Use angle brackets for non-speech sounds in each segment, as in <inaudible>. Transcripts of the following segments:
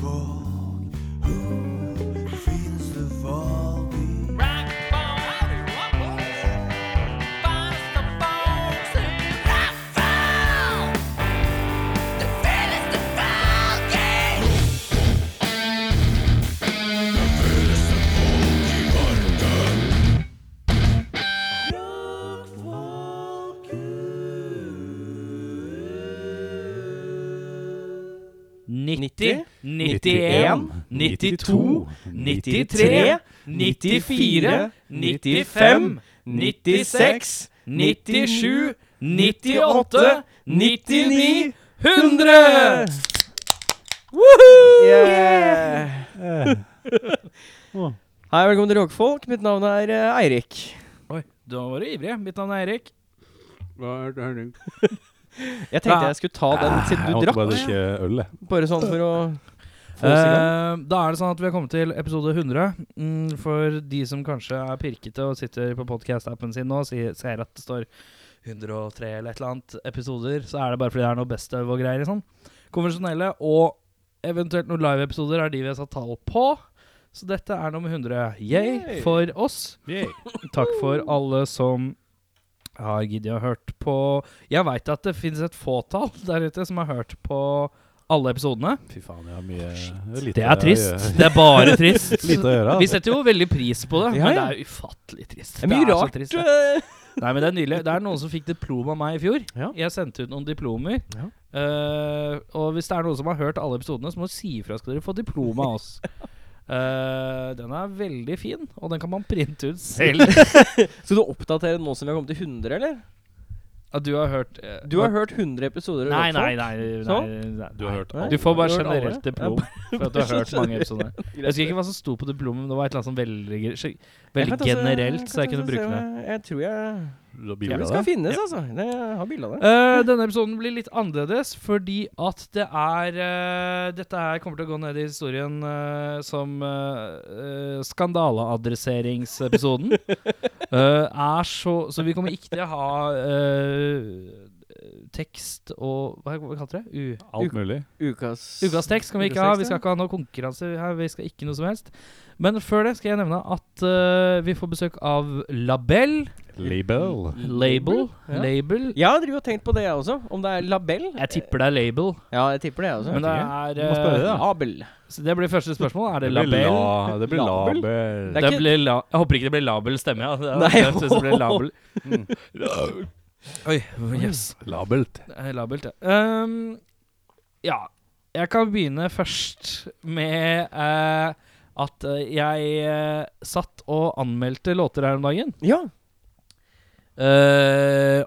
fall. 90, 91, 92, 93, 94, 95, 96, 97, 98, 99, 100! Yeah. <laughs> Hei, velkommen til Rockfolk. Mitt navn er eh, Eirik. Oi, da var du ivrig. Mitt navn er Eirik. Hva er det Erik. <laughs> Jeg tenkte jeg skulle ta den siden du drakk. bare ikke øl, jeg. Bare sånn for å. Eh, da er det sånn at vi har kommet til episode 100. Mm, for de som kanskje er pirkete og sitter på podkast-appen sin nå og ser at det står 103 eller et eller annet episoder, så er det bare fordi det er noe best of og greier. Sånn. Konvensjonelle og eventuelt noen live-episoder er de vi har satt tall på. Så dette er nummer 100. Yay Yay. for oss. Takk for alle som har giddet å hørt på Jeg veit at det finnes et fåtall <laughs> der ute som har hørt på alle episodene. Fy faen, jeg har mye det er Det er trist. Det er bare trist. <laughs> Lite å gjøre. Vi Altså. setter jo veldig pris på det, Ja, men det ja. er ufattelig trist. Det er mye så rart. trist, det. Nei, men Det er nydelig. Det er noen som fikk diplom av meg i fjor. Ja. Jeg sendte ut noen diplomer. Ja. Eh, og hvis det er noen som har hørt alle episodene, så må du si ifra. Skal dere få diplom av oss. <laughs> Eh, den er veldig fin, og den kan man printe ut selv. <laughs> Skal du oppdatere den nå som vi har kommet til 100, eller? At du har hørt uh, Du har hørt 100 episoder Nei, nei, nei. Nei, nei. Du har hørt. Du får bare generelt diplom for at du har <laughs> hørt mange episoder. Jeg husker ikke hva som sto på diplomet, men det var et eller annet sånn veldig, veldig generelt, så jeg kunne bruke det. Jeg tror jeg Du har bilde av Det skal finnes, ja. altså. Det, jeg har bilde av det. Uh, denne episoden blir litt annerledes fordi at det er uh, Dette her kommer til å gå ned i historien uh, som uh, skandaleadresseringsepisoden. <laughs> Eh, er så Så vi kommer ikke til å ha eh, tekst og Hva, hva kalte det? U Alt mulig. Ukas Ukas tekst kan vi ikke ha. Vi skal ikke ha noe konkurranse her. Vi skal ikke noe som helst. Men før det skal jeg nevne at uh, vi får besøk av Label. Label. Label. Ja. Label. Jeg har tenkt på det, jeg også. Om det er label. Jeg tipper det er label. Ja, jeg tipper det, jeg også. Men det er uh, spørre. Label. Så det blir første spørsmål. Er det det label? La, det blir Label? label. Det Det blir la jeg håper ikke det blir label stemme, ja. Det <laughs> Nei. jeg synes det blir label. Mm. <laughs> Oi, yes. Labelt. Labelt, ja. Um, ja. Jeg kan begynne først med uh, at eh, jeg uh, satt og anmeldte låter her om dagen. Ja. Eh,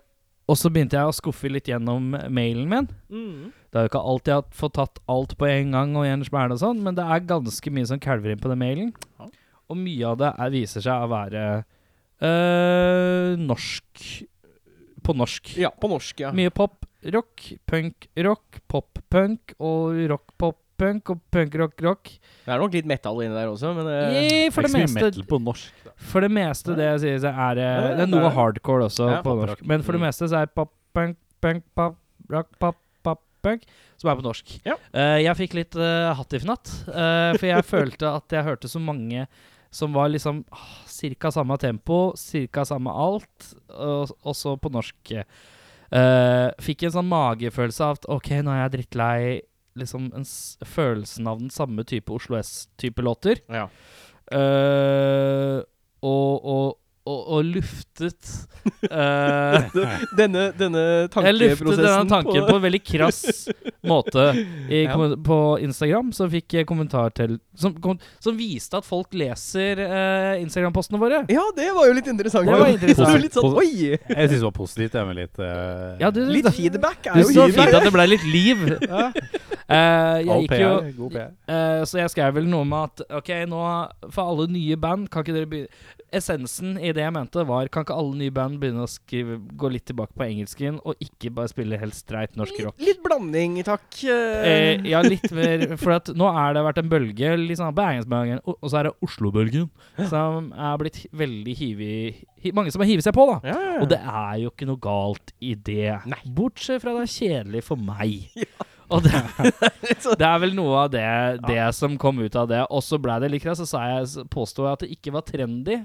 og så begynte jeg å skuffe litt gjennom mailen min. Mm. Det er jo ikke alltid jeg har fått tatt alt på en gang og en smell og sånn, men det er ganske mye som kalver inn på den mailen. Ja. Og mye av det er, viser seg å være øh, norsk På norsk. ja, på norsk, ja. Mye pop, rock, punk, rock, pop-punk og rock-pop-punk og punk-rock-rock. Det er nok litt metal inni der også, men eh, Yeah, for, det Ikke meste, metal på norsk. For det meste det jeg sier, så er det Det er noe hardcore også Ja, på norsk. Men for det Mm. meste så er pop-punk, punk, pop, rock, pop, pop-punk som er på norsk. Ja. Uh, jeg fikk litt uh, hattifnatt, uh, for jeg <laughs> følte at jeg hørte så mange som var liksom ah, cirka samme tempo, cirka samme alt, og, også på norsk. Uh, fikk en sånn magefølelse av at OK, nå er jeg drittlei liksom en s følelsen av den samme type Oslo S-type låter. ja. Uh, og, og, og, og luftet uh, <laughs> Denne, denne Jeg luftet denne tanken på en veldig krass <laughs> måte i, Ja. på Instagram. Så fikk jeg kommentar til Som, kom, som viste at folk leser uh, Instagram-postene våre. Ja, det var jo litt interessant. Det var interessant. Er litt sånn, oi! Jeg syns det var positivt, litt uh, Ja, du, Litt du, er du jo så fint at det ble litt liv. Eh, <laughs> jeg All gikk jo God PR. Eh, så jeg skrev vel noe med at Ok, nå for alle nye band Kan ikke dere begynne Essensen i det jeg mente var Kan ikke alle nye band begynne å skrive Gå litt tilbake på engelsken Og ikke bare spille helt streit norsk rock Litt blanding, takk. eh, Eh, Ja, litt mer For at nå har det vært en bølge liksom, Og og så er det Oslo-bølgen Som er blitt veldig hivig Mange som har hivet seg på da ja, ja, ja. og det er jo ikke noe galt i det. Nei. Bortsett fra det er kjedelig for meg. <laughs> Og det, <laughs> det er vel noe av det, det som kom ut av det. Og så blei det likere, så sa jeg, påstod jeg at det ikke var trendy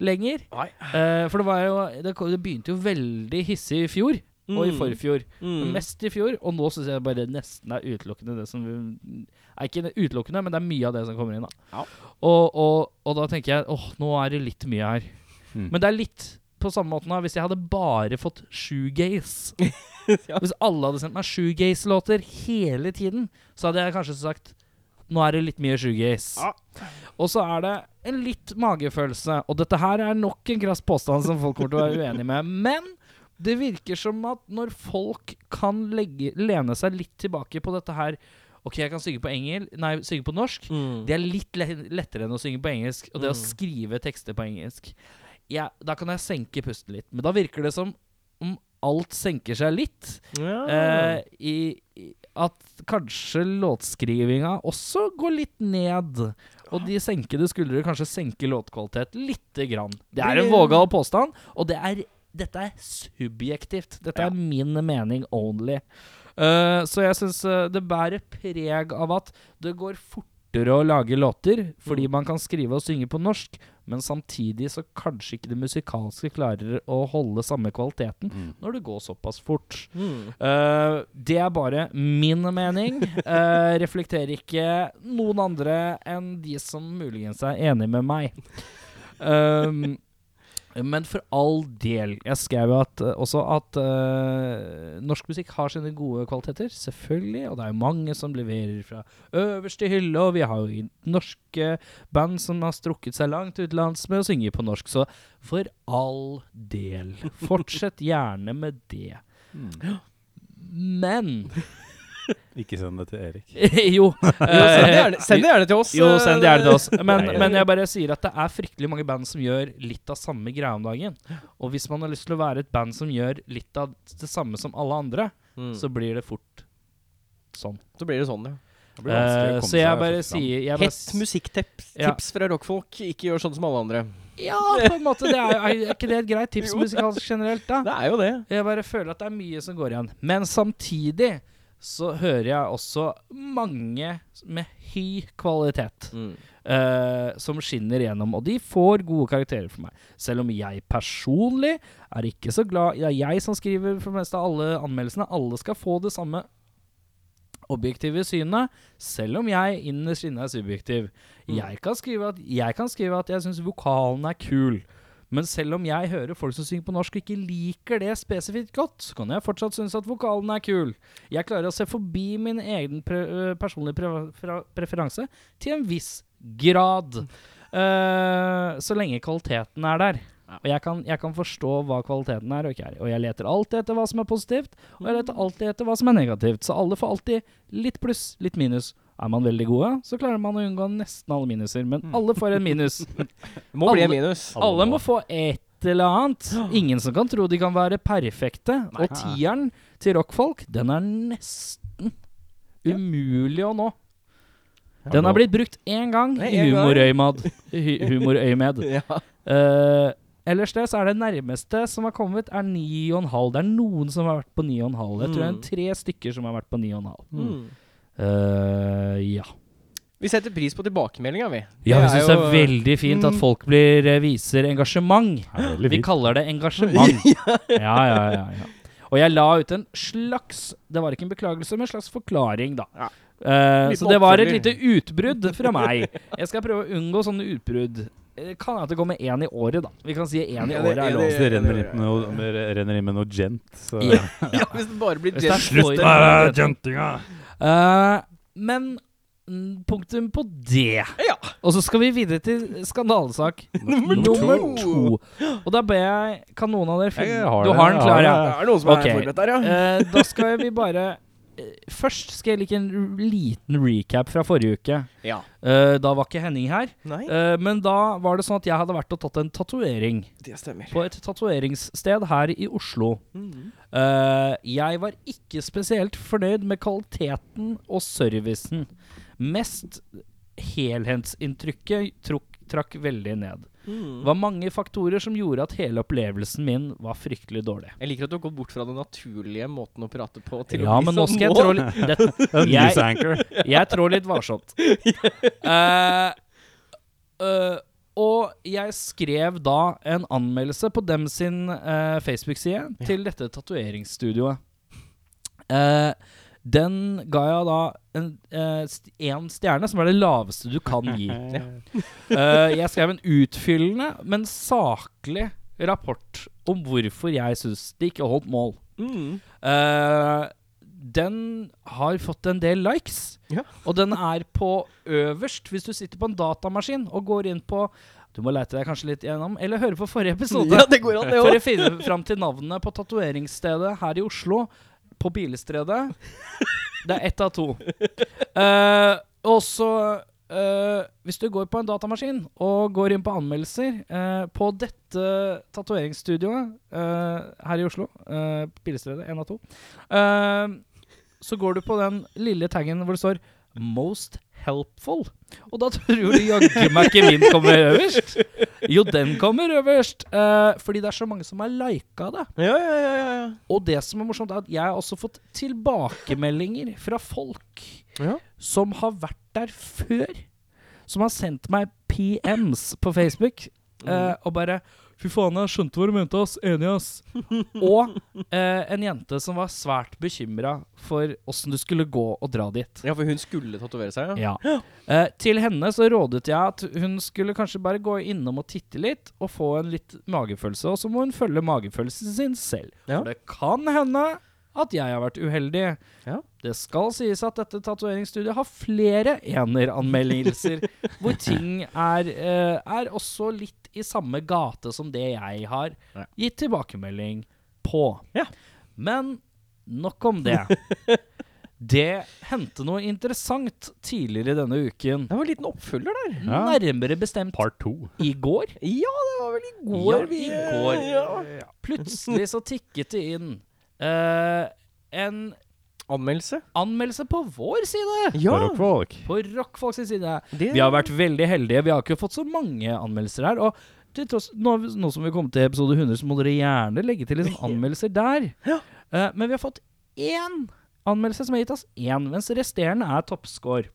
lenger. Eh, for det var jo Det, kom- det begynte jo veldig hissig i fjor. Og i Mm. forfjor. Mm. Mest i fjor. Og nå syns jeg bare nesten er utelukkende det som Er ikke utelukkende, men det er mye av det som kommer inn. da Ja. og, og, og da tenker jeg åh, nå er det litt mye her. Mm. Men det er litt på samme måten da hvis jeg hadde bare fått shoegaze. <laughs> Ja. Hvis alle hadde sendt meg shoegaze-låter hele tiden, så hadde jeg kanskje sagt nå er det litt mye shoegaze. Ja. Og så er det en litt magefølelse. Og dette her er nok en krass påstand som folk kommer til å være uenig med. Men det virker som at når folk kan legge, lene seg litt tilbake på dette her Ok, jeg kan synge på engel, nei, synge på norsk. Mm. Det er litt lettere enn å synge på engelsk, og det å Mm. skrive tekster på engelsk. Ja, da kan jeg senke pusten litt. Men da virker det som om alt senker seg litt. Ja. Eh, i, i at kanskje låtskrivinga også går litt ned. Og de senkede skuldre kanskje senker låtkvalitet lite grann. Det er en vågal påstand, og det er, dette er subjektivt. Dette er min mening only. Uh, så jeg syns det bærer preg av at det går fortere å lage låter, fordi Mm. man kan skrive og synge på norsk, men samtidig så kanskje ikke det musikalske klarer å holde samme kvaliteten Mm. når det går såpass fort. Mm. Uh, det er bare min mening. Uh, reflekterer ikke noen andre enn de som muligens er enig med meg. Um, men for all del. Jeg skrev at, eh, også at uh, norsk musikk har sine gode kvaliteter, selvfølgelig. Og det er jo mange som leverer fra øverste hylle, og vi har jo norske band som har strukket seg langt utenlands med å synge på norsk. Så for all del, fortsett gjerne med det. <laughs> Mm. Men Ikke send det til Erik. <laughs> Jo. Jo, send det gjerne, send det gjerne til oss. Jo, send det gjerne til oss. Men, Nei, men jeg bare sier at det er fryktelig mange band som gjør litt av samme greia om dagen. Og hvis man har lyst til å være et band som gjør litt av det samme som alle andre, Mm. så blir det fort sånn. Så blir det sånn, ja. Det Eh, komme så jeg bare sier jeg bare Hett musikktips Ja. tips fra rockfolk. Ikke gjør sånn som alle andre. Ja, på en måte. Det er, er ikke det et greit tips musikalsk generelt, da? Det er jo det. Jeg bare føler at det er mye som går igjen. Men samtidig så hører jeg også mange med høy kvalitet. Mm. uh, som skinner igjennom, og de får gode karakterer for meg. Selv om jeg personlig er ikke så glad Det er jeg som skriver for det meste av alle anmeldelsene. Alle skal få det samme objektive synet, selv om jeg innerst inne er subjektiv. Mm. Jeg kan skrive at jeg, kan skrive at jeg syns vokalen er kul. Men selv om jeg hører folk som synger på norsk og ikke liker det spesifikt godt, så kan jeg fortsatt synes at vokalen er kul. Jeg klarer å se forbi min egen pre øh, personlige pre preferanse til en viss grad. Uh, så lenge kvaliteten er der. Og jeg kan, jeg kan forstå hva kvaliteten er og ikke er. Og jeg leter alltid etter hva som er positivt, og jeg leter alltid etter hva som er negativt. Så alle får alltid litt pluss, litt minus. Er man veldig gode, så klarer man å unngå nesten alle minuser. Men alle får en minus. Det <laughs> må bli en minus. Alle Alle må. få et eller annet. Ingen som kan tro de kan være perfekte. Nei. Og tieren til rockfolk, den er nesten Ja. umulig å nå. Den har blitt brukt én gang i <laughs> Humorøymed. gang. humorøyemed. Ja. uh, ellers det så er det nærmeste som har kommet, er 9,5. Det er noen som har vært på 9,5. Jeg tror det er Mm. tre stykker som har vært på 9,5. Mm. Eh, ja. Vi setter pris på tilbakemeldinga, vi. Ja, vi syns det er veldig fint at Mm. folk blir, eh, viser engasjement. Vi kaller det engasjement. <laughs> ja, ja, ja, ja. Og jeg la ut en slags Det var ikke en beklagelse, men en slags forklaring, da. Ja. Eh, så det var et lite utbrudd fra meg. Jeg skal prøve å unngå sånne utbrudd. Eh, Kan hende det går med én i året, da. Vi kan si én i Ja, det- året er lov. Hvis det renner inn, med noe, gent, så Ja. <laughs> Ja, hvis det bare blir gent. slutt, med gentinga! Eh, men mm, punktum på det. Ja. Og så skal vi videre til skandalesak Nummer <laughs> nummer to. to. Og da ber jeg Kan noen av dere finne Jeg har Du har den klar, ja? det. Er noen som okay. er forberedt der, ja. uh, da skal vi bare uh, Først skal jeg like en liten recap fra forrige uke. ja. Uh, da var ikke Henning her. Men da var det sånn at jeg hadde vært og tatt en tatovering på et tatoveringssted her i Oslo. Mhm. Eh, jeg var ikke spesielt fornøyd med kvaliteten og servicen. Mest helhetsinntrykket truk, trakk veldig ned. Mm. Det var mange faktorer som gjorde at hele opplevelsen min var fryktelig dårlig. Jeg liker at du har gått bort fra den naturlige måten å prate på til Ja, å bli men nå sånn skal jeg trå litt <laughs> <laughs> Jeg-. Jeg trår litt varsomt. <laughs> Uh, eh, og jeg skrev da en anmeldelse på dem sin eh, Facebook-side til dette tatoveringsstudioet. Eh, den ga jeg da en, eh, st en stjerne, som er det laveste du kan gi. <laughs> Eh, jeg skrev en utfyllende, men saklig rapport om hvorfor jeg syns det ikke holdt mål. Mm. Den har fått en del likes, Ja. og den er på øverst hvis du sitter på en datamaskin og går inn på Du må leite deg kanskje litt gjennom, eller høre på forrige episode. Ja, det går an, det For å finne fram til navnet på tatoveringsstedet her i Oslo. På Bilestredet. Det er ett av to. Uh, og så uh, Hvis du går på en datamaskin og går inn på anmeldelser uh, på dette tatoveringsstudioet her i Oslo, uh, Bilestredet, én av to, så går du på den lille taggen hvor det står 'Most helpful'. Og da tror du jaggu meg ikke min kommer øverst. Jo, den kommer øverst. Uh, fordi det er så mange som har lika det. Ja, ja, ja, ja. Og det som er morsomt, er at jeg har også fått tilbakemeldinger fra folk Ja. som har vært der før. Som har sendt meg PMs på Facebook eh, og bare Fy faen, jeg skjønte hva du mente, oss, Enig, ass. <laughs> og eh, en jente som var svært bekymra for åssen du skulle gå og dra dit. ja, for hun skulle tatovere seg, ja. Ja. Eh, til henne så rådet jeg at hun skulle kanskje bare gå innom og titte litt, og få en litt magefølelse. Og så må hun følge magefølelsen sin selv. Ja. For det kan hende at jeg har vært uheldig. Ja. Det skal sies at dette tatoveringsstudiet har flere eneranmeldelser, <laughs> hvor ting er, eh, er også litt i samme gate som det jeg har Ja. gitt tilbakemelding på. Ja. Men nok om det. <laughs> Det hendte noe interessant tidligere denne uken. Det var en liten oppfølger der. Ja. Nærmere bestemt Part to. i går. Ja, det var vel i Ja, går. vi- i går. Ja. Plutselig så tikket det inn uh, en Anmeldelse? anmeldelse på vår side. Ja. på rockfolk. På Rockfolk sin side. Det, Vi har vært veldig heldige. Vi har ikke fått så mange anmeldelser her. Og til tross, nå, nå som vi kommer til episode 100, så må dere gjerne legge til liksom <laughs> anmeldelser der. Ja. Uh, men vi har fått én anmeldelse som har gitt oss én, mens resterende er toppscore.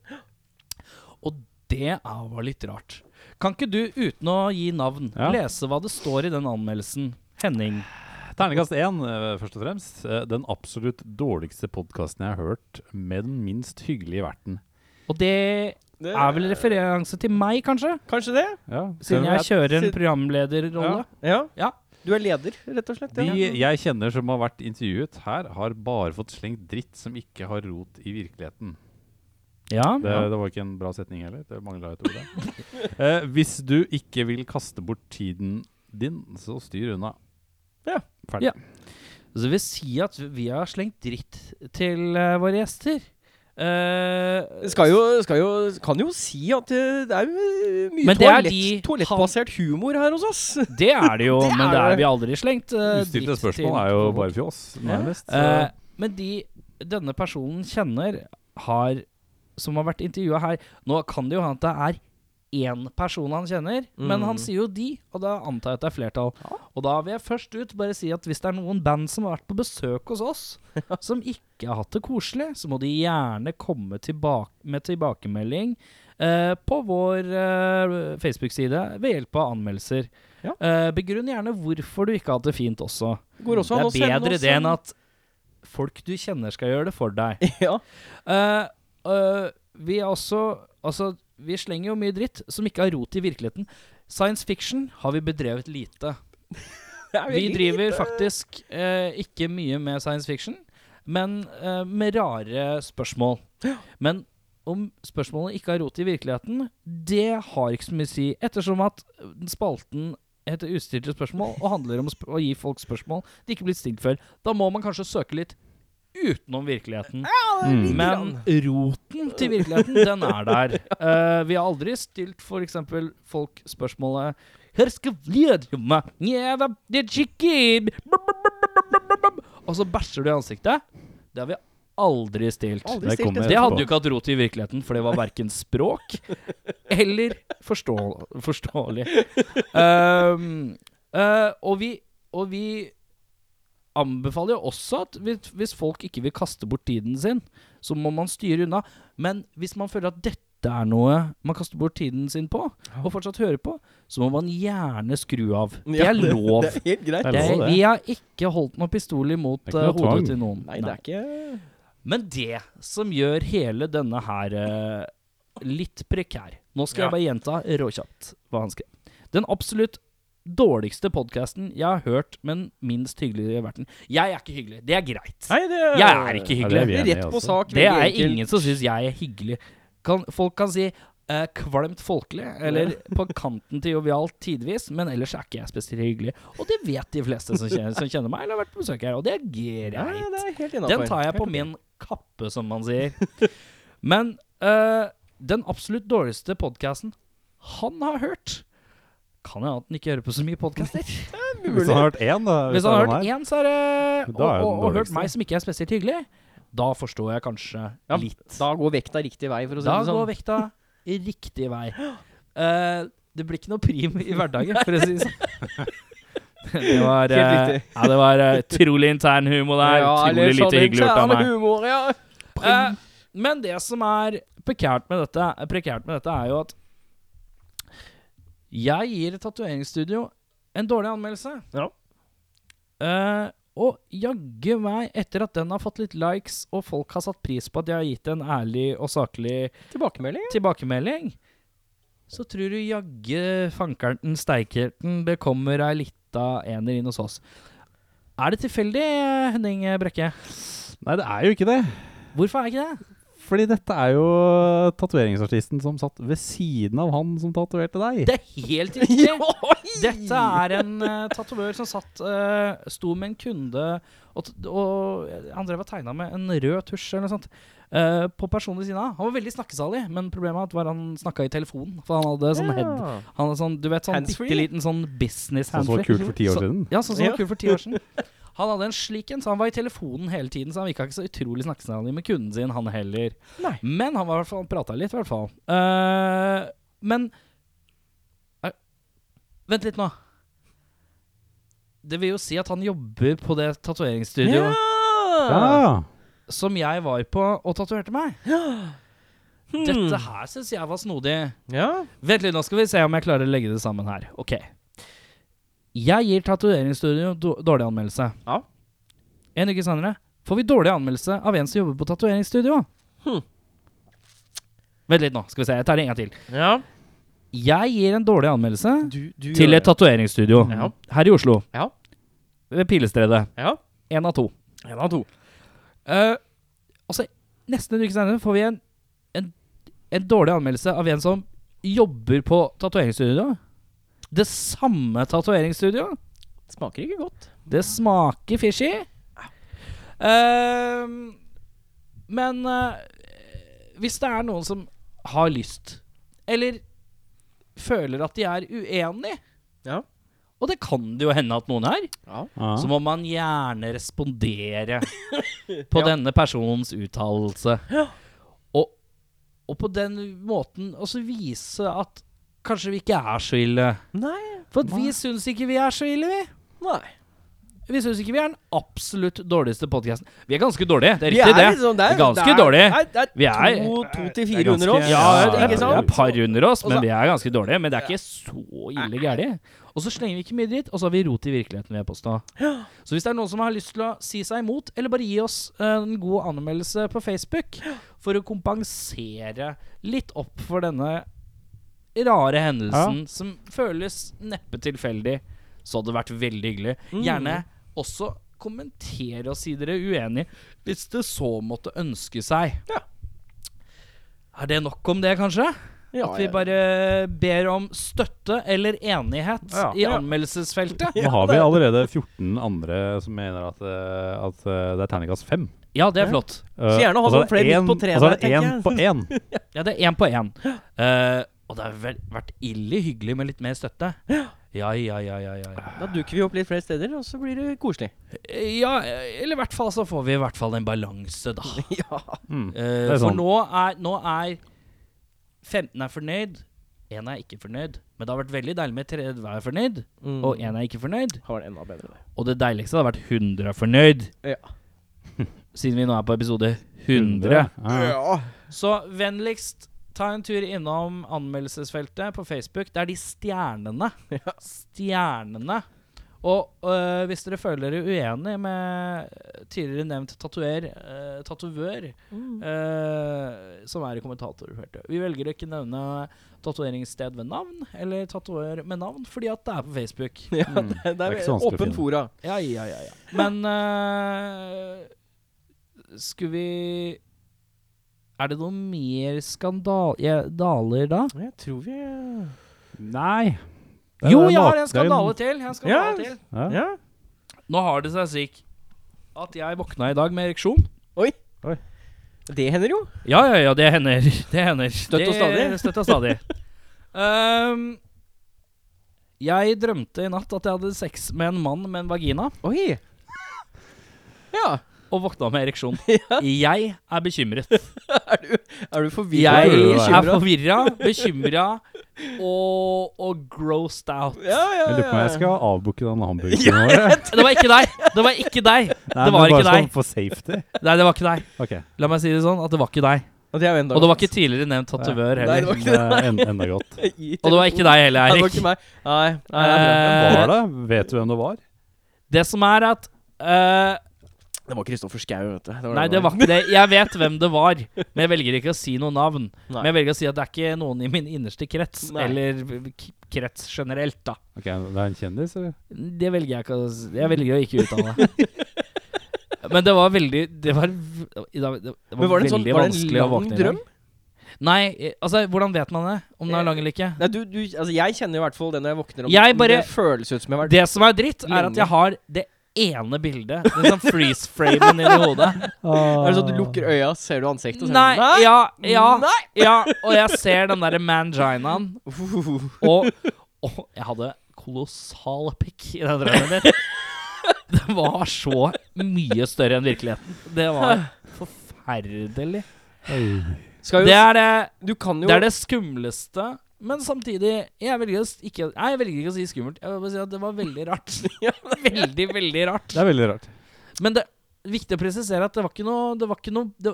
Og det er- var litt rart. Kan ikke du, uten å gi navn, Ja. lese hva det står i den anmeldelsen? Henning. Terningkast én, eh, først og fremst. Eh, Den absolutt dårligste podkasten jeg har hørt, med den minst hyggelige verten. Og det det er vel referanse til meg, kanskje? Kanskje det? Ja, Siden jeg kjører en programlederrolle. Ja. Ja. Du er leder, rett og slett? De ja. jeg kjenner som har vært intervjuet her, har bare fått slengt dritt som ikke har rot i virkeligheten. Ja. Det, det var ikke en bra setning heller. Det mangla et ord der. Eh, hvis du ikke vil kaste bort tiden din, så styr unna. Ja. Ferdig. Ja. Så det vil si at vi har slengt dritt til eh, våre gjester. Uh, Skal jo, skal jo, kan jo si at det er jo eh, mye Men det er toalett, de- toalettbasert humor her hos oss. <laughs> Det er det jo, <laughs> Det men er det er vi aldri slengt. Uh, Ustilte spørsmål til er jo bare fjås, nærmest. så- Eh, men de denne personen kjenner, har, som har vært intervjua her Nå kan det jo hende at det er én person han kjenner, men Mm. han sier jo de, og da antar jeg at det er flertall. Og da vil jeg først ut bare si at hvis det er noen band som har vært på besøk hos oss, <laughs> som ikke har hatt det koselig, så må de gjerne komme tilbake med tilbakemelding eh, på vår eh, Facebook-side ved hjelp av anmeldelser. Ja. Eh, begrunn gjerne hvorfor du ikke har hatt det fint også. Går også det er bedre det enn at folk du kjenner skal gjøre det for deg. <laughs> Ja. Eh, eh, vi er også Altså, vi slenger jo mye dritt som ikke har rot i virkeligheten. Science fiction har vi bedrevet lite. <laughs> Vi driver faktisk eh, ikke mye med science fiction, men eh, med rare spørsmål. Men om spørsmålene ikke har rot i virkeligheten, det har ikke så mye å si, ettersom at spalten heter Ustilte spørsmål og handler om å, gi folk spørsmål de ikke er blitt stilt før. Da må man kanskje søke litt utenom virkeligheten. Mm. Men roten til virkeligheten, den er der. <laughs> Uh, vi har aldri stilt f.eks. folk spørsmålet Her skal det Og så bæsjer du i ansiktet. Det har vi aldri stilt. Aldri Det stilt det, Det hadde jo ikke hatt rot i virkeligheten, for det var verken språk eller forstå forståelig. Um, <laughs> uh, og, vi, og vi anbefaler jo også at hvis, folk ikke vil kaste bort tiden sin, så må man styre unna. Men hvis man føler at dette er noe man kaster bort tiden sin på, og fortsatt hører på, så må man gjerne skru av. Det er lov. Det er helt greit. Det er lov, det. vi har ikke holdt noen pistol imot noe eh, noe tvang. hodet til noen. Nei, det er ikke Men det som gjør hele denne her eh, litt prekær Nå skal Ja. jeg bare gjenta råkjapt hva han skrev. Den absolutt dårligste podkasten jeg har hørt, men minst hyggelige verden Jeg er ikke hyggelig. Det er greit. Nei, det Jeg er ikke Ja, hyggelig. det er i, Rett på sak. Det er enkelt. ingen som syns jeg er hyggelig. Kan, folk kan si uh, kvalmt folkelig, eller på kanten til jovialt tidvis, men ellers er ikke jeg spesielt hyggelig. Og det vet de fleste som kjenner, som kjenner meg, eller har vært på besøk her, og det er greit. greit. det er helt. Den tar jeg på min kappe, som man sier. Men uh, den absolutt dårligste podkasten han har hørt Kan jeg at han ikke hører på så mye podkaster? <laughs> Hvis han har hørt én, da. Hvis han har hørt én, så er det Da og, er det og, og hørt meg som ikke er spesielt hyggelig, da forstår jeg kanskje Ja, litt. Da går vekta riktig vei, for å si Da det går sånn. vekta i riktig vei. Uh, <gasps> det blir ikke noe prim i hverdagen, for å si det sånn. <laughs> Det var, riktig. ja, det var eh, utrolig intern humor der. Ja, utrolig lite hyggelig gjort av meg. Humor, ja. Men det som er prekært med dette, prekært med dette er jo at jeg gir tatoveringsstudio en dårlig anmeldelse. Ja. Uh, og jaggu meg, etter at den har fått litt likes, og folk har satt pris på at jeg har gitt en ærlig og saklig Tilbakemelding? tilbakemelding, så tror du jaggu fankerten steikerten det kommer ei lita ener inn hos oss. Er det tilfeldig, Henning Brekke? Nei, det er jo ikke det. Hvorfor er det ikke det? Fordi dette er jo tatoveringsartisten som satt ved siden av han som tatoverte deg. Det er helt riktig. <laughs> Dette er en uh, tatovør som satt uh, sto med en kunde og, og han drev og tegna med en rød tusj eller noe sånt Uh, på personen ved siden av. Han var veldig snakkesalig, men problemet var at han snakka i telefon. For han hadde sånn head Han hadde sånn, Du vet sånn bitte liten sånn business Sånn som var kult for ti år Så- siden. Ja, sånn som var kult for ti år siden. Han hadde en slik en, så han var i telefonen hele tiden. Så han virka ikke så utrolig snakkesalig med kunden sin, han heller. Nei. Men han var i prata litt, i hvert fall. Uh, men uh, Vent litt nå. Det vil jo si at han jobber på det tatoveringsstudioet Ja! som jeg var på og tatoverte meg. Hmm. Dette her syns jeg var snodig. Ja. Vent litt, nå skal vi se om jeg klarer å legge det sammen her. Ok. Jeg gir tatoveringsstudio dårlig anmeldelse. Ja. En uke senere får vi dårlig anmeldelse av en som jobber på tatoveringsstudio. Hm. Vent litt nå, skal vi se. Jeg tar det en gang til. ja. Jeg gir en dårlig anmeldelse Du, du til et tatoveringsstudio Ja. her i Oslo. Ja. Ved Pilestredet. Ja. Én av to. En av to. Uh, altså, nesten en uke senere får vi en, en, en dårlig anmeldelse av en som jobber på tatoveringsstudio. Det samme tatoveringsstudioet. Smaker ikke godt. Det smaker fishy. Uh, men uh, hvis det er noen som har lyst, eller føler at de er uenig, Ja. og det kan det jo hende at noen er, Ja. Så må man gjerne respondere <laughs> på Ja. denne personens uttalelse. Og, og på den måten også vise at kanskje vi ikke er så ille. Nei. For vi syns ikke vi er så ille, vi. Nei. Vi syns ikke vi er den absolutt dårligste podkasten. Vi er ganske dårlige, det er Vi riktig, det. liksom- det Vi er ganske dårlige. Det er, det er Vi er- to, to til er fire under oss. Ja, det er, er et par under oss, men vi er ganske dårlige. Men det er ikke så ille gærent. Og så slenger vi ikke mye dritt, og så har vi rot i virkeligheten, vil jeg påstå. Så hvis det er noen som har lyst til å si seg imot, eller bare gi oss eh, en god anmeldelse på Facebook for å kompensere litt opp for denne rare hendelsen som føles neppe tilfeldig, så hadde det vært veldig hyggelig. Mm. Gjerne også kommentere og si dere uenige, hvis det så måtte ønske seg. Ja. Er det nok om det, kanskje? Ja, At vi bare ber om støtte eller enighet Ja. i anmeldelsesfeltet? Nå har vi allerede 14 andre som mener at, eh, at eh, det er terningkast 5 Ja, det er Ja. flott. Uh, Så gjerne ha noen flere det midt på treet Og så er det én på én. <laughs> Ja, det er én på én. Eh, og det har vel vært ille hyggelig med litt mer støtte. Ja, ja, ja, ja, ja. ja. Da dukker vi opp litt flere steder, og så blir det koselig. Ja, eller i hvert fall så får vi i hvert fall en balanse, da. <laughs> ja. Mm. uh, for sånn. nå er, nå er 15 er fornøyd, én er ikke fornøyd. Men det har vært veldig deilig med 30 er fornøyd, Mm. og én er ikke fornøyd. Har det enda bedre, det. Og det deiligste hadde vært 100 er fornøyd, Ja. <laughs> siden vi nå er på episode 100. Ja. Så vennligst ta en tur innom anmeldelsesfeltet på Facebook. Det er de stjernene. <laughs> Ja. Stjernene. Og øh, hvis dere føler dere uenig med tidligere nevnt tatuer, øh, tatovør, Mm. øh, som er i kommentatorfeltet Vi velger å ikke nevne tatoveringssted ved navn, eller tatover med navn, fordi at det er på Facebook. <laughs> Ja, Mm. det, det Det er er, vanskelig å åpen fora. Ja, ja, ja. ja. Men øh, skulle vi Er det noe mer skandaler da? Jeg tror vi Nei. Er Jo, jeg har en skandale til. En skandale Ja. til. Ja. Ja. Nå har det seg slik at jeg våkna i dag med ereksjon. Oi Det hender jo. Ja, ja, ja, det hender. <laughs> Det hender. Støtt og stadig. <laughs> Støtt og stadig. um, jeg drømte i natt at jeg hadde sex med en mann med en vagina, Oi. Ja. Og våkna med ereksjon. <laughs> Ja. Jeg er bekymret. <laughs> Er du, er du forvirra? Jeg er forvirra, <laughs> bekymra og, og grossed out. Ja, ja, Jeg lurer på om jeg skal avbooke den hamburgeren vår. Det var ikke deg! Det var ikke deg! Nei, Det var ikke deg. sånn for safety. Nei, det var ikke deg. Okay. La meg si det sånn, at det var ikke deg. Og det er enda Og det var ikke tidligere nevnt tatovør Nei, det heller. var ikke det. en, enda godt. Og det var ikke deg heller, Nei, det var Eirik. ikke meg. Nei, nei, det. Eh, Var det? Vet du hvem det var? Det som er at eh, Det var Kristoffer Schou, vet du. Nei, det var ikke det. Jeg vet hvem det var, men jeg velger ikke å si noe navn. Nei. Men jeg velger å si at det er ikke noen i min innerste krets, Nei. eller krets generelt, da. Ok, Det er en kjendis, eller? Det velger jeg ikke å si. Jeg velger å ikke uttale. <laughs> Men det var veldig Det var, det var, var det sånn veldig Var det vanskelig en å våkne i dag. drøm? Nei, eh, altså, hvordan vet man det? Om den er lang eller ikke? Nei, du, du, altså jeg kjenner i hvert fall det når jeg våkner om Jeg bare- Det føles ut som jeg har vært Det som er dritt, er at jeg har det ene bildet. Den sånn freeze-framen inni hodet. Er det sånn at du lukker øya, ser du ansiktet? og så er Nei, sånn, ja, ja, Nei! ja. Og jeg ser den derre manginaen. Og, og jeg hadde kolossal pikk i den drømmen min. Det var så mye større enn virkeligheten. Det var forferdelig. Skal jo, Det er det, du kan jo det er det skumleste, men samtidig Jeg velger ikke Nei, jeg velger ikke å si skummelt. Jeg vil bare si at det var veldig rart. <laughs> Veldig, veldig rart. Det er veldig rart. Men det er viktig å presisere at det var ikke noe Det var ikke noe det,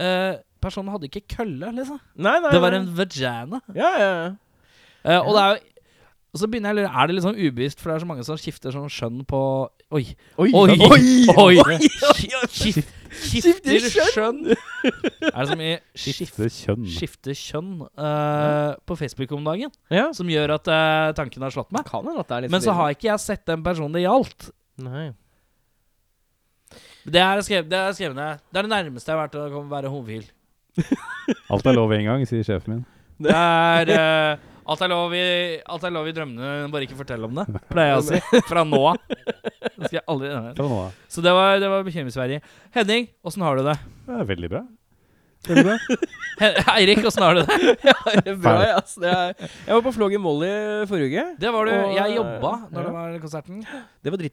uh, Personen hadde ikke kølle, liksom. Nei, nei, Det var en vagina. Ja, ja, ja. Uh, og det er jo og så begynner jeg å lure Er det litt sånn ubevisst, for det er så mange som skifter sånn skjønn på Oi. Oi, Oi! oi, Oi! Skif- Skifter kjønn! <laughs> Er det som i skift, Skifte kjønn. skifte kjønn eh, på Facebook om dagen Ja, som gjør at uh, tanken har slått meg? kan det er litt Men så har ikke jeg sett den personen det gjaldt. Nei. Det er skrevet, det er skrevet. Det er det nærmeste jeg har vært å være homofil. Alt er lov en gang, sier sjefen min. Det er <laughs> eh, alt, er lov i, alt er lov i drømmene, bare ikke fortell om det, <laughs> pleier jeg å si. <laughs> Fra nå av. Det skal jeg aldri Fra nå av. Så det var, det var bekymringsverdig. Henning, åssen har du det? Det er veldig bra. Veldig bra. <laughs> Eirik, åssen har du det? Ja, det er bra, ja, Altså. Det er, jeg var på Flog Molly forrige uke. Det var du. Jeg jobba når ja. det var konserten. Det var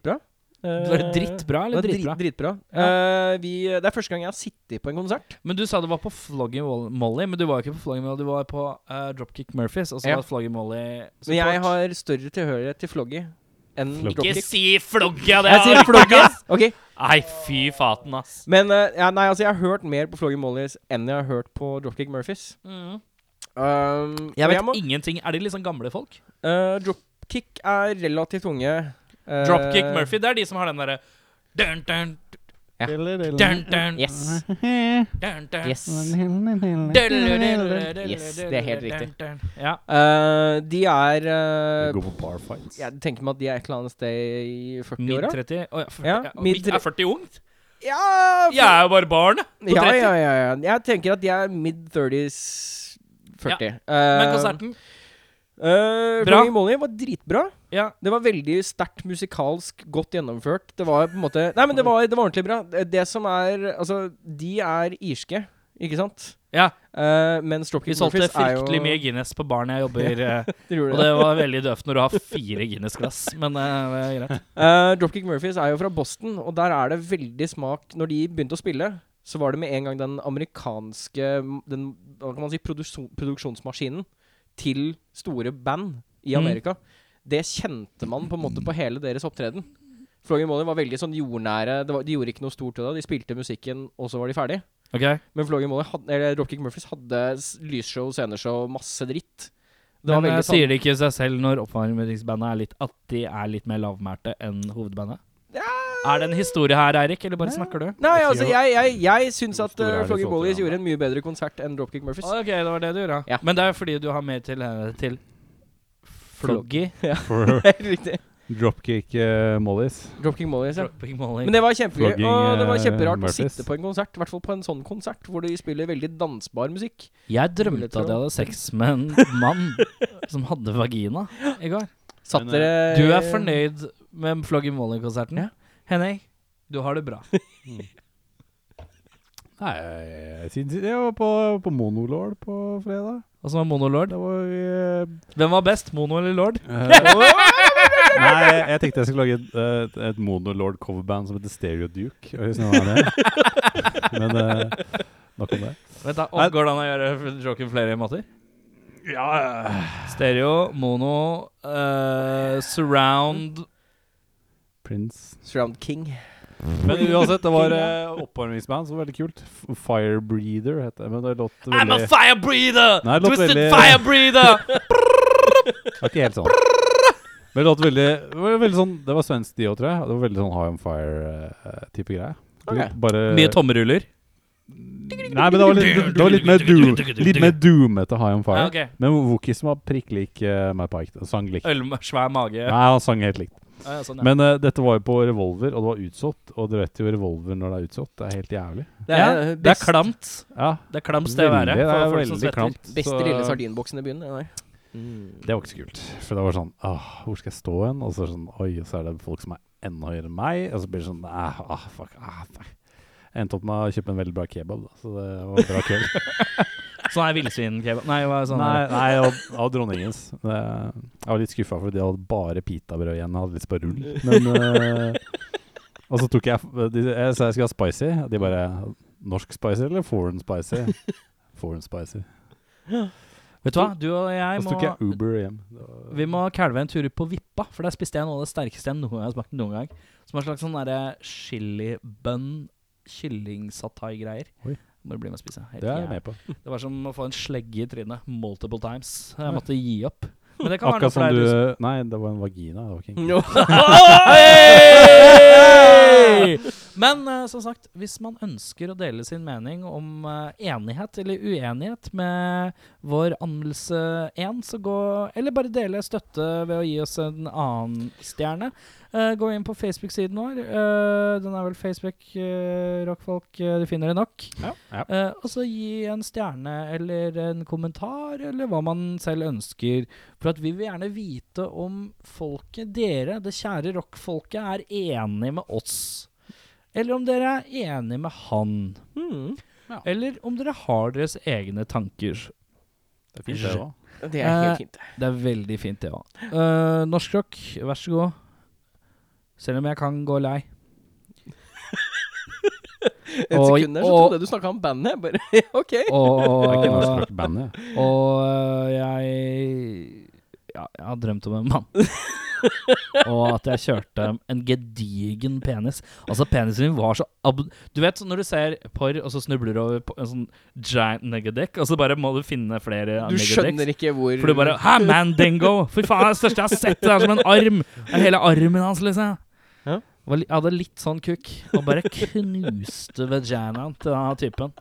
Var det drittbra Det eller var dritbra? dritbra? Ja. Uh, vi, det er første gang jeg har sittet på en konsert. Men du sa det var på Floggy Molly, men du var ikke på Floggy Molly, du var på uh, Dropkick Murphys, og så Ja. var Floggy Molly Men jeg har større tilhørighet til Floggy enn Floggy. Ikke si Floggy! Det Jeg sier er- Floggy! Ok, Nei, fy faten, ass. Men uh, ja, nei, altså jeg har hørt mer på Floggy Mollys enn jeg har hørt på Dropkick Murphys. Mm. Um, Jeg vet vet må- ingenting. Er de sånn gamle folk? Uh, Dropkick er relativt unge. Eh, Dropkick Murphy, det er de som har den derre Ja. Yes. Yes. Yes, det er helt riktig. Ja. Uh, de er uh, Går på bar fights. Jeg tenker meg at de er et eller annet sted i 40-åra. Mid-30. Å ja, 40. Ja, Ja, Er 40 ungt? Ja, Jeg er jo bare barn. På 30. ja, ja, ja. Jeg tenker at de er mid-30s 40. Men Eh, konserten Uh, Bra. Molly var dritbra. Ja. Det var veldig sterkt musikalsk, godt gjennomført. Det var på en måte Nei, men det var, det var ordentlig bra. Det, som er Altså, de er irske. ikke sant? Ja, Uh, men vi Dropkick solgte Murphys er jo fryktelig mye Guinness på baren jeg jobber <laughs> eh, Dere gjorde Og det var veldig døvt når du har fire Guinness-glass, men eh, det er greit. Eh, Dropkick Murphys er jo fra Boston, og der er det veldig smak Når de begynte å spille, så var det med en gang den amerikanske den, Hva kan man si produksjon, produksjonsmaskinen til store band i Mm. Amerika. Det kjente man på en måte på hele deres opptreden. Flogging Molly var veldig sånn jordnære. Det var, de gjorde ikke noe stort ut av det. De spilte musikken, og så var de ferdig. Okay. Men Flogging Molly had, eller Dropkick Murphys hadde lysshow, sceneshow, masse dritt. Det Men eh, sånn sier det ikke seg selv når oppvarmingsbandet er litt at de er litt mer lavmælte enn hovedbandet? Er det en historie her, Eirik, eller bare snakker du? Nei, Jeg altså, jeg, jeg, jeg syns at uh, Flogging Mollies gjorde en mye bedre konsert enn Dropkick Murphys. Ok, det var det du gjorde. Ja. Men det er fordi du har mer til, eh, til Floggy. Ja. <laughs> Riktig. Dropkick uh, Mollies. Dropkick Mollies, ja. Dropkick Mollies. Men det var kjempegøy. Og det var kjemperart uh, å sitte på en konsert, i hvert fall på en sånn konsert, hvor de spiller veldig dansbar musikk. Jeg drømte at jeg hadde sex med en mann som hadde vagina i går. Satt eh, dere Du er fornøyd med Floggy Molly-konserten? Ja. Henning, du har det bra. <laughs> Nei, jeg, jeg, synes- jeg var på, på Monolord på fredag. Åssen var Monolord? Det var uh, Hvem var best, Mono eller Lord? <laughs> Nei, jeg, jeg tenkte jeg skulle lage et, et, et Monolord coverband som heter Stereo Duke. Hvis noen det. <laughs> Men uh, nok om det. Vent da, og Går det an å gjøre joken flere måter? Ja, Stereo, mono, eh, surround Prince. Surround King. Men uansett, det var <laughs> uh, oppvarmingsband, så veldig kult. Firebreather het det. Men det låt I'm a firebreather! fire breather! Nei, det låt Twisted veldig- fire breather! <laughs> Det var ikke helt sånn. Men det låt veldig, var veldig sånn Det var svensk de òg, tror jeg. Det var veldig sånn High on Fire-type greie. Okay. Bare Mye tommeruller. Nei, men det var litt, det var litt mer doom Litt mer doomete High on Fire. Ja, okay. Men Wookies var prikk lik uh, Matt Pike. Sang likt. Øl, svær mage. Nei, han sang helt likt. Ja, ja, sånn, ja. Men uh, dette var jo på Revolver, og det var utsolgt. Og du vet jo Revolver når det er utsolgt. Det er helt jævlig. Det ja, er, det er klamt. Ja, Det er klamt sted å være det for er folk som veldig svetter. klamt. beste Så- lille sardinboksen i byen. Det mm. Det var ikke så kult. For det var sånn ah, hvor skal jeg stå hen? Og så er det sånn Oi, og så er det folk som er enda høyere enn meg. Og så blir det sånn ah, ah, fuck, ah, fuck. Jeg endte opp med å kjøpe en veldig bra kebab, da. Så det var en bra kveld. <laughs> Sånn er villsvinkebab. Nei, hva er sånn nei, nei, og, og dronningens. Det, jeg var litt skuffa, for de hadde bare pitabrød igjen. Jeg hadde litt på rull. Men uh, Og så tok jeg de, Jeg sa jeg skulle ha spicy. De bare Norsk spicy eller foreign spicy? Foreign spicy. Vet du hva, du og jeg må tok jeg Uber hjem. Vi må kalve en tur på Vippa, for der spiste jeg noe av det sterkeste jeg noen gang har smakt noen gang. Som en slags sånn derre chilibønn, kyllingsatai-greier. Må du bli med og spise. Helt Det er jeg med på. Det var som å få en slegge i trynet multiple times. Jeg måtte gi opp. Men det kan være noe Akkurat som du liksom. Nei, det var en vagina. Det var ikke en <laughs> Men uh, som sagt, hvis man ønsker å dele sin mening om uh, enighet eller uenighet med vår anmeldelse 1, så gå Eller bare dele støtte ved å gi oss en annen stjerne. Eh, gå inn på Facebook-siden vår. Uh, den er vel Facebook uh, Rockfolk. du finner det nok. Ja. ja. Eh, og så gi en stjerne eller en kommentar, eller hva man selv ønsker. For at vi vil gjerne vite om folket, dere, det kjære rockfolket, er enig med oss. Eller om dere er enig med han. Hmm. Eller om dere har deres egne tanker. Det er fint, det òg. Det er helt fint. Det er veldig fint, det òg. norsk rock, vær så god. Selv om jeg kan gå lei. <laughs> Et og- sekund der så trodde jeg du snakka om bandet. Bare, <laughs> OK. Og, og øh, jeg Ja, jeg har drømt om en mann. <laughs> og at jeg kjørte en gedigen penis. Altså, penisen min var så ab... Du vet sånn når du ser porr, og så snubler du over på en sånn giant negadeck, og så bare må du finne flere Du skjønner ikke hvor For du bare Hæ, Mandingo! Fy faen, det det største jeg har sett! Det er som en arm! Det er hele armen hans, liksom. Ja. Jeg hadde litt sånn kukk, og bare knuste vaginaen til denne typen.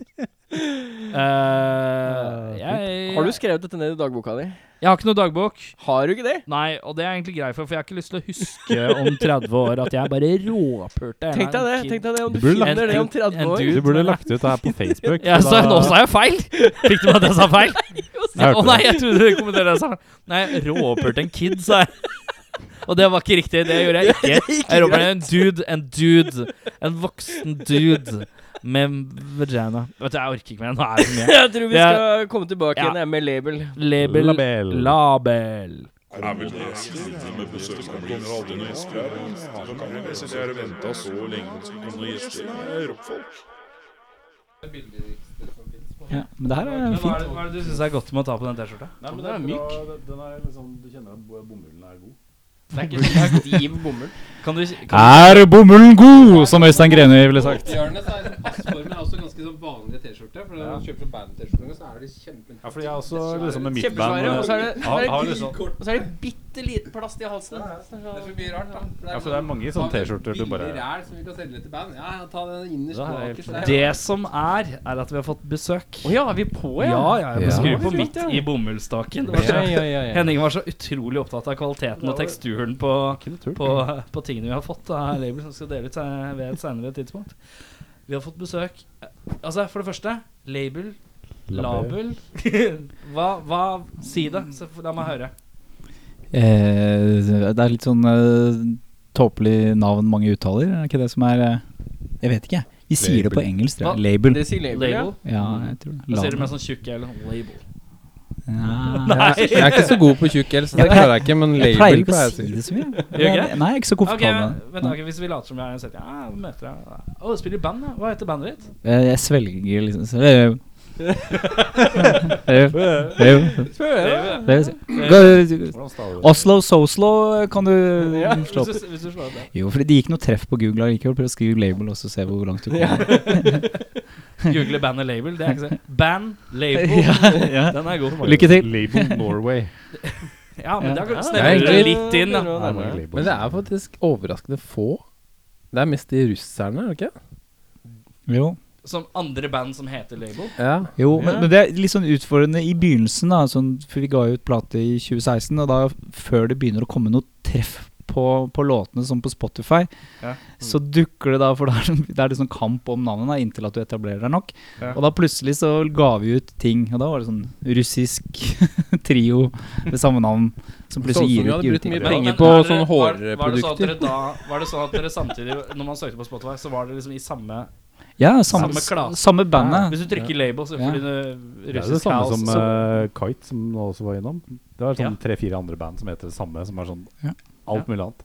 <laughs> Eh, jeg, Har du skrevet dette ned i dagboka di? Jeg har ikke noe dagbok. Har du ikke det? Nei, og det er jeg egentlig grei for, for jeg har ikke lyst til å huske om 30 år at jeg bare råpurte Tenk deg det. Tenk deg det om Du du finner det om 30 en år. dude. Du burde lagt ut det her på Facebook. Ja, så, da- nå sa jeg feil! Fikk du med at jeg sa feil? <laughs> Å oh, nei, jeg trodde du kommenterte det jeg sa. Nei, råpurte en kid, sa jeg. Og det var ikke riktig. Det gjorde jeg ikke. <laughs> Jeg råpte en dude, en dude. En voksen dude. Med vagina. Vet du, jeg orker ikke mer. Nå er det for mye. <laughs> Jeg tror vi skal komme tilbake Ja. igjen med label. Label. Label. Label. Ja, men det her? Er Hva er er, det, fint. hva er det du syns er godt med å ta på den T-skjorta? Den er myk. Den er liksom, du kjenner at bomullen er god. Det er ikke stiv <laughs> bomull. Kan du, kan Er bomullen god, som Øystein Greni ville sagt. Hjørnet så er passformen er også ganske sånn vanlige T-skjorte. For når Ja. man kjøper sånn band-T-skjorte, så er de kjempe... Ja, fordi jeg har også liksom med midtband. Og så er det, er det, liksom, er det bitte liten plast i halsen. Det er så mye rart, da. Ja, for det er mange sånne T-skjorter du bare- ræl som vi kan selge til band. Ja, ta den innerst Det er bakerst der. Det som er, er at vi har fått besøk. Å ja, er vi på, Ja, ja? ja, Ja. skru på midt i bomullstaken. Var så, ja, ja, ja. Henning var så utrolig opptatt av kvaliteten og teksturen på, på, på tingene vi har fått av label som skal dele ut ved et senere tidspunkt. Vi har fått besøk Altså, for det første, label, label <laughs> hva, hva Si det, så la meg høre. Eh, det er litt sånn eh, tåpelig navn mange uttaler, er det ikke det som er eh, Jeg vet ikke, jeg. Vi sier det på engelsk. tror jeg. Label. Det sier label, ja. Label. Ja, jeg tror det. Da sier du med sånn tjukk L. Label. <laughs> Nei. Jeg er ikke så god på tjukk L, så det klarer jeg ikke, men Jeg label pleier jeg si å si. det så mye. Gjør? Nei, jeg er ikke så Ok, komfortabel vent, med vent, det. ok, Hvis vi later som vi er sett Ja, vi møter deg Å, du spiller i band, ja. Hva heter bandet ditt? Eh, Jeg svelger liksom så- Eh, du? Oslo Soslo kan du Ja, slå Hvis opp. du, hvis du slår opp. Jo, fordi det gikk noe treff på Google allikevel. Prøv å skrive label og så se hvor langt du kommer. <laughs> Google band og label. Det er ikke så Band, label. ja, ja. Den er god. Lykke til. Label Norway. <laughs> Ja, men da Ja, snevrer det det er litt inn, da. Men det er faktisk overraskende få. Det er mest de russerne, er det ikke? Jo. Som andre band som heter label. Ja. Jo, men, men det er litt sånn utfordrende i begynnelsen, da. Sånn, for vi ga ut plate i 2016, og da før det begynner å komme noe treff på, på låtene, som på Spotify, Ja. så dukker det da For da er det, det er sånn kamp om navnet da, inntil at du etablerer deg nok. Ja. Og da plutselig så ga vi ut ting, og da var det sånn russisk <laughs> trio med samme navn, som Så ut plutselig som gir vi ut hadde brukt mye penger på er dere- sånne var- Var det sånn da Var det sånn at dere samtidig, når man søkte på Spotify, så var det liksom i samme Ja, samme, Samme klasse. samme bandet. Hvis du trykker label, så Ja. russisk house. Det er det samme house. som eh, Kite, som nå også var innom. Det Ja. sånn tre-fire andre band som heter det samme, som er sånn Ja. alt mulig annet.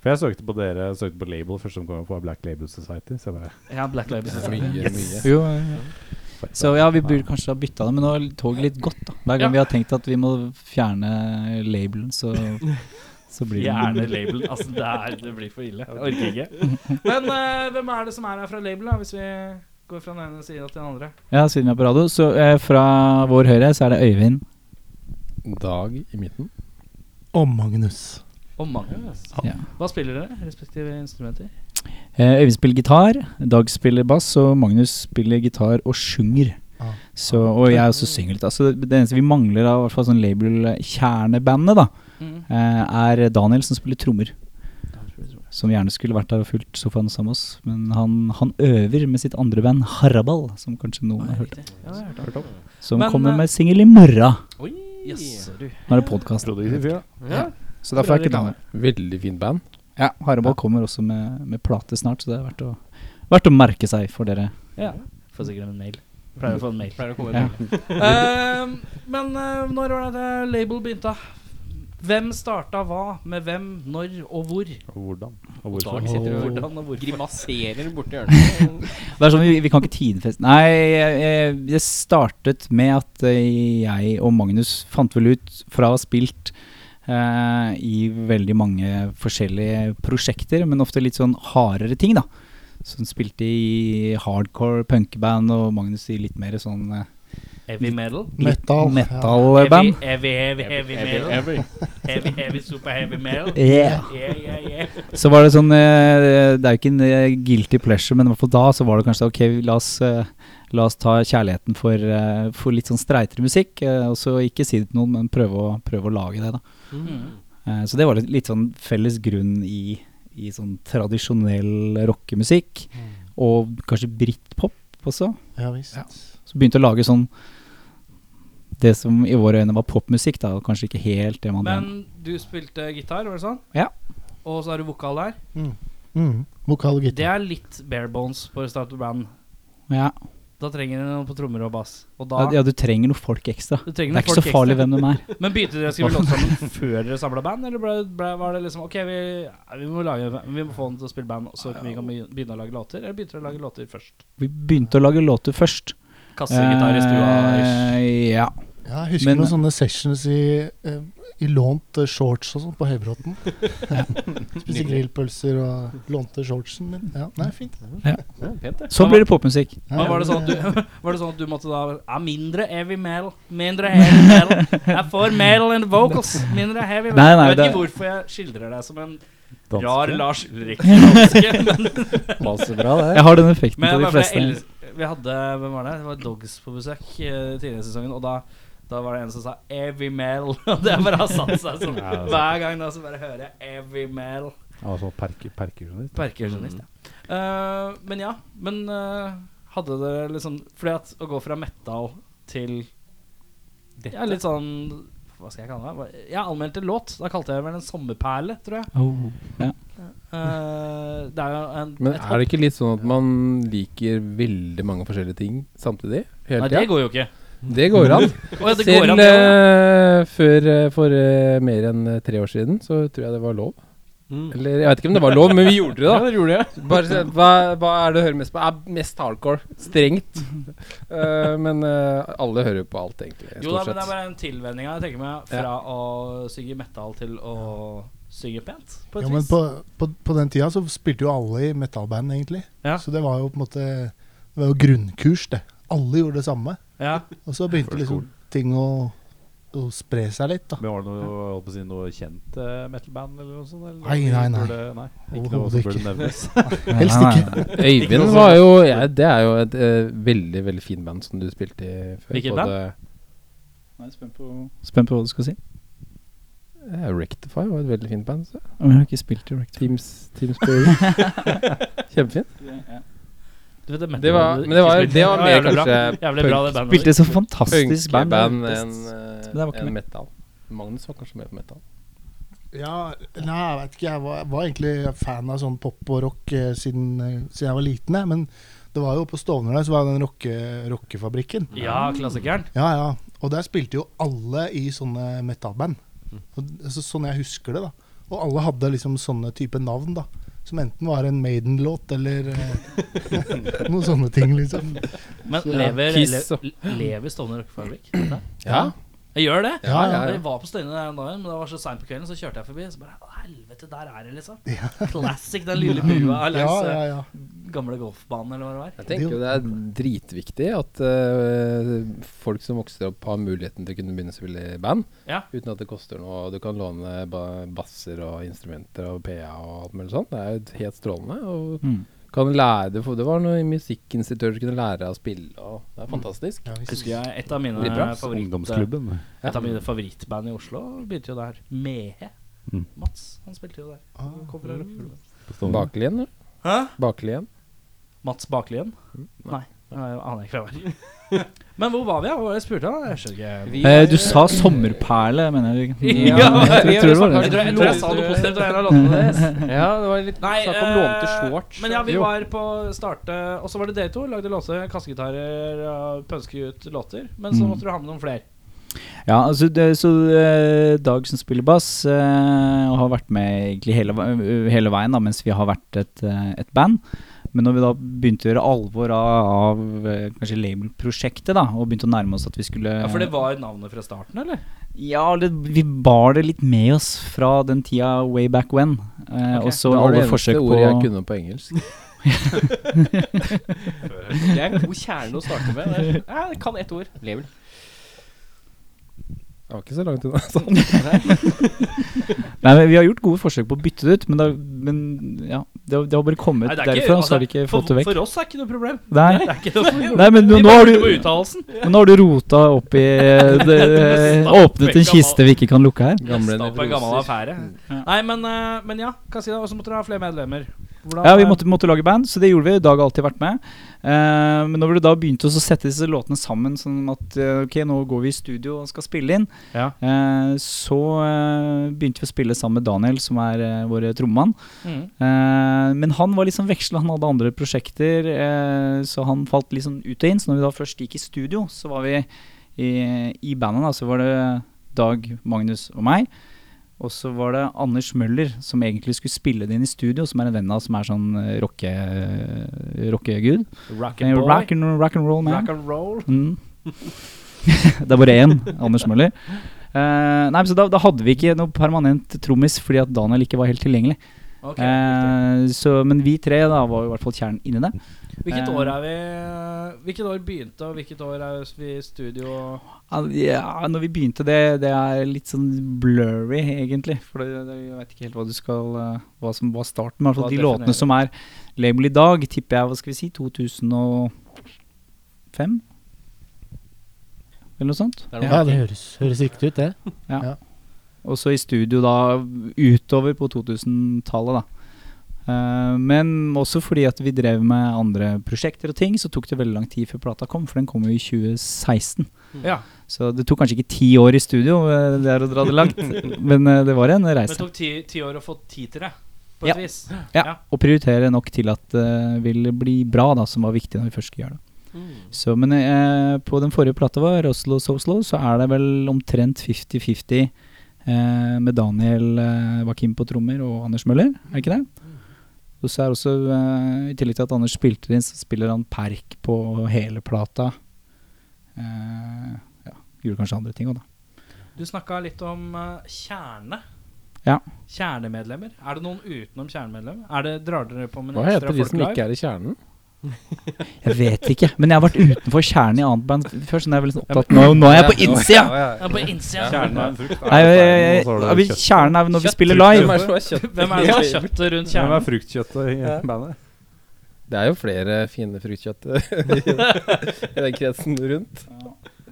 For jeg søkte på dere, søkte på label første som kom på Black Label Society. Så jeg bare Ja, Black Label. Mye, mye. Jo, ja, ja. Så ja, vi burde kanskje ha bytta det, men nå er toget litt godt, da. Hver gang Ja. vi har tenkt at vi må fjerne labelen, så, <laughs> så blir Gjerne label. Altså, det, er, det blir for ille. Jeg orker ikke. Men uh, hvem er det som er her fra label, da, hvis vi går fra den ene sida til den andre? Ja, siden vi er på radio. Så uh, fra vår høyre så er det Øyvind. Dag i midten. Og Magnus. Og Magnus. Ja. Hva spiller dere? Respektive instrumenter? Uh, Øyvind spiller gitar, Dag spiller bass, og Magnus spiller gitar og synger. Ah. Så, og jeg også synger litt. Altså, det eneste vi mangler av i hvert fall sånn label-kjernebandet, da, Mm. eh, er Daniel som spiller trommer. Som gjerne skulle vært der og fulgt sofaen sammen med oss. Men han, han øver med sitt andre band, Harabal, som kanskje noen har hørt. Ja, det har hørt om. Som Men, kommer eh, med singel i morgen. Oi. Yes, du. Nå er det podkast. Ja. Ja. Så derfor er ikke Daniel. Veldig fint band. Ja, Harabal kommer også med, med plate snart, så det er verdt å, verdt å merke seg for dere. Ja. Får sikkert en mail. Pleier å få en mail. Pleier å komme Ja. med. <laughs> Ehm, men uh, når var det det label begynte? Hvem starta hva med hvem, når og hvor? Og hvordan. Og Dag hvorfor. sitter og Hvordan og hvorfor? grimaserer borti hjørnet. Det er sånn, vi, vi kan ikke tidfeste Nei, det startet med at eh, jeg og Magnus fant vel ut fra å ha spilt eh, i veldig mange forskjellige prosjekter, men ofte litt sånn hardere ting, da. Som spilte i hardcore punkeband, og Magnus i litt mer sånn eh, Heavy metal? Metal. metal-band. Heavy, heavy, heavy, heavy metal? Heavy, heavy, super heavy metal? <laughs> Yeah. Yeah, yeah, yeah. Så var det sånn eh, Det er jo ikke en eh, guilty pleasure, men i hvert fall da så var det kanskje ok, la oss, eh, la oss ta kjærligheten for, for litt sånn streitere musikk. og så ikke si det til noen, men prøve å, prøve å lage det, da. Mm. Eh, så det var litt, litt sånn felles grunn i, i sånn tradisjonell rockemusikk. Og kanskje britpop også. Ja visst. Så begynte å lage sånn det som i våre øyne var popmusikk, da. Kanskje ikke helt det man Men du spilte gitar, var det sånn? Ja. Og så er du vokal der. Mm. Mm. Vokal og gitar. Det er litt bare bones for å starte band. Ja. Da trenger du noen på trommer og bass. Og da Ja, du trenger noen folk ekstra. Noen Det er ikke så farlig ekstra. hvem de er. <laughs> Men begynte dere å skrive låter sammen før dere samla band, eller ble, ble, var det liksom Ok, vi, vi, må lage, vi må få dem til å spille band, så vi kan begy- begynne å lage låter? Eller begynte dere å lage låter først? Vi begynte å lage låter først. Kassegitar i stua? Eh, ja. Ja, jeg husker Men- noen sånne sessions i, eh, i lånt eh, shorts og sånn på Høybråten. <laughs> Spiste grillpølser og lånte shortsen min. Ja, nei, fint. Ja, pent, det. Så blir det popmusikk. Ja, var, det sånn du, <laughs> <laughs> var det sånn at du måtte da Ja, mindre heavy metal. Mindre heavy metal. Jeg får metal and vocals. Mindre heavy metal. Nei, nei, jeg vet ikke hvorfor jeg skildrer deg som en Danske. rar Lars Ulrik-danske. Passer bra, det. Jeg har den effekten men på de fleste. vi hadde Hvem var det? Det var Dogs på besøk uh, tidligere i sesongen. Og da, da var det en som sa 'Every metal'. <laughs> Og det bare har satt seg sånn. Det sant. Hver gang da så bare hører jeg 'Every metal'. Altså sånn perker, perkusjonist. Perkusjonist, ja. Uh, men ja, men uh, hadde dere liksom Fordi at å gå fra metal til Ja, litt sånn Hva skal jeg kalle det? Jeg anmeldte en låt. Da kalte jeg det vel en sommerperle, tror jeg. Oh, ja. Uh, det er jo en Men er det ikke litt sånn at man liker veldig mange forskjellige ting samtidig? Hele Nei, det går jo ikke. Det går an. <laughs> Å, ja, det går Selv an, ja. eh, før uh, for uh, mer enn tre år siden så tror jeg det var lov. Mm. Eller jeg vet ikke om det var lov, men vi gjorde det, <laughs> Ja, da. det gjorde jeg. Bare se, hva, hva er det du hører mest på? Er mest hardcore. Strengt. <laughs> Eh, men alle hører jo på alt, egentlig. Jo da, men det er bare en tilvenning jeg tenker meg fra å synge metal til å synge pent, på et Ja, men på, på, på den tida så spilte jo alle i metalband, egentlig. Ja. Så det var jo på en måte Det var jo grunnkurs, det. Alle gjorde det samme. Ja. Og så begynte liksom ting å, å spre seg litt, da. Men var det noe, holdt på å si, noe kjent uh, metal-band eller noe sånt? Eller? Nei, nei, nei. Burde, nei. Ikke noe som burde ikke. nevnes. <laughs> Helst ikke. Øyvind var jo ja, Det er jo et uh, veldig, veldig fin band som du spilte i før. Hvilket band? Nei, spenn spent på, spent på hva du skal si. Ja, Rectify var et veldig fint band. Så. Men jeg har ikke spilt i Rectify. Teams, Teams <laughs> Kjempefint. Kjempefint. Du vet, Det var, men det var, det var mer kanskje bra det bandet. Spilte så fantastisk band. band det enn det ikke enn metal. Magnus var kanskje mer på metal. Ja, nei, jeg vet ikke. Jeg var, var egentlig fan av sånn pop og rock eh, siden, eh, siden jeg var liten. Jeg. Men det var jo på Stovner der så var den rocke, rockefabrikken. Ja, klassikeren. Ja, ja. Og der spilte jo alle i sånne metal-band. Så, sånn jeg husker det, da. Og alle hadde liksom sånne type navn, da. Som enten var en Maiden-låt eller eh, <laughs> noen sånne ting, liksom. Men Så, lever, Kiss le, lever Stovner Rockefabrikk? Ja. Ja. Jeg gjør det. Ja, ja, ja. Jeg var på Støyne der en dag, men det var så seint på kvelden, så kjørte jeg forbi. Så bare helvete, der er det, liksom. <laughs> Classic, den lille bua langs Ja, eh, ja, ja. Gamle golfbanen, eller hva det var. Jeg tenker jo det er dritviktig at uh, folk som vokser opp, har muligheten til å kunne begynne å spille i band. Ja. Uten at det koster noe. Du kan låne ba basser og instrumenter og PA og alt mulig sånt. Det er jo helt strålende. Og Mm. kan lære det, for det var noen musikkinstitutører som kunne lære å spille. Og det er fantastisk. ja Husker jeg et av mine favoritt... Et av mine favorittband i Oslo begynte jo der. Mehe. Mm. Mats, han spilte jo der. Ah. Bakelien, eller? Hæ? Mats Baklien? Nei, jeg aner ikke hvem det er. <laughs> Men hvor var vi? Hva var det jeg spurte om? Jeg skjønner ikke. Vi Eh, du sa sommerperle, mener jeg. <laughs> Ja, jeg, tror Jeg det. jeg, tror jeg sa noe positivt om en av <laughs> deres. Ja, det var litt Nei, snakk om eh, lånte shorts. Men ja, vi Jo. var på starte Og så var det dere to. Lagde låter, kassegitarer, pønske ut låter. Men så Mm. måtte du ha med noen flere. Ja, altså det, så eh, Dag som spiller bass, eh, og har vært med egentlig hele, hele veien da, mens vi har vært et, eh, et band. Men når vi da begynte å gjøre alvor av, av eh, kanskje label-prosjektet, da, og begynte å nærme oss at vi skulle Ja, For det var navnet fra starten, eller? Ja, det, vi bar det litt med oss fra den tida way back when. Eh, okay. Og så det var det alle eneste forsøk på ordet jeg kunne på engelsk. <laughs> Det er en god kjerne å starte med. Er- jeg kan ett ord. Level. Det ikke så langt unna. sånn. <laughs> Nei, men Vi har gjort gode forsøk på å bytte det ut, men, da, men ja, det, har- det har bare kommet Nei, det er ikke- derfra, så har de altså, ikke fått det vekk. for oss er ikke noe problem. Nei. Det er ikke noe problem. Nei, men nå, nå, har du, men nå har du rota opp i det, Åpnet en kiste vi ikke kan lukke her. Gamle en gammel affære. Nei, men, eh, men ja, hva si da? Og så måtte dere ha flere medlemmer. Hvordan Ja, vi måtte, måtte lage band, så det gjorde vi. Dag har alltid vært med. Uh, men når vi da begynte å sette disse låtene sammen, sånn at uh, ok, nå går vi i studio og skal spille inn, Ja. uh, så begynte vi å spille sammen med Daniel, som er uh, vår trommemann. Mm. Eh, men han var liksom veksla, han hadde andre prosjekter, så han falt sånn ut og inn. Så når vi da først gikk i studio, så var vi i, i bandet, da, så var det Dag, Magnus og meg. Og så var det Anders Møller som egentlig skulle spille det inn i studio, som er en venn av som er sånn eh, rocke, rockegud. Rock Eh, and boy. Rock and, rock and roll man. Rock and roll. Mm. <laughs> det er bare én, Anders Møller. Uh, nei, men så da, da hadde vi ikke noe permanent trommis fordi at Daniel ikke var helt tilgjengelig. Ok, riktig. Eh, så, men vi tre da var i hvert fall kjernen inni det. Hvilket år er vi Hvilket år begynte, og hvilket år er vi i studio? Ja, når vi begynte det, det er litt sånn blurry, egentlig. For det, det, jeg vet ikke helt hva du skal eh, Hva som var starten. Men de låtene som er label i dag, tipper jeg, hva skal vi si, 2005? Eller noe sånt. Ja, det høres, høres riktig ut, det. Og så i studio da utover på 2000-tallet, da. Eh, men også fordi at vi drev med andre prosjekter og ting, så tok det veldig lang tid før plata kom, for den kom jo i 2016. Ja, Så det tok kanskje ikke ti år i studio, eh, det er å dra det langt, <laughs> men eh, det var en Men det tok ti, ti år å få tid til det, på Ja. et vis. Ja, Og prioritere nok til at det ville bli bra, da, som var viktig når vi først skulle gjøre det. Så, men eh, på den forrige plata vår, Oslo So Slow, så er det vel omtrent 50-50 eh, med Daniel eh, Wakim på trommer og Anders Møller, er det ikke det? Og så er også, eh, i tillegg til at Anders spilte inn, så spiller han perk på hele plata. Uh, ja, gjorde kanskje andre ting òg, da. Du snakka litt om uh, kjerne. Ja. Kjernemedlemmer. Er det noen utenom kjernemedlemmer? Er det, drar dere på med Hva heter de som ikke er i kjernen? Jeg vet ikke, men jeg har vært utenfor kjernen i annet band før, så nå er jeg veldig sånn opptatt Nå, nå er jeg på innsida! Ja, på innsida. Kjernen er en frukt. Nei, jeg- jeg- jeg- Kjernen er når vi spiller live. Hvem er det som har kjøttet rundt kjernen? Hvem er fruktkjøttet i bandet? Det er jo flere fine fruktkjøtt <laughs> i den kretsen rundt.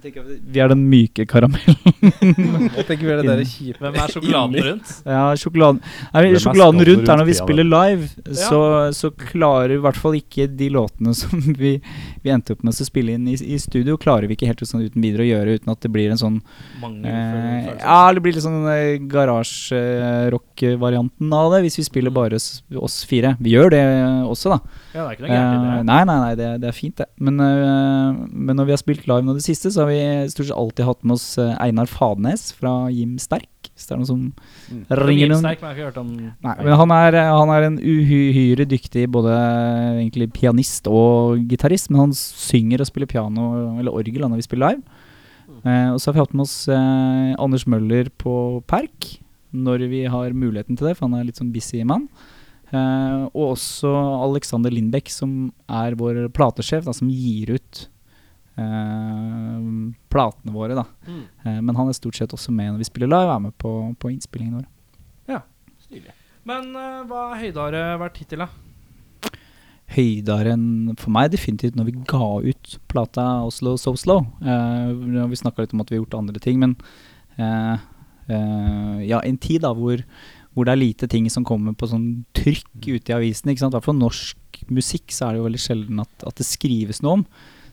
Vi er den myke karamellen. <laughs> Jeg tenker vi er det der kjipe Hvem er sjokoladen rundt? Ja, sjokoladen Nei, er Sjokoladen skapet rundt er når vi spiller live. Ja. Så, så klarer i hvert fall ikke de låtene som vi, vi endte opp med å spille inn i, i studio, klarer vi ikke helt sånn uten videre å gjøre uten at det blir en sånn eh. Ja, det blir litt sånn eh, garasjerock-varianten av det, hvis vi spiller bare s- oss fire. Vi gjør det også, da. Ja, det er ikke noe gærent i Eh, det. nei, nei, nei, det, det er fint, det. Men, uh, men når vi har spilt live nå det siste, så har vi stort sett alltid hatt med oss eh, Einar Fadnes fra Jim Sterk. Hvis det er noen som Mm. ringer noen Sterk, men jeg har ikke hørt om Nei, men han er, han er en uhyre dyktig både egentlig pianist og gitarist, men han synger og spiller piano eller orgel når vi spiller live. Eh, og så har vi hatt med oss eh, Anders Møller på Perk når vi har muligheten til det, for han er litt sånn busy mann. Eh, og også Alexander Lindbekk, som er vår platesjef, da, som gir ut eh, platene våre. da Eh, Men han er stort sett også med når vi spiller live, er med på, på innspillingen vår. Men eh, hva har høydare vært hittil, da? høydere enn for meg definitivt når vi ga ut plata Oslo So Slow. Eh, vi snakka litt om at vi har gjort andre ting, men eh, eh, ja, en tid da hvor, hvor det er lite ting som kommer på sånn trykk ute i avisen. ikke sant? I hvert fall norsk musikk så er det jo veldig sjelden at, at det skrives noe om.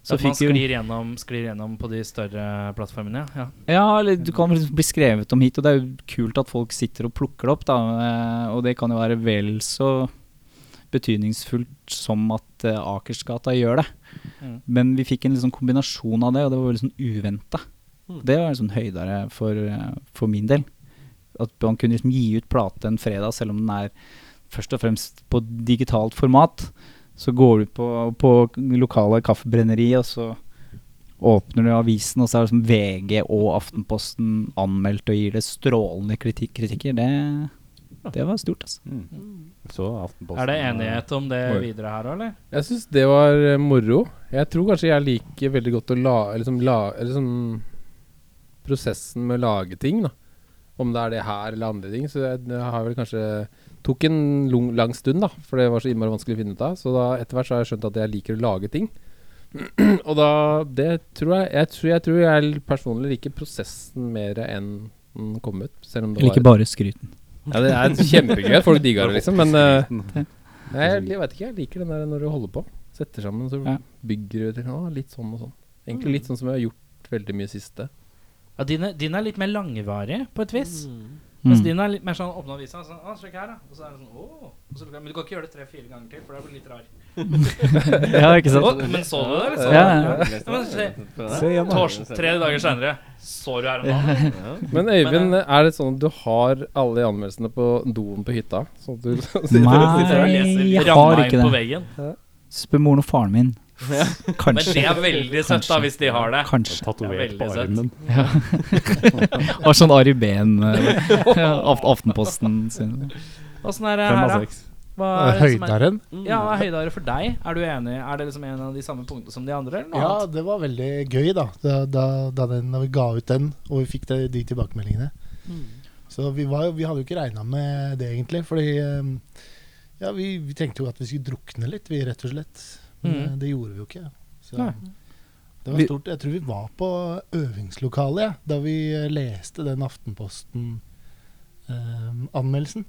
Så At man sklir gjennom, sklir gjennom på de større plattformene? Ja. Ja, eller du kan liksom bli skrevet om hit, og det er jo kult at folk sitter og plukker det opp, da. eh, Og det kan jo være vel så betydningsfullt som at eh, Akersgata gjør det. Mm. Men vi fikk en liksom kombinasjon av det, og det var veldig sånn uventa. Mm. Det var en sånn høydere for, eh, for min del. At man kunne liksom gi ut plate en fredag, selv om den er først og fremst på digitalt format. Så går du på, på lokale kaffebrenneri, og så åpner du avisen, og så er det som VG og Aftenposten anmeldt og gir det strålende kritik kritikker. Det, det var stort, altså. Mm. Så Er det enighet om det videre her òg, eller? Jeg syns det var eh, moro. Jeg tror kanskje jeg liker veldig godt å la, liksom, la eller sånn Prosessen med å lage ting, da. Om det er det her eller andre ting. Så jeg, jeg har vel kanskje Tok en lang, lang stund, da, for det var så innmari vanskelig å finne ut av. Så da etter hvert så har jeg skjønt at jeg liker å lage ting. <clears throat> Og da Det tror jeg Jeg tror jeg, tror jeg personlig liker prosessen mer enn den kom ut. Selv om det Jeg liker var bare skryten. Ja, det er kjempegøy at folk digger det, liksom, men <laughs> uh, jeg, jeg vet ikke, jeg liker den der når du holder på. Setter sammen, så Ja. bygger du til å, litt sånn og sånn. Egentlig litt sånn som jeg har gjort veldig mye siste. Ja, din, er, din er litt mer langvarig, på et vis. Mens Mm. din er litt mer sånn åpne avisa, sånn, ah, sjekk her, da. Og så er det sånn, åh. Og så, men du kan ikke gjøre det tre-fire ganger til, for det blir litt rar. <laughs> Ja, ikke sant? Å, men så du det, liksom? Ja, ja. Ja, men se. Tors, tre dager senere, så du her om dagen? Men Øyvind, er det sånn at du har alle de anmeldelsene på doen på hytta? Sånn at du <laughs> sitter og Nei. sitter og leser jeg har ikke det. Spør moren og faren min. Men det er veldig søtt, da, hvis de har det. Kanskje. Tatovert på armen. Har <laughs> sånn Ari Behn eh, <laughs> Aftenposten sin. Åssen er det her, da? Hva er det som er, ja, hva er høydare for deg? Er du enig? Er det liksom en av de samme punktene som de andre? Eller noe Ja, annet? det var veldig gøy, da. Da, da, da, den, da vi ga ut den, og vi fikk det, de tilbakemeldingene. Så vi, var, vi hadde jo ikke regna med det, egentlig. Fordi eh, ja, vi, vi tenkte jo at vi skulle drukne litt, vi, rett og slett. Men Mm. eh, det gjorde vi jo ikke. Så Nei. det var stort. Jeg tror vi var på øvingslokalet ja, da vi eh, leste den Aftenposten-anmeldelsen.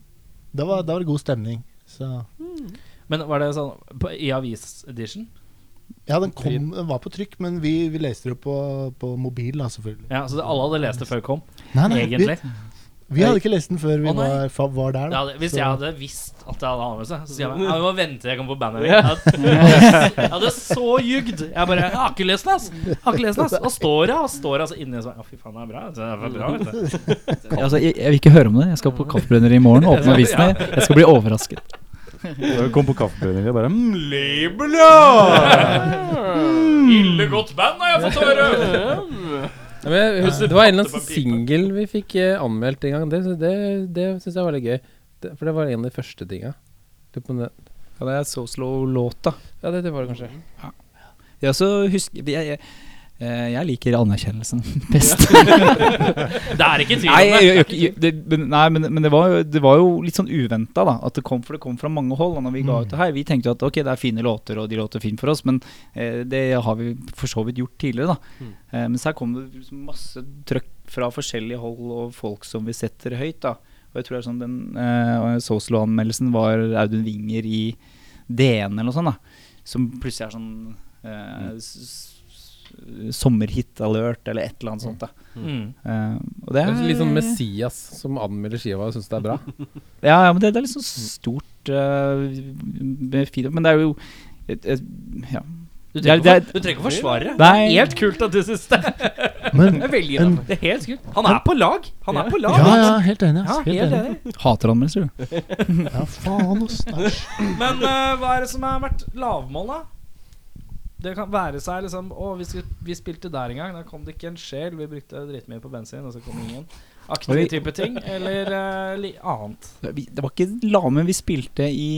da, var, da var det god stemning. Så Men var det sånn på, i avis-edition? ja, den, kom, den var på trykk, men vi, vi leste det på, på mobil, da, selvfølgelig. Ja, Så alle hadde lest det før det kom? Nei, nei, Egentlig? Vi, vi hadde ikke lest den før vi var, var der. Hadde, hvis Så- jeg hadde visst at jeg hadde anmeldelse, så sier jeg bare, ja, vi må vente til jeg kommer på bandet. Jeg hadde- jeg hadde så jugd. Jeg bare Jeg har ikke lest den, ass! Jeg har ikke lest den, ass! Og står jeg, og står jeg altså inni sånn Å, fy faen, det er bra. Det er bra, vet du. <laughs> Altså, jeg, jeg vil ikke høre om det. Jeg skal på Kaffebrønner i morgen. Åpne avisene. Jeg skal bli overrasket. <laughs> Jeg kom på kaffebrenneriet og bare mm, label, <laughs> Ille godt band har jeg fått høre! Ja, men jeg husker, det var en eller annen singel vi fikk eh, anmeldt en gang. Det, det, det syns jeg var litt gøy. Det, for det var en av de første tinga. Ja, det er So Slow-låta. Ja, det, det var det kanskje. Jeg også husker jeg, jeg, jeg liker anerkjennelsen <laughs> best. <laughs> Det er ikke tvil om det. nei men, men det, var det var jo litt sånn uventa, da. At det kom, for det kom fra mange hold. Når vi ga ut det her Vi tenkte jo at ok, det er fine låter, og de låter fint for oss, men eh, det har vi for så vidt gjort tidligere, da. Eh, men så her kom det masse trøkk fra forskjellige hold og folk som vi setter høyt, da. Og jeg tror det er sånn den eh, Soslo-anmeldelsen var Audun Winger i DN eller noe sånt, da. Som plutselig er sånn eh, s- Sommerhit-alert eller et eller annet sånt. da Mm. Uh, Og det Det er litt sånn Messias som anmelder skiva og syns det er bra. <laughs> Ja, ja men det, det er litt sånn stort uh, Men det er jo et, et, ja. Du er- trenger, er- ikke, ikke forsvare det. Er helt kult at du syns det. <laughs> Men Det er en-. Det er helt kult. Han er på lag. Han er på lag. Ja, ja, helt enig. Ja, helt helt enig. enig. Hater anmeldelser, du. <laughs> Ja, faen, ass. Men uh, hva er det som har vært lavmål, da? Det kan være seg liksom Å, vi, skal, vi spilte der en gang. Da kom det ikke en sjel. Vi brukte dritmye på bensin, og så kom ingen. Aktig type ting. Eller uh, li annet. Det var ikke lame vi spilte i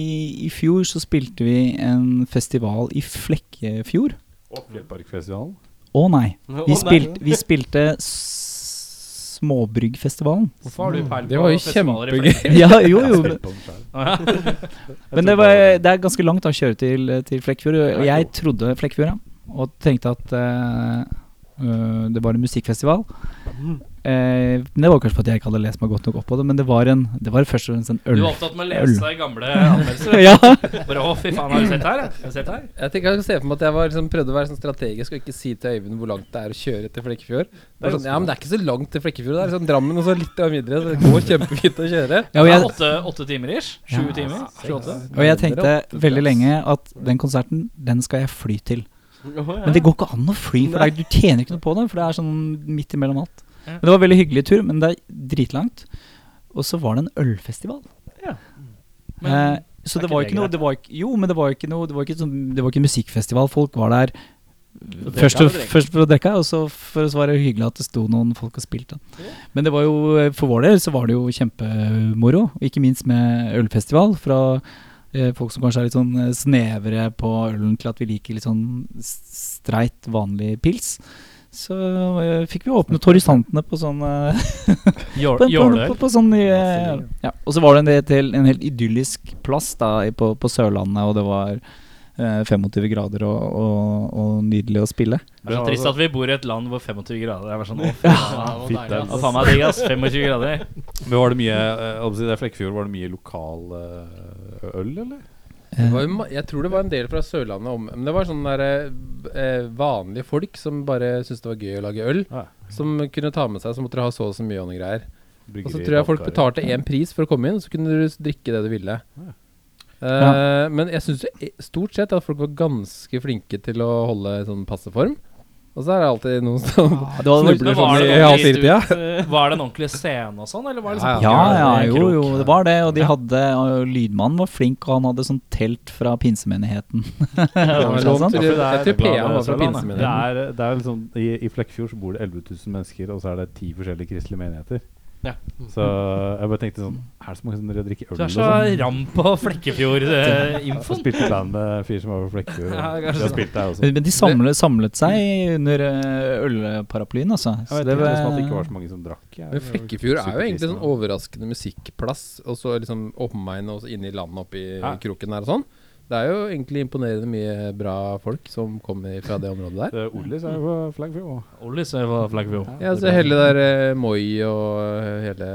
I fjor så spilte vi en festival i Flekkefjord. Fjellparkfestivalen. Å nei. Vi, spilte, vi spilte s- Småbryggfestivalen. Hvorfor har du peil Det var jo kjempegøy. <laughs> <laughs> Ja, jo, jo. På. <laughs> Men det, var, det er ganske langt å kjøre til, til Flekkefjord. Og jeg trodde Flekkefjord, ja. Og tenkte at øh, det var en musikkfestival. Eh, det var kanskje fordi jeg ikke hadde lest meg godt nok opp på det, men det var, en, det var først og fremst en Du øl. var opptatt med å lese gamle <laughs> anmeldelser? ja. Bare, å, fy faen, har du sett her? Har du sett her? Jeg tenker jeg kan se for meg at jeg var liksom, prøvde å være sånn strategisk og ikke si til Øyvind hvor langt det er å kjøre til Flekkefjord. Det er sånn, ja, men det er ikke så langt til Flekkefjord. Det er sånn Drammen og så litt videre. Så det går kjempefint å kjøre. Ja, og Det er jeg, åtte, åtte timer ish? Sju Ja. timer? Sju-åtte? og jeg tenkte veldig lenge at den konserten, den skal jeg fly til. Men det går ikke an å fly, for det er, du tjener ikke noe på det. For det er sånn midt imellom alt. Ja. Men det var en veldig hyggelig tur, men det er dritlangt. Og så var det en ølfestival. Men eh, så det var ikke noe det var ikke, Jo, men det var ikke noe Det var ikke, sånn, det var ikke musikkfestival. Folk var der først, og først for å drikke, og så for så var det hyggelig at det sto noen folk og spilte. Men det var jo for vår del så var det jo kjempemoro, ikke minst med ølfestival. Fra eh, folk som kanskje er litt sånn eh, snevre på ølen, til at vi liker litt sånn streit, vanlig pils. Så eh, fikk vi åpnet horisontene på sånn eh, <laughs> på, på, på, sånn eh, ja. Og så var det en, del- til, en helt idyllisk plass da på, på Sørlandet, og det var eh, 25 grader og, og, og nydelig å spille. Det er så trist at vi bor i et land hvor 25 grader er sånn Å, Ja. faen, meg digg, ass. 25 grader. Men var det mye er Flekkefjord, var det mye lokal øl, eller? Jo jeg tror det var en del fra Sørlandet om Men det var sånne der, eh, vanlige folk som bare syntes det var gøy å lage øl. Ja. Som kunne ta med seg, så måtte du ha så og så mye og noen greier. Og så tror jeg folk betalte én pris for å komme inn, så kunne du drikke det du ville. Ja. Eh, Men jeg syns stort sett at folk var ganske flinke til å holde sånn passe form. Og så er det alltid noen som ja, snubler sånn var i det halv fire-tida. <laughs> Var det en ordentlig scene og sånn, eller var det Ja, liksom Ja, ja, en jo, jo, det var det. Og de hadde og Lydmannen var flink, og han hadde sånn telt fra pinsemenigheten. <laughs> Ja, Jeg tror PA var fra det er, det er liksom, i, I Flekkefjord så bor det 11 000 mennesker, og så er det ti forskjellige kristelige menigheter. Ja. Så jeg bare tenkte sånn Er det så mange som driver og drikker øl Du er så sånn? ram på <laughs> Jeg Flekkefjord-infoen. spilte i band med fyr som var på Flekkefjord. Ja, og har spilt der også. Men de samlet, samlet seg under eh, ølparaplyen, altså. Jeg Så vet det var- liksom at det ikke var så mange som drakk. jeg. Men Flekkefjord er jo egentlig sånn overraskende musikkplass, og så liksom omegn og så inne i landet oppi Ja. kroken der og sånn. Det er jo egentlig imponerende mye bra folk som kommer fra det området der. Ollis er jo fra Flekkefjord. Ollis er fra Flekkefjord. Ja, så hele der eh, Moi og eh, hele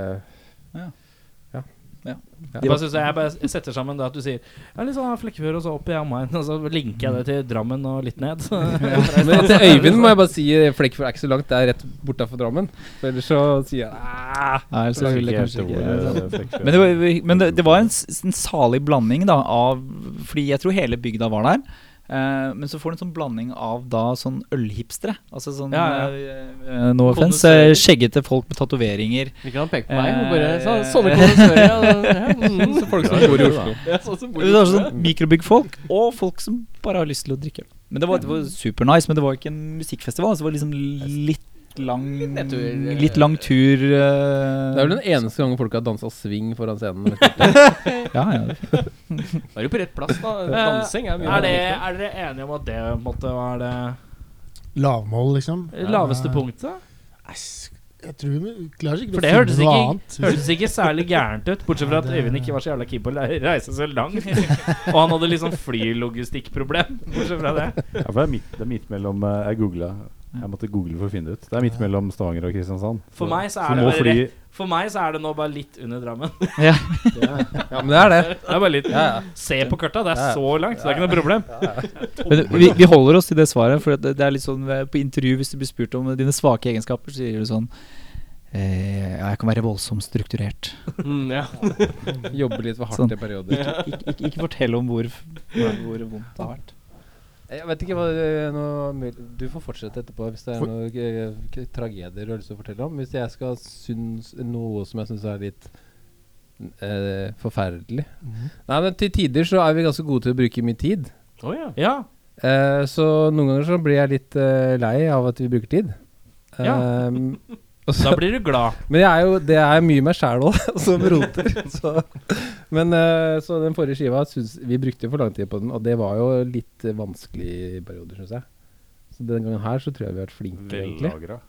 Jeg bare, synes jeg, jeg bare setter sammen det at du sier Ja, litt sånn Flekkefjord og så opp i omegn, og så linker jeg det til Drammen og litt ned. <laughs> Men til Øyvind må jeg bare si eh, Flekkefjord er ikke så langt, det er rett bortafor Drammen. For ellers så sier jeg ah, Nei, så Jeg ville husker kanskje ikke Flekkefjord. Men det var, men det, det var en, en salig blanding da av Fordi jeg tror hele bygda var der. Eh, men så får du en sånn blanding av da sånn ølhipstere. Altså sånn Ja, ja. Uh, No offense. Eh, Skjeggete folk med tatoveringer. Vi kan peke på meg bare så, Sånne kondensører. Mm. <laughs> Så folk som bor i Oslo. ja, sånn som bor i Oslo. sånn mikrobyggfolk og folk som bare har lyst til å drikke øl. Men det var, det var super nice, men det var ikke en musikkfestival. Så det var liksom litt lang nedtur, eh. Litt lang tur. Det eh, er vel den eneste gangen folk har dansa swing foran scenen. <laughs> ja, ja. Da er du på rett plass, da. Dansing er mye Er, det, er dere enige om at det måtte være det Lavmål, liksom. laveste punktet? Jeg tror vi klarer ikke For det hørtes noe ikke, annet. hørtes ikke særlig gærent ut, bortsett fra at <laughs> Øyvind ikke var så jævla keen på å reise så langt. <laughs> Og han hadde liksom flylogistikkproblem, bortsett fra det. Ja, for det er midt, det er midt mellom eh, Jeg googla. Jeg måtte google for å finne det ut. Det er midt mellom Stavanger og Kristiansand. For meg så Så er det fly For meg så er det nå bare litt under Drammen. <laughs> ja. Ja, men det er det. Det er bare litt Ja, ja. Se på karta, det er så langt, så det er ikke noe problem. <laughs> Men vi, vi holder oss til det svaret, for det, det er litt sånn eh, på intervju hvis du blir spurt om dine svake egenskaper, så sier du sånn eh, Ja, jeg kan være voldsomt strukturert. Mm, ja. <laughs> Jobbe litt for hardt Sånn. i perioder. Ikke, ikke, ikke, ikke fortell om hvor, hvor, hvor vondt det har vært. Jeg vet ikke hva noe, Du får fortsette etterpå hvis det er For- noen eh, tragedier du har lyst til å fortelle om. Hvis jeg skal synes noe som jeg syns er litt eh, forferdelig. Nei, men til tider så er vi ganske gode til å bruke mye tid. Oh, ja. Ja. Eh, så noen ganger så blir jeg litt eh, lei av at vi bruker tid. Ja. Da blir du glad. <laughs> men jeg er jo, det er mye meg sjæl òg, <laughs> som roter. Så. Men eh, så den forrige skiva synes, Vi brukte jo for lang tid på den, og det var jo litt vanskelig i perioder, syns jeg. Så den gangen her så tror jeg vi har vært flinkere, egentlig.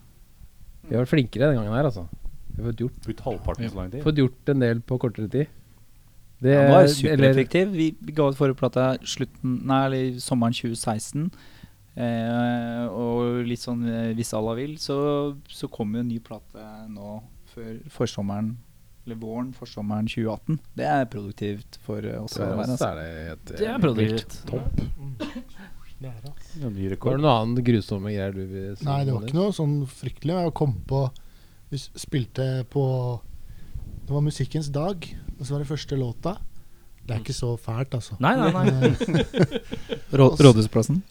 Vi har vært flinkere den gangen her, altså. Vi har fått gjort, Brukt halvparten så lang tid. fått gjort en del på kortere tid. Det, ja, var eller- supereffektiv. Vi, vi ga ut forrige plate slutten Nei, sommeren 2016. Eh, og litt sånn eh, hvis Allah vil, så, så kommer jo en ny plate nå før forsommeren Eller våren, forsommeren 2018. Det er produktivt for eh, oss. Det er, være, er altså. det eh, Det er produktivt. Topp. ny Var rekord. det noe annet grusomme greier du vil si? Nei, det var ikke noe sånn fryktelig. Jeg kom på Vi spilte på Det var musikkens dag, og så var det første låta. Det er ikke så fælt, altså. Nei, nei, nei. Eh, <laughs> <laughs> Rådhusplassen.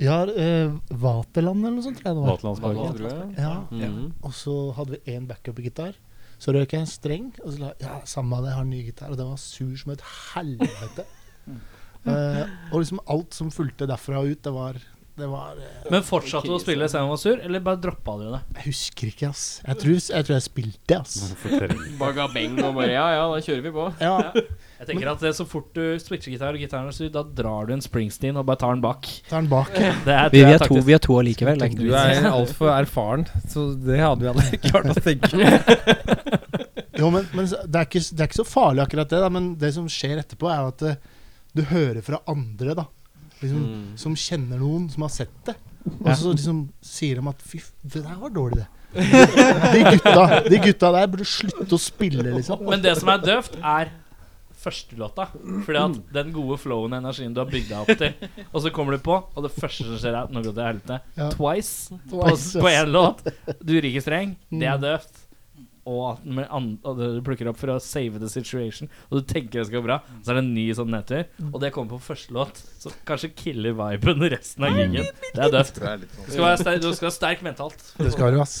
Ja, eh, Vaterland eller noe sånt, tror jeg det var. Vaterlandsparken. Ja. Mm. Og så hadde vi én backup-gitar. Så røk jeg en streng, og så la ja, samme det, jeg har en ny gitar. Og den var sur som et helvete. uh, <laughs> og liksom alt som fulgte derfra og ut, det var Det var eh, Men fortsatte du å spille selv om du var sur, eller bare droppa du det? Jeg husker ikke, ass. Jeg tror jeg, tror jeg spilte, ass. ga <laughs> Bagabeng og bare Ja ja, da kjører vi på. Ja, Jeg tenker at det, Så fort du switcher gitar og gitaren er sur, da drar du en Springsteen og bare tar den bak. tar den bak. Det er, <laughs> Vi, tror vi, jeg er to, taktisk. vi er to allikevel. Det er ikke Du noe vits. er altfor erfaren, så det hadde vi aldri <laughs> klart å tenke. Jo, men, men så- det, er ikke, det er ikke så farlig akkurat det, da, men det som skjer etterpå, er jo at eh, du hører fra andre, da. Liksom, Mm. Som kjenner noen som har sett det. Og så liksom sier de at fy, det der var dårlig, det. <laughs> De gutta, de gutta der burde slutte å spille, liksom. Men det som er døvt, er første låta. Fordi at den gode flowen og energien du har bygd deg opp til, og så kommer du på, og det første som skjer, er at nå går det til helvete. Twice på, Twice, på én låt. Du ikke streng. Det Mm. er døvt. Og at med an du plukker opp for å save the situation, og du tenker det skal gå bra, så er det en ny sånn nedtur. Og det kommer på første låt, så kanskje killer viben resten av gigen. Det er døvt. Du skal være sterk, du skal være sterk mentalt. Det skal du, ass.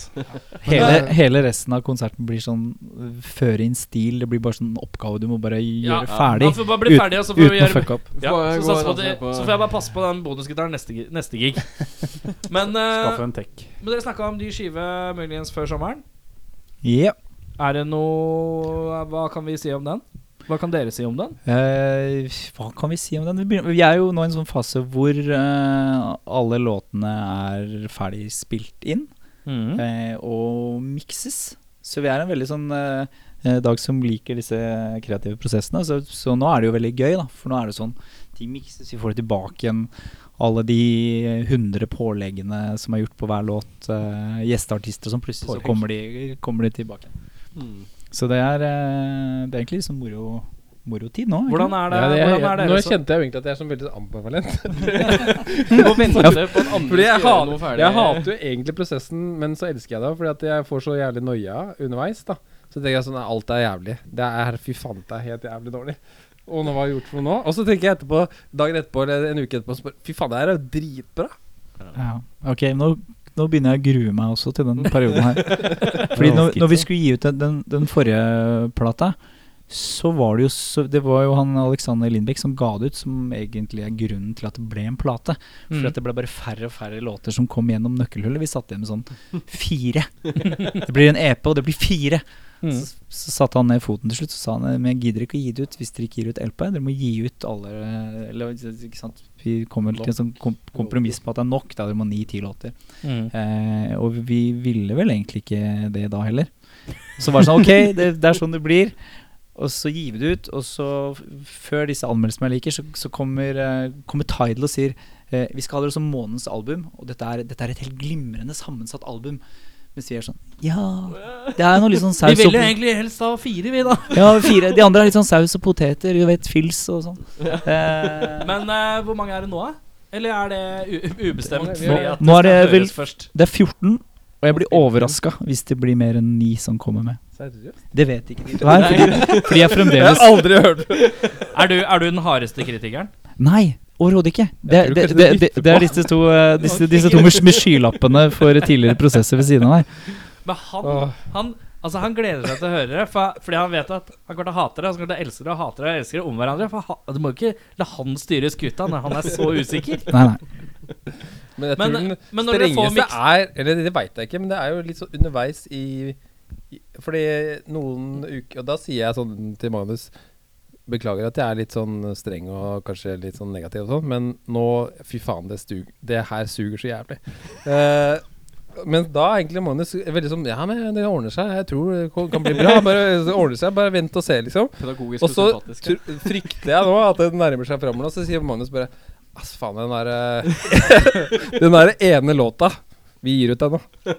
Hele, hele resten av konserten blir sånn øh, føre inn stil. Det blir bare sånn oppgave du må bare Ja, gjøre ferdig. Ja, bare bli ferdig, og så får vi Uten å fucke opp. Ja, så, så, det, så får jeg bare passe på den bonusgitaren neste, neste gig. <laughs> Men, uh, men dere snakka om ny skive muligens før sommeren. Ja. Er det noe Hva kan vi si om den? Hva kan dere si om den? Eh, hva kan vi si om den? Vi, begynner, vi er jo nå i en sånn fase hvor eh, alle låtene er ferdig spilt inn eh, og mikses. Så vi er en veldig sånn eh, eh, dag som liker disse kreative prosessene. Så, så nå er det jo veldig gøy, da. For nå er det sånn Ting mikses, vi får det tilbake igjen. Alle de 100 påleggene som er gjort på hver låt. uh, gjesteartister og sånn. Plutselig så kommer de, kommer de tilbake. Så det er, uh, det er egentlig liksom moro, morotid nå. Hvordan er det? Ja, det hvordan er det nå så- kjente jeg jo egentlig at jeg er sånn veldig ambivalent. <laughs> <laughs> Fordi jeg, hat, jeg hater jo egentlig prosessen, men så elsker jeg det. Fordi at jeg får så jævlig noia underveis. da Så tenker jeg sånn Alt er jævlig. Det er fy faen, det er helt jævlig dårlig. Og nå hva har jeg gjort for noe nå? Og så tenker jeg etterpå, dagen etterpå eller en uke etterpå spør, Fy faen, det her er jo dritbra. Ja, ok, nå, nå begynner jeg å grue meg også til den perioden her. <laughs> Fordi når, når vi skulle gi ut den, den, den forrige plata, så var det jo så, Det var jo han Alexander Lindbekk som ga det ut, som egentlig er grunnen til at det ble en plate. For Mm. at det ble bare færre og færre låter som kom gjennom nøkkelhullet. Vi satt igjen med sånn <laughs> fire. Det blir en EP, og det blir fire. Mm. Så, så satte han ned foten til slutt Så sa han men jeg gidder ikke å gi det ut hvis dere ikke gir ut LP. Dere må gi ut alle Eller ikke sant Vi kommer til en sånn kom kompromiss på at det er nok. Da dere må ni-ti låter. Mm. Eh, og vi ville vel egentlig ikke det da heller. Så var det sånn Ok, det, det er sånn det blir. Og så gir vi det ut, og så før disse anmeldelsene jeg liker, så, så kommer, eh, kommer Tidal og sier eh, vi skal ha det som månedens album, og dette er, dette er et helt glimrende sammensatt album. Vi sier sånn Ja, det er noe litt sånn saus vil ville egentlig helst ha fire, vi, da. ja, fire. De andre er litt sånn saus og poteter, du vet, fils og sånn. Eh, Men eh, hvor mange er det nå, da? Eller er det u ubestemt? Nå- nå er det vel- først. det er 14, og jeg blir overraska hvis det blir mer enn ni som kommer med. Seriøst? Det vet ikke de Nei, fordi, fordi jeg <laughs> fremdeles aldri hørt Er du, er du den hardeste kritikeren? Nei, overhodet ikke. Det, det, det, det det, er disse to, eh, disse, disse to med, skylappene for tidligere prosesser ved siden av deg. Men han, han Altså Han gleder seg til å høre det, for, fordi han vet at han kommer til å hate det. Han kommer til å elske det og hate det og elske det om hverandre. For ha, Du må ikke la han styre skuta når han er så usikker. Nei, nei. Men jeg Men, tror den men dere får strengeste er Eller det veit jeg ikke, men det er jo litt sånn underveis i, i Fordi noen uker Og da sier jeg sånn til Magnus Beklager at jeg er litt sånn streng og kanskje litt sånn negativ og sånn, men nå Fy faen, det, stug, det her suger så jævlig. Uh, men da er egentlig Magnus veldig sånn Ja, men det ordner seg. Jeg tror det kan- bli bra. Bare det ordner seg. Bare vent og se, liksom. Pedagogisk Og så frykter jeg nå at det nærmer seg framover. Og så sier Magnus bare Ass, faen, den derre eh, <laughs> Den derre ene låta. Vi gir ut den da. <laughs>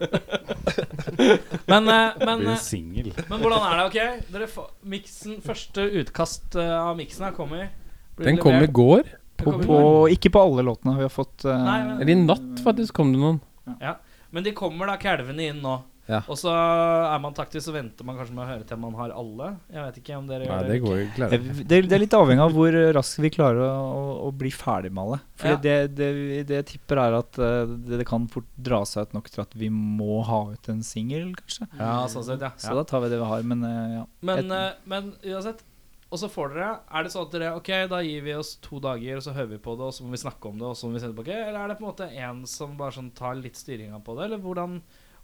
Men, eh, men, eh, men hvordan er det? ok? Dere får, miksen, Første utkast eh, av miksen her kommer. Blir Den kom i går. På, på, ikke på alle låtene. Vi har fått uh, Nei, men- Eller i natt, faktisk, kom det noen. Ja. Men de kommer da kalvene inn nå. Ja. Og så er man taktisk, så venter man kanskje med å høre til man har alle. Jeg vet ikke om dere Nei, gjør det går jo Eh, det, det er litt avhengig av hvor raskt vi klarer å, å, å bli ferdig med alle. For Ja. det, det, det jeg tipper er at eh, det, det kan fort dra seg ut nok til at vi må ha ut en singel, kanskje. Ja, sånn sett, ja. Så da tar vi det vi har. Men eh, ja. Men, Et- eh, men uansett Og så får dere Er det sånn at dere Ok, da gir vi oss to dager, og så hører vi på det, og så må vi snakke om det, og så må vi sende tilbake? Eller er det på en måte en som bare sånn tar litt styringa på det? Eller hvordan,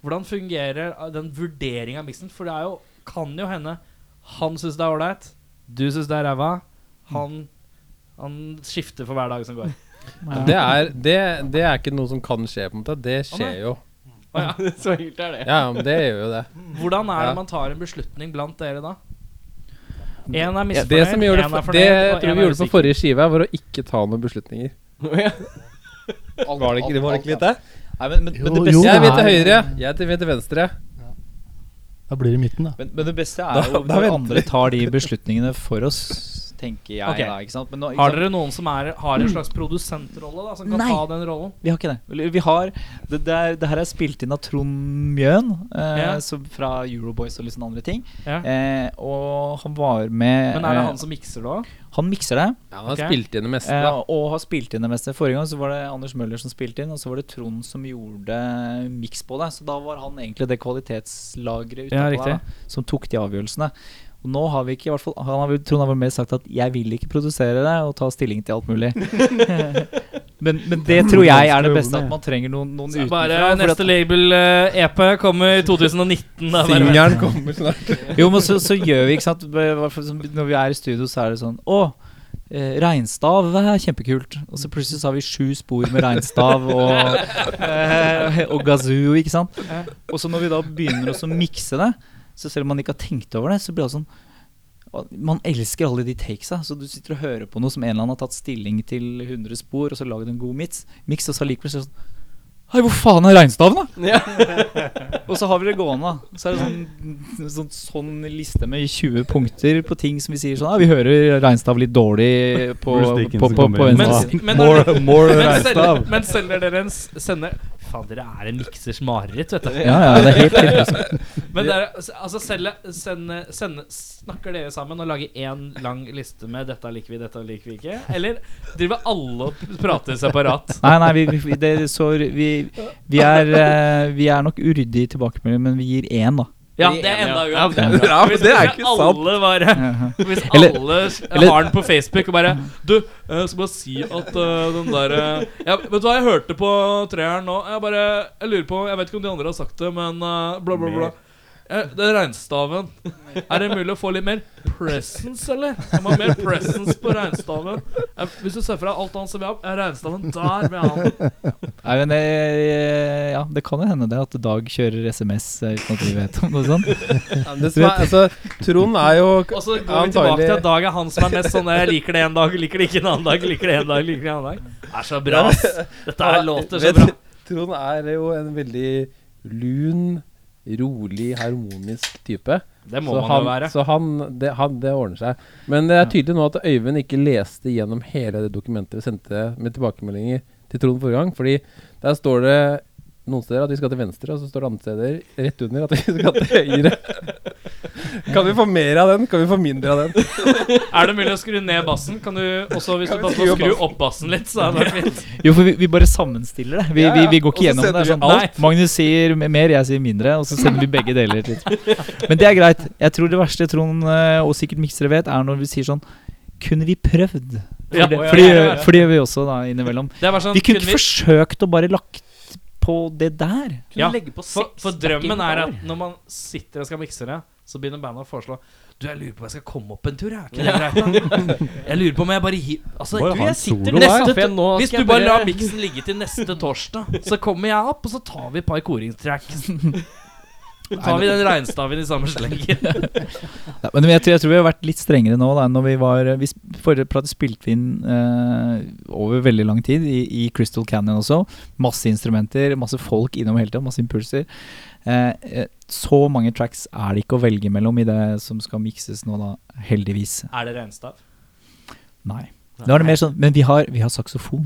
hvordan fungerer eh, den vurderinga av miksen? For det er jo Kan jo hende han syns det er ålreit, du syns det er ræva. Han Han skifter for hver dag som går. <laughs> Det er, det, det er ikke noe som kan skje, på en måte. Det skjer jo. Ja. <laughs> Så enkelt er det. Ja, men det gjør jo det. Hvordan er det Ja. man tar en beslutning blant dere da? En er misfornøyd, det, er fornøyd, det jeg tror vi gjorde på forrige skive, var å ikke ta noen beslutninger. Var det ikke det? Var det ikke litt det? Nei, men, men, men, det beste jo. Jeg vil til høyre, jeg vil vet til venstre. Da blir det midten, da. men, men det beste er Da- jo at når andre tar de beslutningene for oss. Tenker jeg Okay. da. Ikke sant? Men nå, ikke Har dere noen som er, har en slags produsentrolle, da, som kan Nei. ta den rollen? Vi har ikke det. Vi har Det, det, er, det her er spilt inn av Trond Mjøen, eh, Ja. fra Euroboys og litt sånne andre ting. Ja. Eh, og han var med Men er det eh, han som mikser det òg? Han mikser det. Ja, han har okay. spilt inn det meste, Eh, og har spilt inn det meste. Forrige gang så var det Anders Møller som spilte inn, og så var det Trond som gjorde miks på det. Så da var han egentlig det kvalitetslageret Ja, som tok de avgjørelsene. Og nå har vi ikke, i hvert fall han har, vel- Trond har vel mer sagt at 'jeg vil ikke produsere det' og ta stilling til alt mulig. <laughs> men, men det tror jeg er det beste, at man trenger noen, noen utenfra. Bare neste label-EP kommer i 2019. Da. Singelen <laughs> kommer snart. <laughs> Jo, men så, så gjør vi, ikke sant Når vi er i studio, så er det sånn Å, eh, reinstav er kjempekult. Og så plutselig så har vi sju spor med regnstav og, eh, og gazoo, ikke sant. Og så når vi da begynner å mikse det, så selv om man ikke har tenkt over det, så blir det sånn man elsker alle de takesa. Så du sitter og hører på noe som en eller annen har tatt stilling til 100 spor, og så laget en god miks, mix og så det sånn Hei, hvor faen er reinstaven, da? <laughs> Og så har vi det gående, da. Så er det sånn, sånn, sånn liste med 20 punkter på ting som vi sier sånn Ja, vi hører reinstav litt dårlig på, på, på, på, på en Men, og- men, More, er- more men, selger, men selger dere en sender Faen, dere er en miksers mareritt, vet du. Ja, ja, det er helt, riktig. Men dere, altså selge, sende, sende, Snakker dere sammen og lager én lang liste med 'dette liker vi, dette liker vi ikke'? Eller driver alle og prater separat? Nei, nei, vi, vi, det, så, vi, vi, er, eh, vi er nok uryddige i tilbakemelding, men vi gir én, da. Ja, det er enda Ja, uansett. det er bra, men det er ikke sant. <laughs> alle bare Hvis alle har den på Facebook og bare Du, jeg skal bare si at uh, den der øh, ja, Vet du hva, jeg hørte på treeren nå. Jeg bare Jeg lurer på Jeg vet ikke om de andre har sagt det, men uh, bla, bla, bla. Eh, Det er regnstaven. Er det mulig å få litt mer presence, eller? Jeg må ha mer presence på reinstaven. Eh, Hvis du ser for deg alt annet som vi har, er regnstaven der med han? Nei, men det, ja, det kan jo hende det at Dag kjører SMS uten at vi vet om noe sånt. Ja, det som er, altså, Trond er jo Og så går vi tilbake til at Dag er han som er mest sånn Jeg liker det en dag, liker det ikke en annen dag, liker det en dag, liker det en annen dag. Det er så bra, ass. Dette her låter så bra. Trond er jo en veldig lun, rolig, harmonisk type. Det må så man han, jo være. Så han det, han, det ordner seg. Men det er tydelig nå at Øyvind ikke leste gjennom hele det dokumentet vi sendte med tilbakemeldinger til Trond forrige gang. Fordi der står det noen steder at vi skal til venstre, og så står det andre steder rett under at vi skal til høyre. Kan vi få mer av den? Kan vi få mindre av den? <laughs> Er det mulig å skru ned bassen? Kan du også, hvis Kan du vi skru får opp skru opp bassen litt, så er det fint. Jo, for vi, vi bare sammenstiller det. Vi, Ja, ja. vi, vi går Og ikke gjennom det. det. er vi Sånn, alt. Magnus sier mer, jeg sier mindre, og så sender vi begge deler. Litt. Men det er greit. Jeg tror det verste Trond eh, og sikkert miksere vet, er når vi sier sånn Kunne vi prøvd? For, Ja, det, ja, for, ja, ja, ja. vi også da innimellom. Det er bare sånn Vi kunne kunne ikke forsøkt å bare lagt på det der. Ja, legge på for, seks for drømmen er at når man sitter og skal mikse det, så begynner bandet å foreslå Du, jeg lurer på om jeg skal komme opp en tur, jeg. Er ikke det greit, da? <laughs> Jeg lurer på om jeg bare. Altså, du, jeg sitter neste. Nå Hvis du bare lar miksen ligge til neste torsdag, så kommer jeg opp, og så tar vi et par koringstrekk. <laughs> Så tar vi den reinstaven i samme slengen. <laughs> Ja, men jeg tror, jeg tror vi har vært litt strengere nå. Da, når vi var vi, Forrige spilte vi inn eh, over veldig lang tid, i, i Crystal Canyon også. Masse instrumenter, masse folk innom hele tida, masse impulser. Eh, eh, så mange tracks er det ikke å velge mellom i det som skal mikses nå, da. Heldigvis. Er det reinstav? Nei. Nå er det mer sånn Men vi har, vi har saksofon.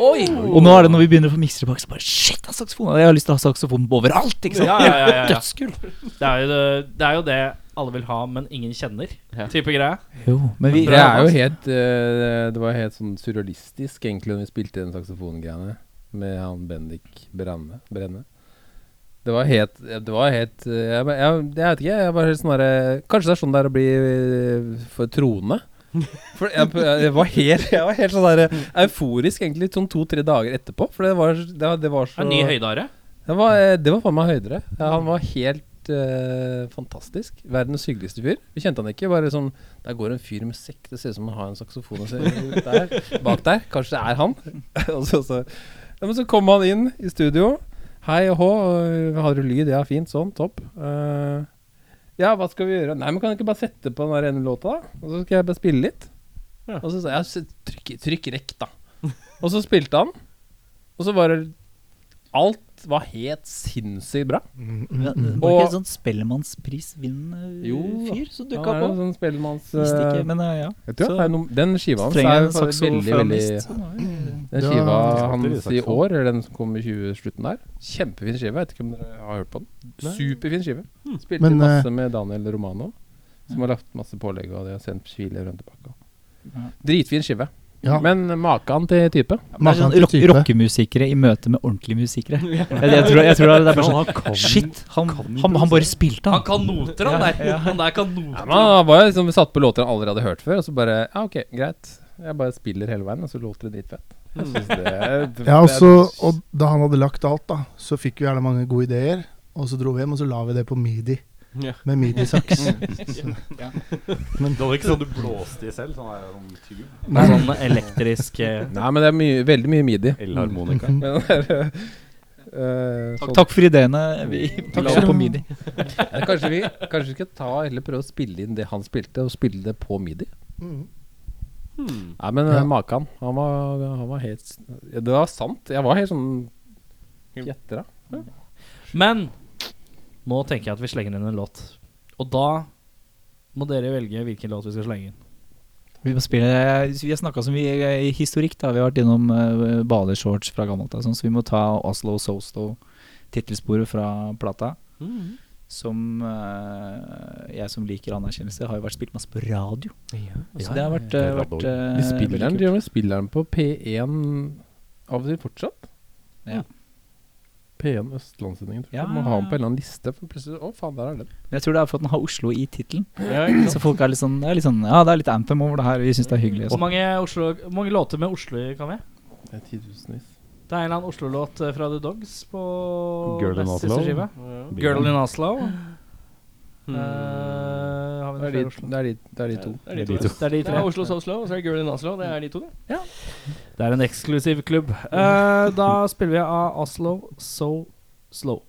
Oi! Og nå er det når vi begynner å få mikse tilbake, så bare Shit, det er saksofon! Jeg har lyst til å ha saksofon overalt! Ikke sant? Ja, ja, ja, ja, ja. <laughs> Dødskult! Det er, jo det, det er jo det alle vil ha, men ingen kjenner. Ja. Type greie. Jo, men vi Det er jo helt eh, Det var helt sånn surrealistisk egentlig når vi spilte den saksofongreiene med han Bendik Brenne. Brenne. Det var helt Det var helt eh, Jeg, jeg, jeg vet ikke. Jeg var helt sånn derre Kanskje det er sånn det er å bli eh, for troende. For jeg, jeg var helt Jeg var helt sånn der euforisk egentlig sånn to-tre dager etterpå. For det var, det var, det var så En ny høydare. det var, eh, det var faen meg høydere. Ja, han var helt uh, fantastisk. Verdens hyggeligste fyr. Vi kjente han ikke. Bare sånn Der går en fyr med sekk. Det ser ut som han har en saksofon der, bak der. Kanskje det er han. <laughs> og så, så, ja, men så kom han inn i studio. Hei og hå. Har du lyd? Ja, fint. Sånn. Topp. Eh, ja, hva skal vi gjøre? Nei, men kan du ikke bare sette på den der ene låta, da? Og så skal jeg bare spille litt. Ja. Og så sa jeg trykk, trykk rekk, da. og så spilte han. Og så var det alt var helt sinnssykt bra. Mm, mm, Var mm. ikke en sånn Spellemannsprisvinnende Jo, fyr som dukka jo sånn spellemanns... Ikke, eh, men eh, ja. vet du, Så- det er noe, den skiva hans er veldig, veldig var det- Den skiva hans i år, eller den som kom i 20-slutten der, kjempefin skive. Vet ikke om dere har hørt på den. Superfin skive. Spilte Men, masse med Daniel Romano, som har lagt masse pålegg, og de har sendt filer rundt tilbake. Ja. Dritfin skive. Ja. Men maken til type. Maken sånn til type. rockemusikere i møte med ordentlige musikere. Jeg, jeg, tror, jeg tror det er bare sånn Shit, han, han, han bare spilte, Han han. kan noter, han der. Han der kan noter. Ja, han var liksom satt på låter han aldri hadde hørt før, og så bare Ja, ok, greit. Jeg bare spiller hele veien, og så låter det dritfett. Er- Ja, og, det er- så, og da han hadde lagt alt, da, så fikk vi gjerne mange gode ideer. Og så dro vi hjem, og så la vi det på midi. Ja. Med midi-saks. <laughs> Det var ikke sånn du blåste i selv? Sånn der sånn tube? Nei. sånn elektrisk uh, <laughs> Nei, men det er mye, veldig mye midi. Elharmonika. Mm. Eh, Takk, takk for ideene. Vi <laughs> la på midi. Ja, kanskje vi kanskje vi skal ta eller prøve å spille inn det han spilte, og spille det på midi? Mhm. Nei, men Ja. ja. Makan, han var, han var helt ja, Det var sant. Jeg var helt sånn Gjetter, da. Men nå tenker jeg at vi slenger inn en låt. Og da må dere velge hvilken låt vi skal slenge inn. Vi, må spille, vi har snakka så mye i historikk. da Vi har vært innom uh, badeshorts fra gammelt av, sånn, så vi må ta Oslo Sosto, tittelsporet fra plata. Som uh, jeg som liker anerkjennelse, har jo vært spilt masse på radio. Så det har vært, ja, eh, ja. vært uh, De spiller den på P1 av og til fortsatt. Ja. P1 Østlandssendingen. Ja. Må ha den på en eller annen liste. For plutselig, å faen, der er den. Jeg tror det er for at den har Oslo i tittelen. Ja. Så folk er litt sånn, det er litt sånn Ja, det er litt anthem over det her. Vi syns det er hyggelig. Hvor og sånn. mange, Oslo, mange låter med Oslo i kan vi? Det er titusenvis. Det er en eller annen Oslo-låt eh, fra The Dogs på Girl in siste Oslo. skive. Ja. Girl in Oslo. Hmm. Uh, har vi Det er de, det er de, det er de to. Det er de to. Det er de Det tre. er Oslo So og så er det Girl in Oslo. Det er de to, det. Det er en eksklusiv klubb. Uh, da spiller vi av Oslo So Slow.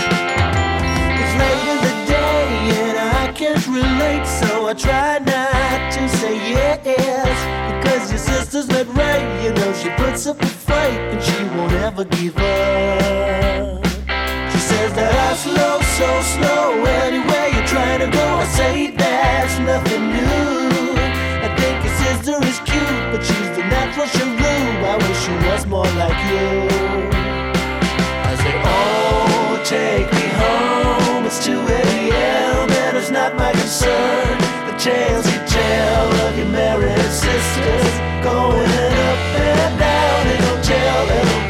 It's late in the day and I can't relate, so I try not to say yes. Because your sister's not right, you know she puts up a fight and she won't ever give up. She says that I slow, so slow. Anywhere you're trying to go, I say that's nothing new. I think your sister is cute, but she's the natural shrew. I wish she was more like you. I say, oh, take me home. It's 2 a.m. and it's not my concern. The tales you tell of your married sisters going up and down in hotel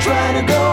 trying to go,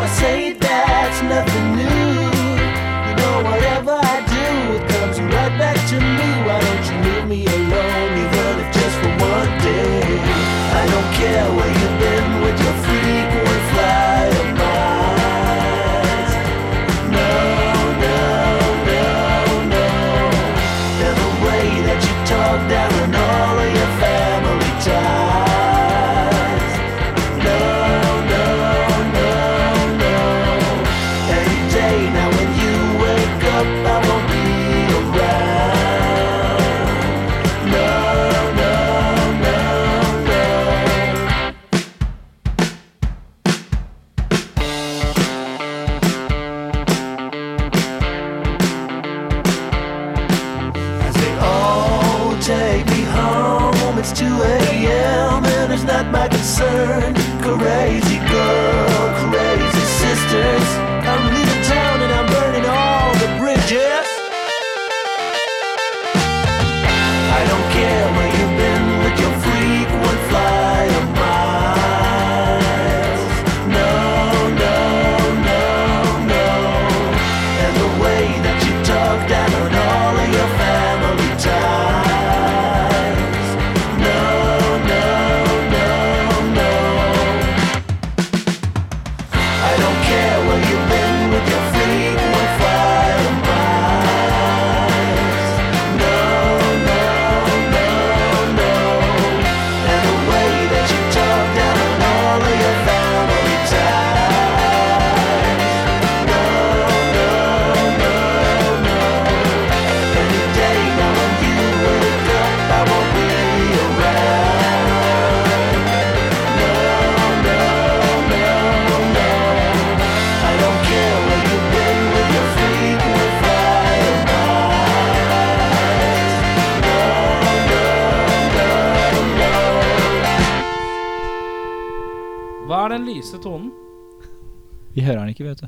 ikke, vet du.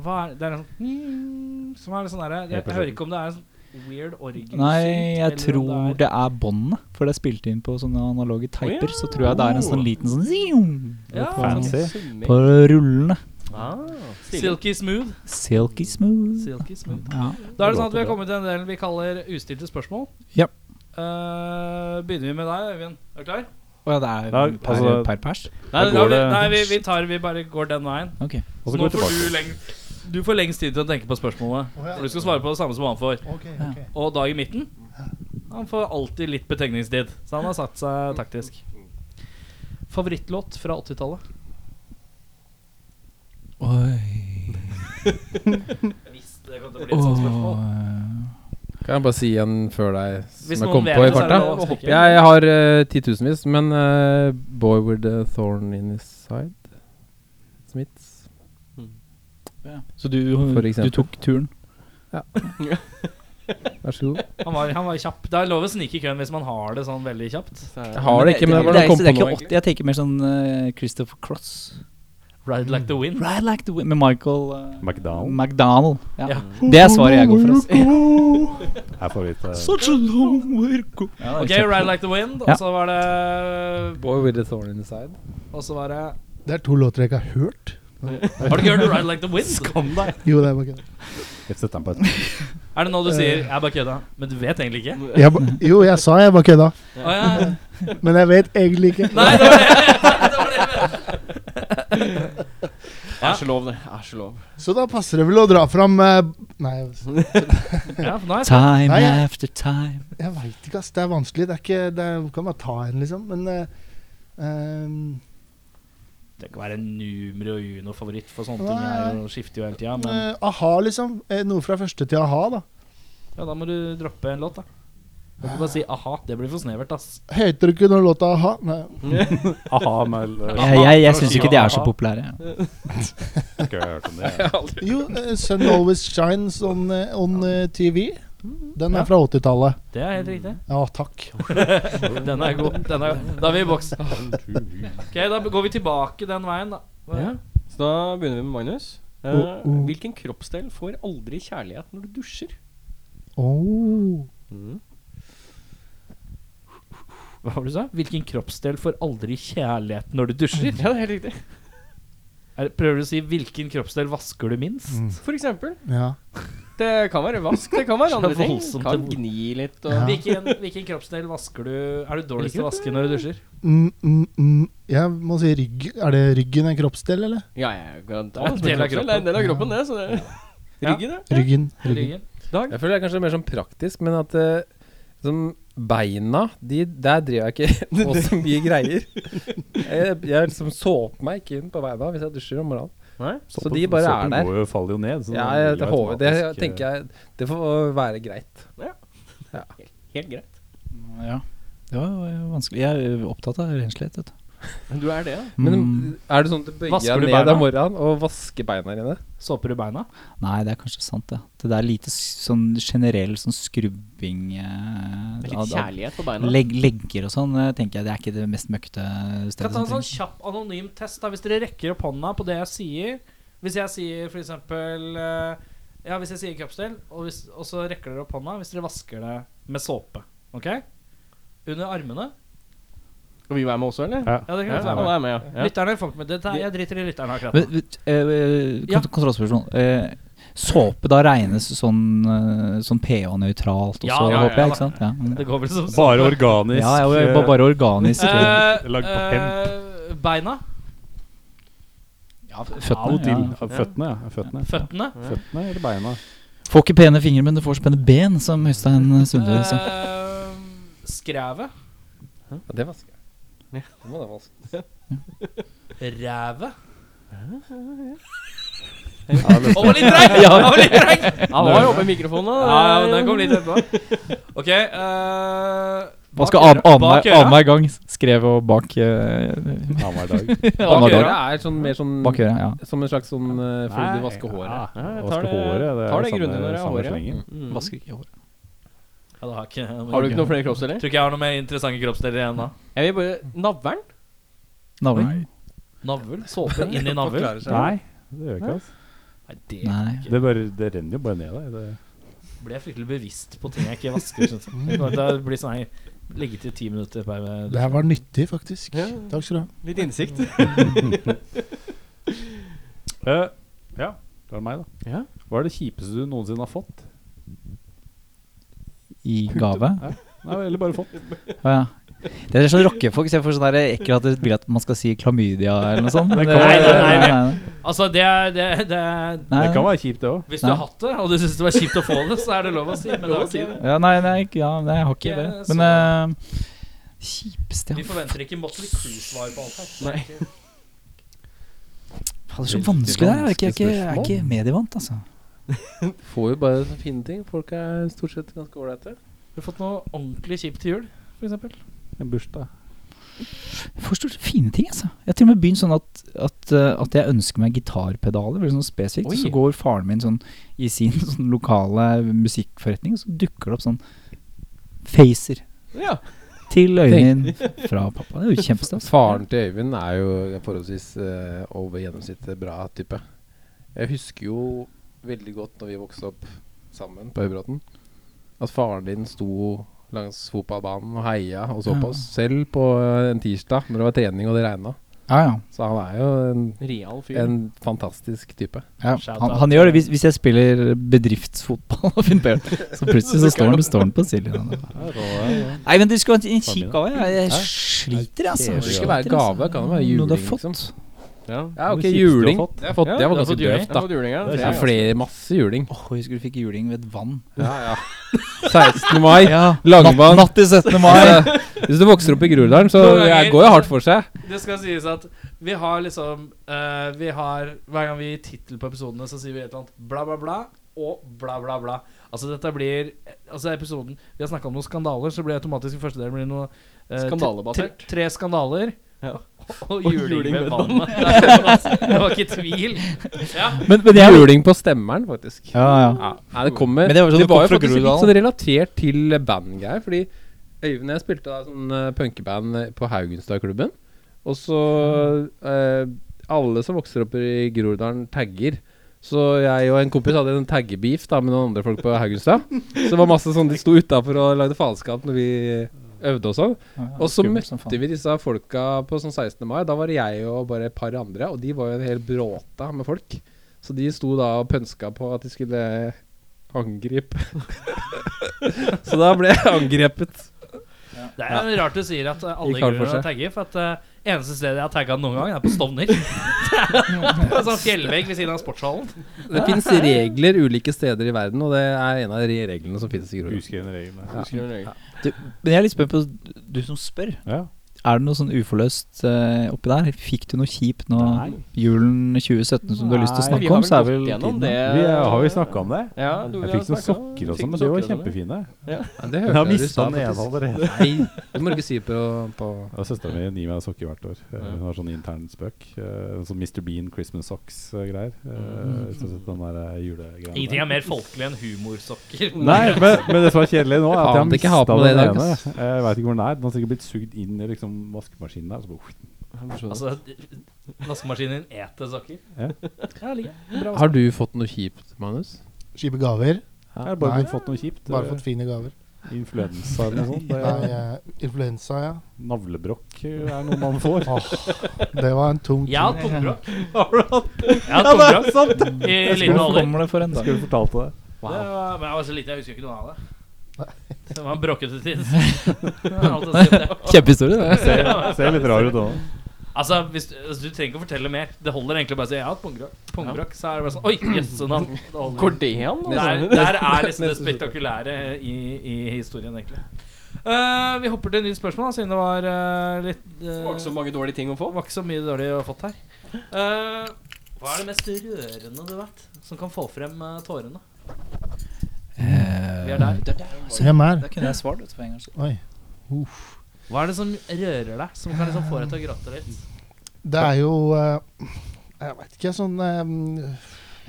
Hva er det? er en sånn Som er litt sånn der, jeg, jeg hører ikke om det er en sånn weird orgel Nei, jeg eller om tror det er båndet. For det er spilt inn på sånne analoge teiper. Så tror jeg det er en sånn liten sånn zium Ja, Fancy. på rullene. Ah. Silky smooth. Silky smooth. Silky smooth. Ja. Da er det sånn at vi har kommet til en del vi kaller ustilte spørsmål. Ja. Uh, begynner vi med deg, Øyvind. Er du klar? Å ja, det er Ja, per, altså- per pers? Nei, Da går vi, det- nei vi, vi tar Vi bare går den veien. Ok. Og Så så nå går vi får tilbake. du lengst Du får lengst tid til å tenke på spørsmålet. Å, ja. For du skal svare på det samme som han får. Ok, ok. Og Dag i midten Han får alltid litt betegningstid. Så han har satt seg taktisk. Favorittlåt fra 80-tallet? Oi. <laughs> Hvis det kommer til å bli et sånt spørsmål. Kan jeg bare si en før deg som jeg kom på i farta? Jeg, jeg har uh, titusenvis, men uh, Boy with a thorn in his side Smiths. Så du, du tok turen? Ja. <laughs> Vær så god. Han var, han var kjapp. Det er lov å snike i køen hvis man har det sånn veldig kjapt. Jeg har det ikke, men det var det noe kom det er på ikke nå. 80, Jeg tenker mer sånn uh, Christopher Cross. Ride like the wind. Ride like the wind med Michael uh, McDonald McDonald. Ja. Ja. Det er svaret jeg går for. Oss. eh, Such a long way go. Ja, er Ok, Ride like the wind. Og så var det Boy with a thorn in his side. Og så var det Det er to låter jeg ikke har hørt. Har du ikke hørt Ride like the wind? Skam deg! Jo, det er bare kødd. Jeg setter den på et Er det nå du sier 'jeg bare kødda', men du vet egentlig ikke? Jeg ba- Jo, jeg sa jeg bare kødda, men jeg vet egentlig ikke. Nei, det var det! <laughs> det, var det. Er ikke lov, det. Er ikke lov. Så da passer det vel å dra fram eh, Nei, <laughs> Ja, for nå er jeg spent. Time Nei, jeg- after time. jeg veit ikke, ass. Det er vanskelig. Det er ikke Det er, kan bare ta en, liksom. Men eh, ehm, Det kan være numero uno favoritt for sånne ting. Er jo, skifter jo hele tida. Men eh, a-ha, liksom. Eh, noe fra første til a-ha, da. ja, da må du droppe en låt, da. Du kan ikke bare si 'aha'. Det blir for snevert, ass. Heter det ikke den låta a-ha? Nei. <laughs> a-ha med Jeg, jeg, jeg syns ikke de er så populære. <laughs> Ikke hørt om det. <laughs> Jo, eh, Sun Always Shines on, eh, on eh, TV. Den Ja. er fra 80-tallet. Det er helt riktig. Ja, takk. Den er god. Den er, da er vi i boks. Ok, Da går vi tilbake den veien, da. Ja. Så da begynner vi med Magnus. Eh, Oh, oh. Hvilken kroppsdel får aldri kjærlighet når du dusjer? Oh. Hva var det du sa? Hvilken kroppsdel får aldri kjærlighet når du dusjer? Ja, det er helt riktig. Er, prøver du å si hvilken kroppsdel vasker du minst? Mm. For eksempel. Ja. Det kan være vask, det kan være <laughs> andre ting. Kan til- gni litt og Ja. Hvilken, hvilken kroppsdel vasker du Er du dårligst til å vaske når du dusjer? Mm, mm, mm. Jeg må si rygg. Er det ryggen en kroppsdel, eller? Ja, jeg kan ta Det er en det del av er en del av kroppen, det. Så det Ja. Ryggen, ja. Ryggen. ryggen. Ryggen? Dag? Jeg føler det er kanskje mer sånn praktisk, men at eh, som beina de, Der driver jeg ikke <laughs> på så mye greier. Jeg, jeg liksom såper meg ikke inn på beina hvis jeg dusjer om morgenen. Nei? Så de bare er der. Såpen faller jo ned. Ja, jeg, det, jo det eh, tenker jeg Det får være greit. Helt greit. Ja. Det var vanskelig. Jeg er opptatt av renslighet, vet du. <laughs> Du er det, ja. Men Mm. er det sånn at du bøyer Vasker deg ned beina? om morgenen og vasker beina dine? Såper du beina? Nei, det er kanskje sant, det. Det der lite sånn generell sånn skrubbing eh, er av- litt av kjærlighet på beina. leg legger og sånn, eh, tenker jeg. Det er ikke det mest møkkete Skal stedet. ta en sånn kjapp anonym test. da Hvis dere rekker opp hånda på det jeg sier Hvis jeg sier eksempel eh, Ja, hvis jeg sier kroppsdel, og, hvis, og så rekker dere opp hånda hvis dere vasker det med såpe. Ok? Under armene. Skal vi være med også, eller? Ja. Ja, det kan Ja, alle er med, ja. ja. Lytterne får med dette. Jeg driter i lytterne akkurat Men, nå. vet- eh, eh, kont- Kontrollspørsmål. Eh, såpe da regnes sånn, sånn pH-nøytralt også, Ja, ja, ja, håper jeg, ikke sant? Ja, mm. <laughs> Det går vel som Bare organisk. ja, ja, bare, bare organisk. Eh, <laughs> Lagd på eh, Beina. ja, føttene. Ja. Ja. Føttene, ja. Føttene. Føttene. Føttene eller beina. Får ikke pene fingre, men du får så pene ben, som Øystein Sunde sa. Skrevet. Det var vasker jeg. Det må det vaske. Ja, det- Å, var litt treig! Ja. Han var litt treig! Han var jo oppe i mikrofonen. Ja, ja, men den kom litt etterpå. Ok. eh, Hva skal bak øra- bak øra. annenhver gang skrev og bak eh, Annenhver dag. <laughs> Bak Annenhver dag. er sånn mer sånn Bak øra, ja. Som en slags sånn uh, fordi Nei, du vasker håret. Ja, Ja, jeg tar vaske det- håret. Det tar er det samme, grundig når jeg har samme håret, slengen. Mm. Vasker ikke håret. Ja, det har ikke Har du ikke noen flere kroppsdeler? Tror ikke jeg har noen mer interessante kroppsdeler igjen da. Jeg vil bare Navlen? Navlen? Navl? Såpe inn i <laughs> navl? Nei, det gjør jeg ikke. Altså. Nei, det Nei. Det, bare, det renner jo bare ned der. Det. blir jeg fryktelig bevisst på ting jeg ikke vasker. Det blir sånn her Legge til ti minutter per Det her var nyttig, faktisk. Ja. Takk skal du ha. Litt innsikt. uh, <laughs> ja, det var meg, da. Ja. Hva er det kjipeste du noensinne har fått? I gave? Nei, eller bare fått. Å ja. Det er sånn rockefolk. Så jeg får sånn ekkelt at det vil at man skal si klamydia eller noe sånt. Det kan- Nei, nei, nei, nei. Altså, det er, det, det er Det kan være kjipt, det òg. Hvis du har hatt det, og du syns det var kjipt å få det, så er det lov å si. Men det er ikke, Ja, nei, nei, ikke- ja, nei, jeg har ikke det. Men uh, kjipeste vi forventer ikke Motley Crew-svar på alt her. Nei. Det er så vanskelig det. Jeg er ikke, jeg er ikke, jeg er ikke medievant, altså. <laughs> Får jo bare fine ting. Folk er stort sett ganske ålreite. Har du fått noe ordentlig kjipt til jul, f.eks.? En bursdag. Jeg får stort sett fine ting, altså. Jeg har til og med begynt sånn at, at, eh, at jeg ønsker meg gitarpedaler, veldig sånn spesifikt. Oi. Så går faren min sånn i sin <laughs> sånn lokale musikkforretning, og så dukker det opp sånn facer Ja. til Øyvind fra pappa. Det er jo <laughs> kjempestas. Faren til Øyvind er jo forholdsvis uh, over gjennomsnittet bra type. Jeg husker jo veldig godt når vi vokste opp sammen på Høybråten, at faren din sto langs fotballbanen og heia og så på oss. Selv på eh, en tirsdag når det var trening og det regna. Ja, ja. Så han er jo en, Real fyr. en fantastisk type. ja. Han, han gjør det hvis, hvis jeg spiller bedriftsfotball <laughs> og finner på det. Så plutselig så står han, står han på sidelinja. Nei, men du skulle ha en kikk gave. Jeg, sliter, altså. Det skal være gave, altså. kan det være juling, liksom. Ja. Ja, ok, Det du har juling. fått. Det, har fått, Ja, det var ganske døvt, Jeg da. juling, ja. Det er er flere, masse juling. Åh, jeg husker du fikk juling ved et vann. Ja, ja. <laughs> 16. mai, Ja, Langevann. Natt, natt til 17. mai. Hvis du vokser opp i Groruddalen, så jeg går jo hardt for seg. Det skal sies at vi har liksom uh, Vi har Hver gang vi gir tittel på episodene, så sier vi et eller annet bla, bla, bla og bla, bla, bla. Altså dette blir Altså episoden Vi har snakka om noen skandaler, så blir det automatisk i første del blir noe uh, Skandalebasert. Tre, tre skandaler. Ja. <laughs> Og Og juling ved vannet. <laughs> Det var- det var ikke tvil. Ja. Men, men jeg Juling på stemmeren, faktisk. Ja, ja. Ja, nei, det kommer Men det var sånn det var jo faktisk litt sånn relatert til bandgreier. Fordi Øyvind og jeg spilte da sånn uh, punkeband eh, på Haugenstadklubben. Og så uh, Alle som vokser opp i Groruddalen, tagger. Så jeg og en kompis hadde en taggebeef da med noen andre folk på Haugenstad. Så det var masse sånn de sto utafor og lagde faenskap når vi øvde og sånn. Og så møtte vi disse folka på sånn 16. mai. Da var det jeg og bare et par andre, og de var jo en hel bråta med folk. Så de sto da og pønska på at de skulle angripe. <laughs> så da ble jeg angrepet. Det er rart du sier at eh, alle grunner å tagge. For at uh, eneste stedet jeg har tagga noen gang, er på Stovner. <laughs> på en sånn fjellvegg ved siden av sportshallen. Det fins regler ulike steder i verden, og det er en av de reglene som finnes i Groruddalen. Uskrevne regler. Ja. Du, men jeg er litt spent på du som spør. Ja. Er det noe sånn uforløst uh, oppi der? Fikk du noe kjipt nå Nei. julen 2017 som du har lyst til å snakke Nei, Vi har vel Så er gått gjennom det. Vi er, har vi snakka om det? Ja, du, Jeg fikk noen sokker og sånn, men de var sånn. kjempefine. Ja, det Jeg hørte har mista den ene allerede. Nei, du må ikke si på, på Ja, Søstera mi gir meg sokker hvert år. Eh, Hun har sånn intern spøk. eh, Sånn Mr. Bean Christmas Socks-greier. Den der eh, julegreiene. Ingenting er mer folkelig enn humorsokker. <laughs> Nei, men, men det som er kjedelig nå, er at jeg har mista på det i den ene. Jeg veit ikke hvor den er. Den har sikkert blitt sugd inn i liksom vaskemaskinen der. Så bare, Altså, vaskemaskinen din eter sokker. Ja. Ja, like. Har du fått noe kjipt, Magnus? Kjipe gaver. jeg har bare Nei. fått noe kjipt. Bare eh, fått fine gaver. Influensa eller noe sånt. Det Nei, eh, influensa, ja. navlebrokk er noe man får. Det var en tung Jeg har hatt ting. pungbrokk. <laughs> Har du hatt Jeg har i liten alder. Skulle fortalt det? Det var, men jeg var så liten, jeg husker ikke noe av det. <laughs> Det var en bråkete <laughs> det. Kjempehistorie, det. Ser, ser litt rar ut òg. Altså, hvis, du- altså, Du trenger ikke å fortelle mer. Det holder egentlig bare å si 'jeg har hatt pungbrokk'. Pungbrokk, Så er det bare sånn Oi, jøsse navn. Går det an? Der, altså? der er liksom det spektakulære i, i historien, egentlig. Uh, vi hopper til et nytt spørsmål, da, siden det var uh, litt uh, Det var ikke så mange dårlige ting å få. Det var ikke så mye dårlig å fått her. Eh, hva er det mest rørende du vet, som kan få frem tårene? Vi er der. Hvem er? Da kunne jeg svart vet du, for en gangs Hva er det som rører deg, som kan liksom få deg til å gråte litt? Det er jo eh, Jeg veit ikke, sånn eh,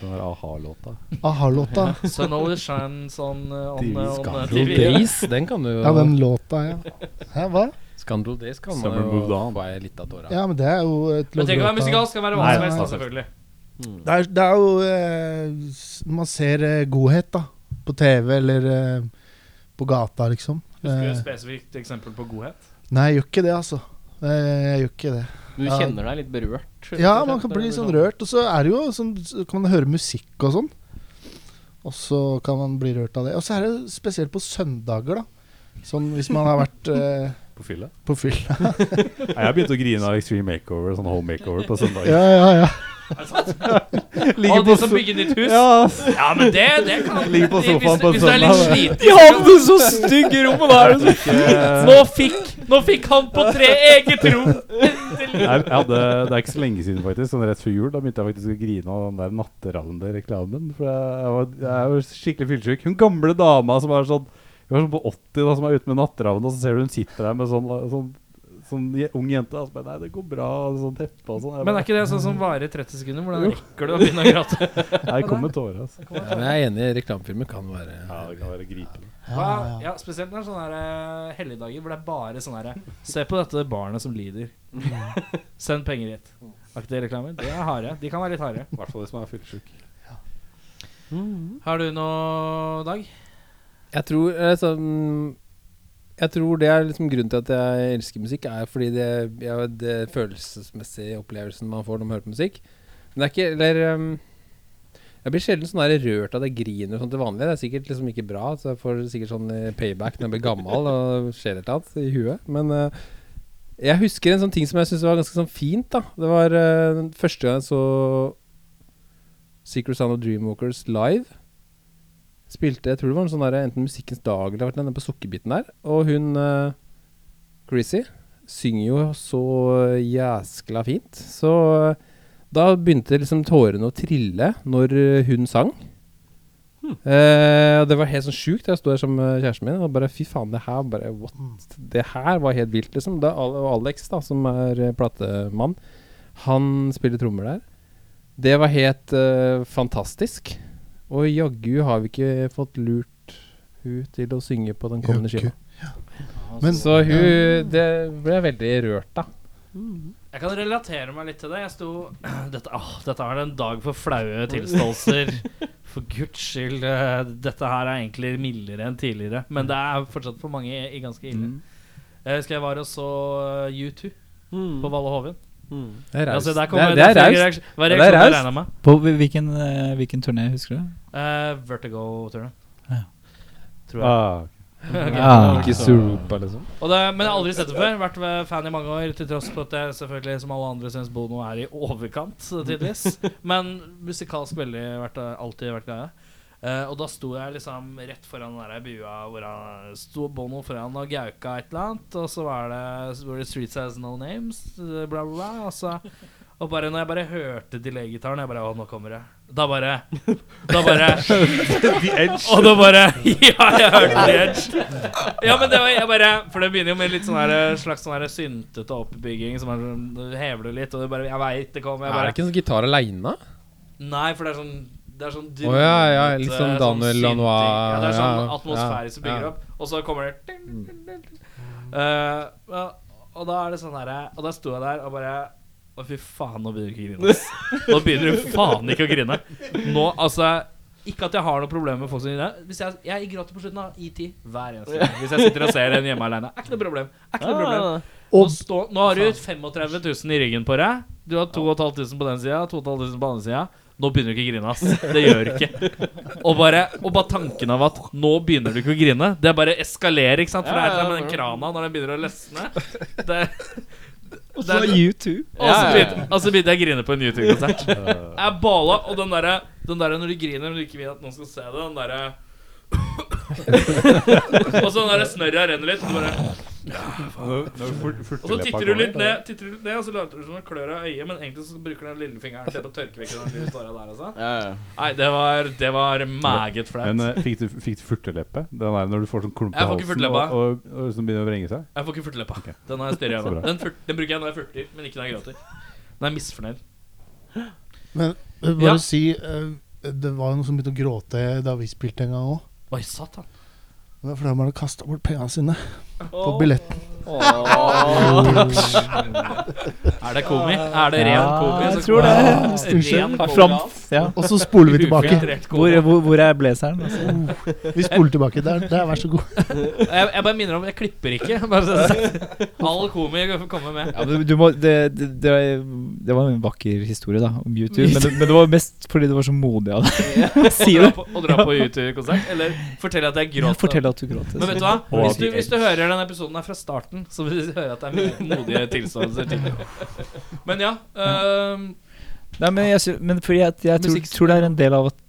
Den der a-ha-låta. a-ha-låta. <laughs> Sun always shines on, uh, on, uh, uh, TV. Pris, den kan du jo Ja, den låta, ja. Hæ, hva? Scandal Days kan man Summer moved jo on. få ei lita tåre av. Ja, men det er jo et Men tenk å være musikalsk kan være hva Nei, som helst, da, selvfølgelig. Det er, det er jo eh, s- Man ser eh, godhet, da. På TV eller eh, på gata, liksom. Husker du et Eh, spesifikt eksempel på godhet? nei, jeg gjør ikke det, altså. Eh, Jeg gjør ikke det. Du kjenner deg litt berørt? Ja, man kan bli litt sånn rørt. Og så er det jo sånn Så kan man høre musikk og sånn. Og så kan man bli rørt av det. Og så er det spesielt på søndager, da. Sånn hvis man har vært eh, <laughs> På fylla? på fylla. <laughs> Jeg har begynt å grine av Extreme Makeover, sånn home makeover på søndag. Ja, ja, ja. Og de som bygger nytt hus? Ja. Ja, men det, det kan Ligger på sofaen på en Hvis du er litt søndag. sliten De hadde så stygge rom, og da er det så Nå fikk, nå fikk han på tre eget rom! Endelig. Jeg, jeg hadde, det er ikke så lenge siden, faktisk. Sånn rett før jul. Da begynte jeg faktisk å grine av den der Natteravner-reklamen. For jeg, var, jeg er jo skikkelig fyllesyk. Hun gamle dama som er sånn Hun er sånn på 80 da, som er ute med Natteravn, og så ser du hun sitter der med sånn, sånn, sånn ung jente. Altså, så Nei, det går bra. Sånn teppe og sånn. Men er ikke det sånn som varer i 30 sekunder? Hvordan rekker du å begynne å gråte? <laughs> Nei, kommer tårer, altså. Ja, men jeg er enig, reklamefilmer kan være Ja, det kan være gripende. Ja, ja, spesielt når det er sånne eh, helligdager hvor det er bare sånn herre Se på dette barnet som lider. <laughs> Send penger hit. Aktige reklamer. De er harde. De kan være litt harde. I hvert fall de som er fyllesyk. Har du noe, Dag? Jeg tror eh, sånn Jeg tror det er liksom grunnen til at jeg elsker musikk, er fordi det, ja, det følelsesmessige opplevelsen man får når man hører på musikk. Men det er ikke Eller um, Jeg blir sjelden sånn rørt av det griner og til vanlig. Det er sikkert liksom ikke bra, så jeg får sikkert sånn eh, payback når jeg blir gammel og skjer et eller annet i huet. Men uh, jeg husker en sånn ting som jeg syntes var ganske sånn fint. da Det var uh, den første gang jeg så Secret Sound of Dreamwalkers live. Spilte, jeg tror det var en sånn der, enten Musikkens dag eller noe på Sukkerbiten der. Og hun uh, Chrissy synger jo så jæskla fint. Så eh, da begynte liksom tårene å trille når eh, hun sang. Hmm. Uh, det var helt sånn sjukt. Jeg sto der som kjæresten min og bare fy faen, det her bare what? Det her var helt vilt, liksom. Det, og Alex, da, som er platemann, han spiller trommer der. Det var helt uh, fantastisk. Og jaggu har vi ikke fått lurt hun til å synge på den kommende skiva. Ja. Men Så hun Det ble jeg veldig rørt av. Jeg kan relatere meg litt til det. Jeg sto <clears throat> Dette, åh, dette er en dag for flaue tilståelser. <laughs> For guds skyld. eh, Dette her er egentlig mildere enn tidligere. Men det er fortsatt for mange i, i ganske ille. Jeg husker jeg var og så eh, U2 på Valle Hovin. Det er raust. Altså, der det, kommer- er- raust. Hva det reaksjonen med? På hvilken, eh, hvilken turné, husker du? Uh, Vertigo-turné. Ja. Tror jeg. Ah, okay. <laughs> Ah. Ikke Surupa, liksom. Og det, men jeg har aldri sett det før. Vært eh, fan i mange år, til tross for at jeg selvfølgelig som alle andre syns Bono er i overkant, tidvis. <laughs> Men musikalsk veldig vært, alltid vært greia. Eh, og da sto jeg liksom rett foran den der bua hvor han sto Bono foran og gauka et eller annet. Og så var det, så var det Streets Has No Names, eh, bla, bla, bla. Og, så, og bare når jeg bare hørte delay-gitaren, jeg bare Å, nå kommer det. Da bare Da bare <laughs> Og da bare <laughs> Ja, jeg hørte The Edge. Ja, men det var jeg bare For det begynner jo med litt sånn her slags sånn syntete oppbygging som er sånn hever det litt, og det bare Jeg veit det kommer. Jeg Er det ikke en gitar aleine? Nei, for det er sånn Det er sånn Å, ja, ja, litt sånn Daniel sånn Lanois, Ja, det er sånn ja, atmosfærisk som bygger ja. opp, og så kommer det ding, ding, ding, ding. Eh, Og da er det sånn herre Og da sto jeg der og bare Å, fy faen, nå begynner du ikke å grine. ass. Nå begynner du faen ikke å grine. Nå, altså Ikke at jeg har noe problem med folk som griner. Hvis jeg, jeg gråter på slutten av ET hver eneste gang. Hvis jeg sitter og ser en hjemme aleine. Er ikke noe problem. Er ikke noe problem. Nå, stå, nå har du 35 000 i ryggen på deg. Du har 2500 på den sida, 2500 på den andre sida. Nå begynner du ikke å grine, ass. Det gjør du ikke. Og bare, og bare tanken av at nå begynner du ikke å grine, det bare eskalerer, ikke sant? For det er med den krana når den begynner å løsne. Det, Og så U2. og så begynte, og så begynte jeg å grine på en YouTube-konsert. Jeg bala, og den derre den der når du griner men du ikke vil at noen skal se det, den derre <laughs> Og så den derre snørra renner litt, og, du bare, og så titter du litt ned, titter du litt ned og så later du som du klør av øyet, men egentlig så bruker du den lillefingeren til å tørke vekk den lille der. Altså. Ja, ja. Nei, det var, det var meget flaut. Men uh, fikk du, fikk du furteleppe? Den der når du får sånn klump i halsen og, og, og som begynner å vrenge seg? Jeg får ikke furteleppa. Okay. Den har jeg større i øynene. Den, furt- den bruker jeg når jeg furter, men ikke når jeg gråter. Den er misfornøyd. Men bare Ja. si uh, Det var jo noen som begynte å gråte da vi spilte en gang òg. Oi, satan. For da har man kasta bort pengene sine på Åh. <laughs> Er det komi? Er det ren Ja, komi? jeg tror det. Fram, ja. Og så spoler vi tilbake. Hvor, hvor, hvor er blazeren? Altså? Vi spoler tilbake. Der, der, vær så god. <laughs> Jeg, jeg bare minner om, jeg klipper ikke. <laughs> Det. All komi kommer med. Ja, du må, det, det, det, det var en vakker historie da om YouTube, men det, men det var mest fordi du var så modig av deg. Si Å dra det. på, å dra på YouTube-konsert? Eller fortelle at jeg Ja, gråt? Fortell at du gråt. Men vet du hva? Hvis du, hvis du hører denne episoden her fra starten, så vil hører høre at det er modige tilståelser til. Men ja. øhm, Nei, men jeg, men fordi jeg, jeg tror, tror det er en del av at,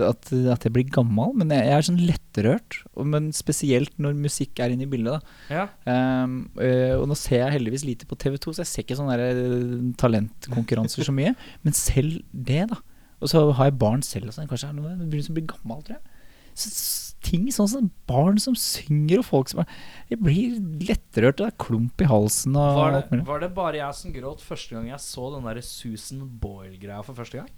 at, at jeg blir gammel. Men jeg, jeg er sånn lettrørt. Og, men spesielt når musikk er inne i bildet. Da. ja. Øh, og nå ser jeg heldigvis lite på TV2, så jeg ser ikke sånne øh, talentkonkurranser så mye. Men selv det, da. Og så har jeg barn selv, og sånn. Kanskje er noe, jeg begynner å bli gammel, tror jeg. Så, ting sånn som barn som synger, og folk som er Jeg blir lettrørt, og det er klump i halsen og Var, det, var det bare jeg som gråt første gang jeg så den der Susan Boyle-greia for første gang?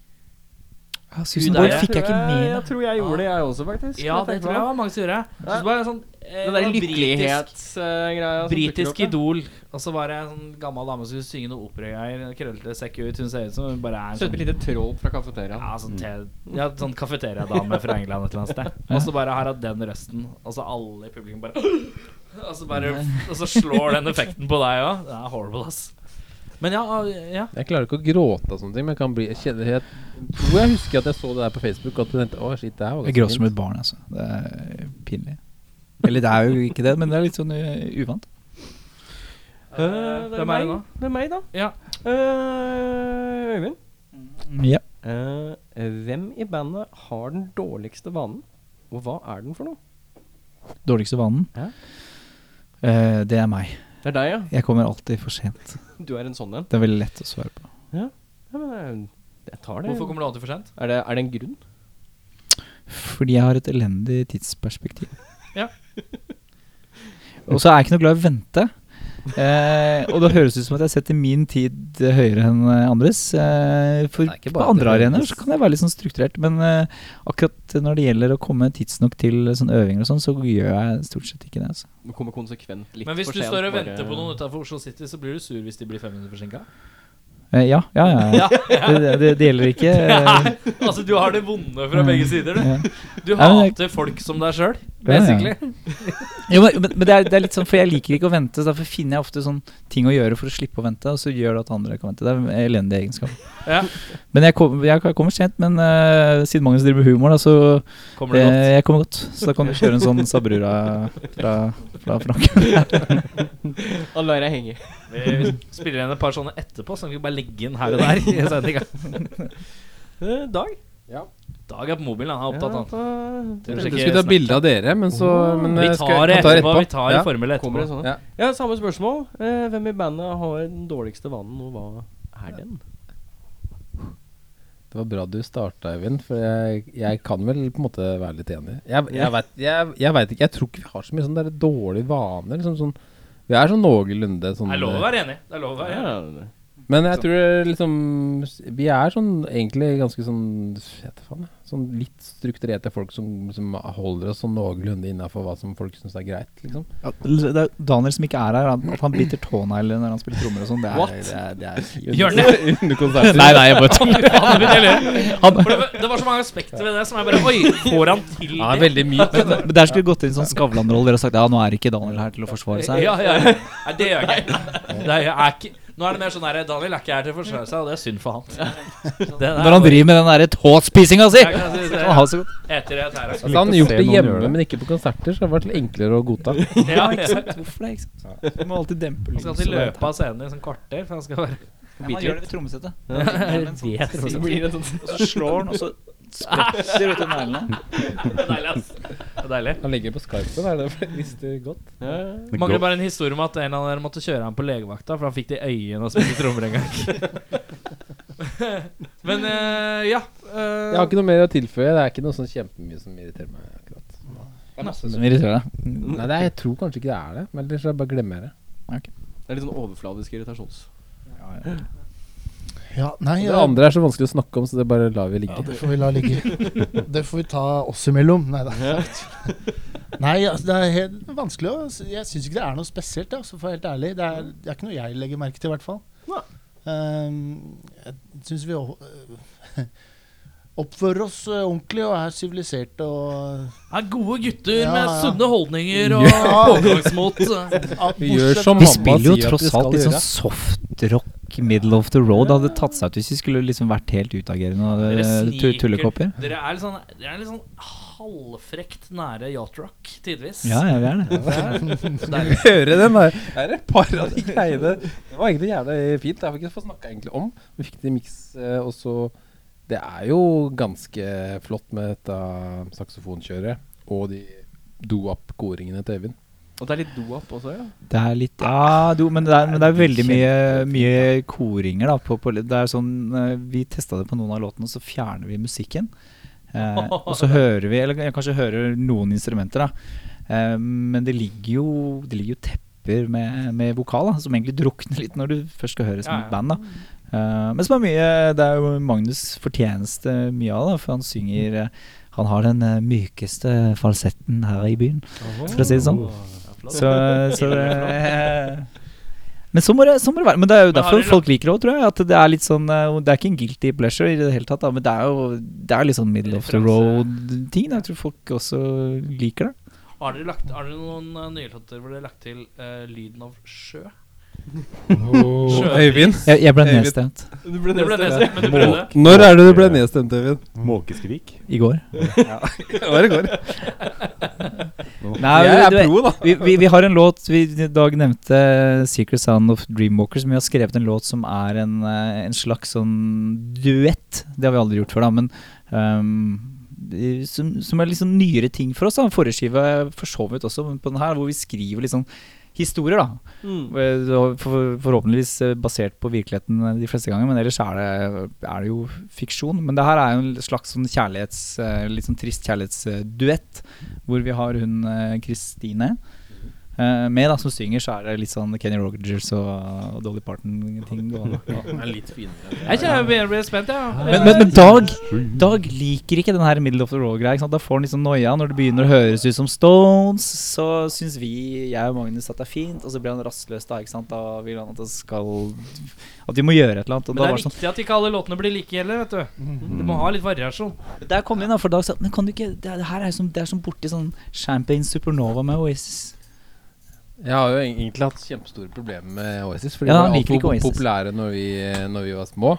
Ja, Susan Hun Boyle der, fikk jeg ikke med Jeg tror jeg gjorde det, jeg også, faktisk. Ja, det tror jeg var mange som gjorde. Så var sånn eh, Den der det var britisk- lykkelighetsgreia. Britisk idol. Og så var det en sånn gammel dame som skulle synge noe operagreier. Krøllete, sekk ut. Hun ser ut som hun bare er en sånn lite troll fra kafeteriaen. ja, sånn, te, ja, sånn kafeteriadame fra England et eller annet sted. Og så bare har hun den røsten, og så alle i publikum bare <gasps> Og så, bare, og så slår den effekten på deg òg. Det er horrible, ass. Men ja, ja. Jeg klarer ikke å gråte av sånne ting, men jeg kan bli jeg kjenner, jeg, tror jeg husker at jeg så det der på Facebook. At du tenkte å shit, det her var Jeg gråter som et barn, altså. Det er pinlig. Eller det er jo ikke det, men det er litt sånn øh, uvant. Uh, det er Hvem er meg. det nå? Det er meg, da. Ja. Uh, Øyvind. Ja. Uh, hvem i bandet har den dårligste vanen, og hva er den for noe? Dårligste vanen? Ja. Eh, det er meg. Det er deg, ja. Jeg kommer alltid for sent. Du er en sånn en. Det er veldig lett å svare på. Ja, men eh, jeg tar det. Hvorfor kommer du alltid for sent? er, det er det en grunn? Fordi jeg har et elendig tidsperspektiv. Ja. Og så er jeg ikke noe glad i å vente. Eh, og det høres ut som at jeg setter min tid høyere enn eh, andres. Eh, for på andre arenaer så kan jeg være litt sånn strukturert. Men eh, akkurat når det gjelder å komme tidsnok til sånn øvinger og sånn, så gjør jeg stort sett ikke det. Altså. Du kommer konsekvent litt Men hvis du sent. står og bare- venter på noen utenfor Oslo City, så blir du sur hvis de blir fem minutter forsinka? Eh, ja, ja, ja. ja. Det, det, det, gjelder ikke <laughs> eh, altså, du har det vonde fra begge sider, du. Du Ja, men hater folk som deg sjøl, Ja, ja. basically. Jo, men, men, det, er, det er litt sånn, for jeg liker ikke å vente, så derfor finner jeg ofte sånn ting å gjøre for å slippe å vente, og så gjør det at andre kan vente. Det er en elendig egenskap. Ja. Men jeg, kom, jeg kommer sent, men uh, siden Magnus driver med humor, da, så Kommer det godt? eh, jeg kommer godt. Så da kan du kjøre en sånn Sabrura fra, fra Frank. og lar <laughs> deg henge. Vi spiller igjen et par sånne etterpå, så vi kan bare legge inn her og der. i sendinga. <laughs> Eh, Dag? Dag er på mobilen, han er opptatt, han. Å Jeg skulle ta bilde av dere, men så men Vi tar det etterpå. Vi tar Ja. Formel etterpå. sånn? Ja. Ja, samme spørsmål. Eh, hvem i bandet har den dårligste vanen, og hva er den? Det var bra du starta, Eivind, for jeg, jeg kan vel på en måte være litt enig. Jeg, jeg, vet, jeg, jeg vet ikke, jeg tror ikke vi har så mye sånne dårlige vaner. Liksom, sånn, vi er sånn noenlunde sånn Det er lov å være enig. Det er lov å være enig. Men jeg tror liksom Vi er sånn egentlig ganske sånn vet faen, Sånn litt strukturerte folk som, som holder oss sånn noenlunde innafor hva som folk syns er greit, liksom. Ja, det er Daniel som ikke er her, han- at han biter tånegler når han spiller trommer og sånn, det er, What? det er, det er det <laughs> Under konserter. Nei, nei, jeg bare tuller. <laughs> Det, var- så mange aspekter ved det som jeg bare Oi, får han til det? Ja, veldig mye. Men der skulle det gått inn sånn Skavlan-rolle. Dere har sagt ja, nå er ikke Daniel her til å forsvare seg. Ja, ja. ja. Nei, det gjør jeg ikke. Det er, jeg er ikke. Nå er det mer sånn her Daniel er ikke her til å forsvare seg, og det er synd for han. Det er Når han driver med den derre tåspisinga si! Ja, si det. Han har så godt. Etter et her Altså, han har gjort det hjemme, det. men ikke på konserter, så det har vært enklere å godta. Ja, ikke sant? Hvorfor det? ikke sant? Du må alltid dempe Han skal til løpe av scenen i sånn kvarter, for han skal være Ja, man gjør det ved trommesettet. Ja, <laughs> sånn Og så slår han, og så spretter ut i neglene. Det er deilig, ass. Det er deilig. Han legger på skarpen, er det visste godt. ja. Det Mangler bare en historie om at en av dere måtte kjøre ham på legevakta, for han fikk det i øynene og spilte trommer en gang. <laughs> Men eh, ja. eh, Jeg har ikke noe mer å tilføye. Det er ikke noe sånn kjempemye som irriterer meg. akkurat Det er masse som irriterer deg. Nei, det er, Jeg tror kanskje ikke det er det, men ellers så bare glemmer jeg det. Det er litt sånn overfladisk irritasjons. Ja, Ja, nei, Det ja, andre er så vanskelig å snakke om, så det bare lar vi ja, ligge. det får vi la ligge. Det får vi ta oss imellom. Nei da. Nei, altså, det er helt vanskelig å Jeg syns ikke det er noe spesielt, altså, for å være helt ærlig. Det er, det er ikke noe jeg legger merke til, i hvert fall. Ehm, jeg syns vi o- oppfører oss eh, ordentlig og er siviliserte og Er gode gutter Ja, med sunne holdninger og Ja. pågangsmot. Vi spiller jo tross alt litt sånn gjøre. Middle of the road. Hadde tatt seg ut hvis vi skulle liksom vært helt utagerende tullekopper. Dere er litt sånn, dere er litt sånn halvfrekt nære yacht rock, tidvis. Ja, ja, vi er det. Ja. <laughs> vi. Høre den der. Det er et par av de <laughs> greiene. Det var egentlig jævlig fint. Det har vi ikke fått snakka egentlig om. Vi fikk det i miks, eh, og så Det er jo ganske flott med dette saksofonkjøret og de do-up-koringene til Øyvind. Og det er litt do-up også, ja. Det er litt Ja, do, men, det er, men det er veldig mye, mye koringer, da. På, på, det er sånn eh, Vi testa det på noen av låtene, og så fjerner vi musikken. Eh, <laughs> og så hører vi Eller kanskje hører noen instrumenter, da. Eh, men det ligger jo Det ligger jo tepper med, med vokal, da, som egentlig drukner litt når du først skal høre som Ja, et band. da Uh, Men som er mye Det er jo Magnus' fortjeneste mye av det, for han synger eh, Han har den mykeste falsetten her i byen, for å si det sånn. Så, så det <laughs> men så må, det, så må det være. Men det er jo derfor folk liker det òg, tror jeg. At det er litt sånn eh, Det er ikke en guilty pleasure i det hele tatt, da, men det er jo Det er litt sånn middle of the road-ting. Jeg tror folk også liker det. Har dere, lagt, har dere noen nye låter hvor dere har lagt til uh, lyden av sjø? Øyvind, Jeg, jeg ble Øyvind. nedstemt Du ble nedstemt, men du prøvde. når er det du ble nedstemt, Øyvind? Måkeskrik? i går. <laughs> Det var i går. Nei, Jeg er pro, da. vi, vi, vi har en låt vi i dag nevnte Secret Sound of Dreamwalkers. Men vi har skrevet en låt som er en, eh, en slags sånn duett. Det har vi aldri gjort før, da. Men um, som, som er sånn nyere ting for oss. da Forrige skive for så vidt også, men på den her hvor vi skriver litt sånn historier, da. Mm. Eh, For, forhåpentligvis eh, basert på virkeligheten eh, de fleste ganger, men ellers er det, er det jo fiksjon. Men det her er jo en slags sånn kjærlighets Litt sånn trist kjærlighetsduett, hvor vi har hun Kristine eh, med, da, som synger, så er det litt sånn Kenny Rogers og, og Dolly Parton-ting. <laughs> og- litt finere. Jeg kjenner jeg blir- spent, ja. Men, men, men Dag, Dag liker ikke den her middle of the road-greia. Da får han liksom noia når det begynner å høres ut som Stones. Så syns vi, jeg og Magnus, at det er fint, og så blir han rastløs. Da ikke sant? Da vil han at det skal At vi må gjøre et eller annet. Og Men det er viktig sånn, viktig at ikke alle låtene blir like heller, vet du. Du må ha litt variasjon. Der kom vi inn, da, for Dag sa Men kan du ikke Det, det her er som, det er som borti sånn Champagne Supernova med Oasis. Jeg har jo egentlig hatt kjempestore problemer med Oasis. Fordi Ja, det var altfor populære når vi, når vi var små.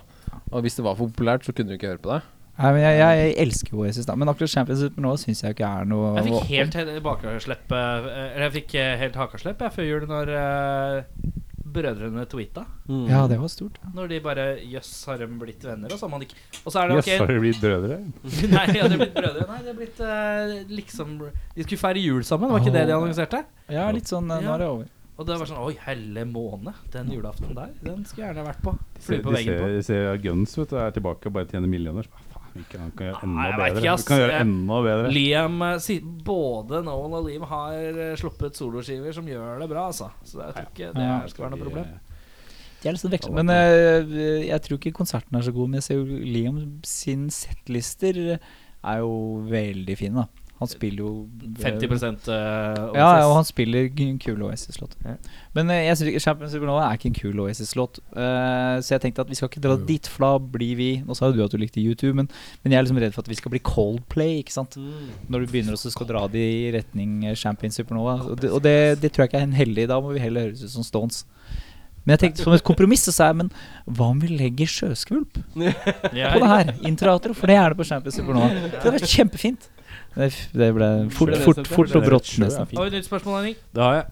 Og hvis det var for populært, så kunne du ikke høre på det. Nei, men jeg, jeg, jeg elsker Oasis, da. Men akkurat Champions League nå syns jeg ikke er noe Jeg fikk helt helt bakaslepp eh, Eller jeg fikk eh, helt hakaslepp jeg, før jul når eh, brødrene tweeta. Mm. Ja, det var stort. Når de bare Jøss, har de blitt venner? Og så man ikke Og så er det Jøss, ok har de blitt brødre? <laughs> Nei, ja, de har blitt brødre. Nei, de har blitt uh, liksom De skulle feire jul sammen, var ikke det de annonserte? Ja, litt sånn eh, Nå er det over. Og det var sånn Oi, helle måne. Den julaften der, den skulle jeg gjerne vært på. Fly på de veggen på. ser, de ser Guns vet du, er tilbake og bare tjener millioner. Så, han kan, gjøre enda Nei, bedre. ikke, kan gjøre enda bedre. Liam eh, Både Noel og Liam har eh, sluppet soloskiver som gjør det bra, altså. Så jeg tror ikke det skal være noe problem. Litt sånn. Men eh, jeg tror ikke konserten er så god. Men jeg ser jo Liam sin settlister er jo veldig fin, da. Han spiller jo 50 uh, Ja, ja, og han spiller en kul Oasis-låt. Ja. Men uh, jeg synes Champions Supernova er ikke en kul Oasis-låt. uh, så jeg tenkte at vi skal ikke dra dit, for da blir vi Nå sa jo du at du likte YouTube, men, men jeg er liksom redd for at vi skal bli Coldplay, ikke sant. Når du begynner også skal dra det i retning eh, Champions Supernova. Og, det, og det, det tror jeg ikke er en heldig. Da må vi heller høres ut som Stones. Men jeg tenkte som et kompromiss så sa jeg Men hva om vi legger sjøskvulp <laughs> på det her? Intrater, for det er det på Champions Supernova. Det hadde vært kjempefint. Det, det ble fort, fort, fort og brått. Nesten. fint. Har vi et nytt spørsmål, Henning? Det har jeg.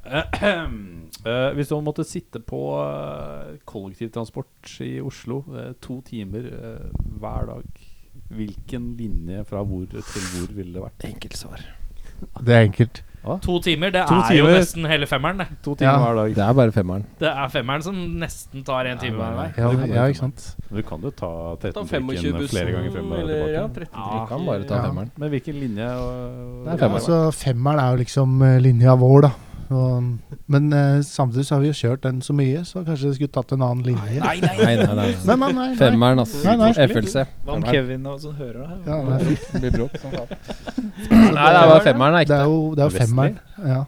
Uh, <clears throat> hvis du måtte sitte på uh, kollektivtransport i Oslo uh, to timer hver dag, hvilken linje fra hvor til hvor ville det vært? Enkelt svar. Det er enkelt. To timer, det To er jo nesten hele femmeren, det. To timer Ja. hver dag. Det er bare femmeren. Det er femmeren som nesten tar en time hver vei. Ja, ja ikke sant. Du kan jo ta Ta 13-trikken flere ganger frem og ja, tilbake. 13 Vi kan bare ta Ja. femmeren. Men hvilken linje? og- Det er Ja, femmeren. altså, femmeren er jo liksom eh, linja vår, da. Og, men eh, samtidig så har vi jo kjørt den så mye, så kanskje det skulle tatt en annen linje. Nei, nei, Nei, nei, nei. Nei, <laughs> nei, nei, nei. Femmeren, altså. Nei, nei. FLC. Hva om Kevin og sånn hører det? Ja, nei. Det blir bråk som. Nei, det er bare femmeren er Det er jo, det er jo femmeren. Ja.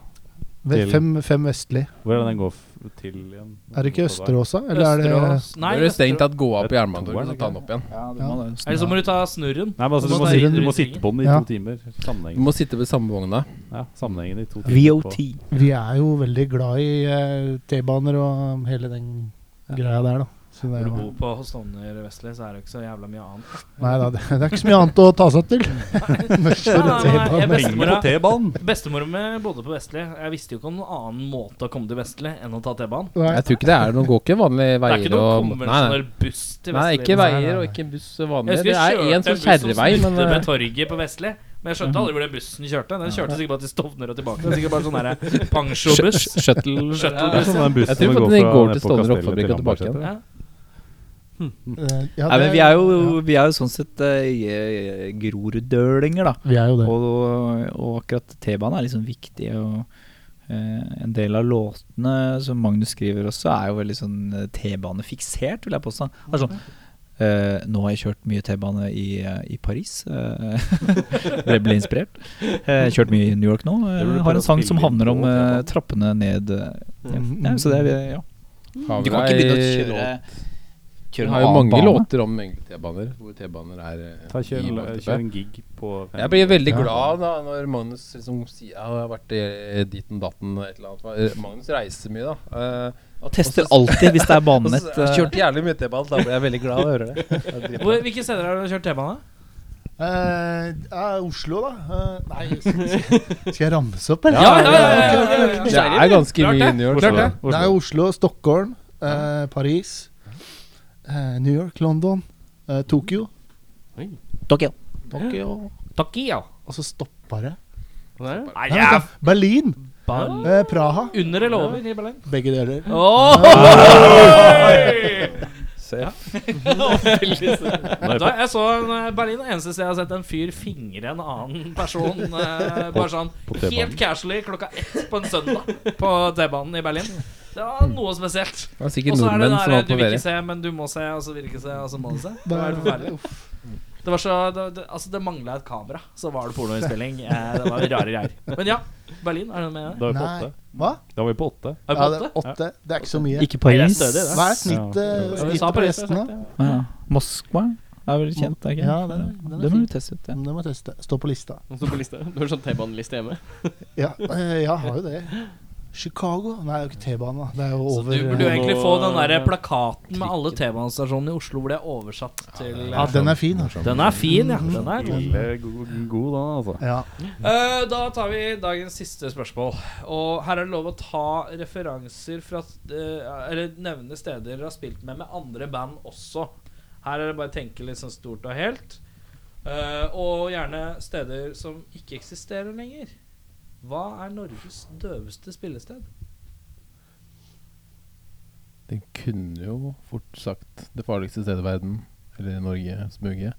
Fem, fem vestlig. Hvor er det den går til igjen? Er det ikke Østeråsa? Eller er det Østerås Nei, du strengt Østerås. tatt gå opp i er Jernbanetorget og ta den opp igjen. Ja, må det. Eller så må du ta snurren. Nei, men altså, du, må sitte, du- må sitte på den i Ja. to timer. Du må sitte ved samme vogna. Ja, sammenhengen i to timer. VOT. Vi er jo veldig glad i eh, T-baner og hele den greia der, da. Så det Når du bor på Stovner vestlig, så er det ikke så jævla mye annet. nei da, det, det er ikke så mye annet å ta seg til. <laughs> Ja, nei, nei, T-banen! Bestemora mi bodde på Vestli. Jeg visste jo ikke om noen annen måte å komme til Vestli enn å ta T-banen. Jeg tror ikke det er noe Går ikke vanlige veier Det er ikke noen og Nei, nei. konvensjonell buss til Nei, Vestli. ikke veier og ikke buss vanlig. Det er én en sånn kjerrevei, men snudde eh, med torget på vestlig. Men jeg skjønte aldri hvor den bussen kjørte. Den kjørte sikkert bare til Stovner og tilbake. Det er sikkert bare sånn der pensjobuss. Shuttle-buss. Shuttle-buss. sånn Jeg tror faktisk den går til Stovner Rockfabrikk og tilbake igjen. Ja. Eh, ja, Nei, men vi er jo, ja, vi er jo sånn sett uh, groruddølinger, da. Vi er jo det. Og, og akkurat T-banen er liksom viktig. Og uh, en del av låtene som Magnus skriver også, er jo veldig sånn T-banefiksert, vil jeg påstå. Altså, eh, nå har jeg kjørt mye T-bane i, i Paris. <laughs> ble, ble inspirert. Eh, kjørt mye i New York nå. Har en sang som handler om trappene ned. ja. Mm, Ja, så det er ja. Du kan ikke begynne å kjøre Kjøre har jo mange låter om T-baner, hvor T-baner er eh, Ta kjør, kjør en gig på Jeg blir veldig glad da når Magnus liksom sier Jeg har vært i ditten datten et eller annet. Eh, Magnus reiser mye, da. Eh, Og tester alltid hvis det er <laughs> banenett. banen jeg har eh, kjørt jævlig mye T-bane, da blir jeg veldig glad av å høre det. <laughs> Hvilke steder har du kjørt T-bane? Uh, uh, Oslo, da. Uh, nei, <laughs> skal skal jeg ramse opp, eller? Ja, ja, ja, ja, ja, ja, ja. Det er ganske mye det. i New York. Det er Oslo, Stockholm, eh, Paris, eh, New York, London, eh, Tokyo. Tokyo. Tokyo. Tokyo. Og så stoppa det. Nei, ja. Berlin. Eh, Praha. Under eller over i Berlin? Begge deler. Se. <laughs> Da, jeg så en, eh, Berlin er eneste sted jeg har sett en fyr fingre en annen person. eh, bare sånn helt casually klokka ett på en søndag på T-banen i Berlin. Det var noe spesielt. Det Og så er det der du vil ikke se, men du må se, og så vil du ikke se, og så må du se. Det Det forferdelig Uff <laughs> forferdelig. Det var så Det, det, altså det mangla et kamera, så var det pornoinnspilling. Eh, det var rare greier. Men ja, Berlin, er det med? Da var vi på Nei. åtte. Hva? Da var vi på åtte. Er det Ja, på det er åtte? åtte. Det er ikke så mye. Ikke Nei, det er Paris. stødig, det. Hva er snittet, Ja. Ja, vi sa på Paris. Ja. Moskva er vel kjent, er det ikke? Ja, den er, den Det må du teste ut. Ja. Det må jeg teste. Stå på lista. Står på lista. Du har sånn T-baneliste hjemme. Ja, eh, jeg har jo det. Chicago? Nei, det er jo ikke T-bane. Det er jo Så du burde jo eh, egentlig få den der plakaten med alle T-banestasjonene i Oslo hvor det er oversatt til Ja, den er fin. altså. Den er fin, ja. Den er god. God, god da, altså. Ja. Uh, da tar vi dagens siste spørsmål. Og her er det lov å ta referanser fra uh, Eller nevne steder dere har spilt med med andre band også. Her er det bare å tenke litt sånn stort og helt. Uh, og gjerne steder som ikke eksisterer lenger. Hva er Norges døveste spillested? Den kunne jo fort sagt det farligste stedet i verden, eller i Norge, Smuget.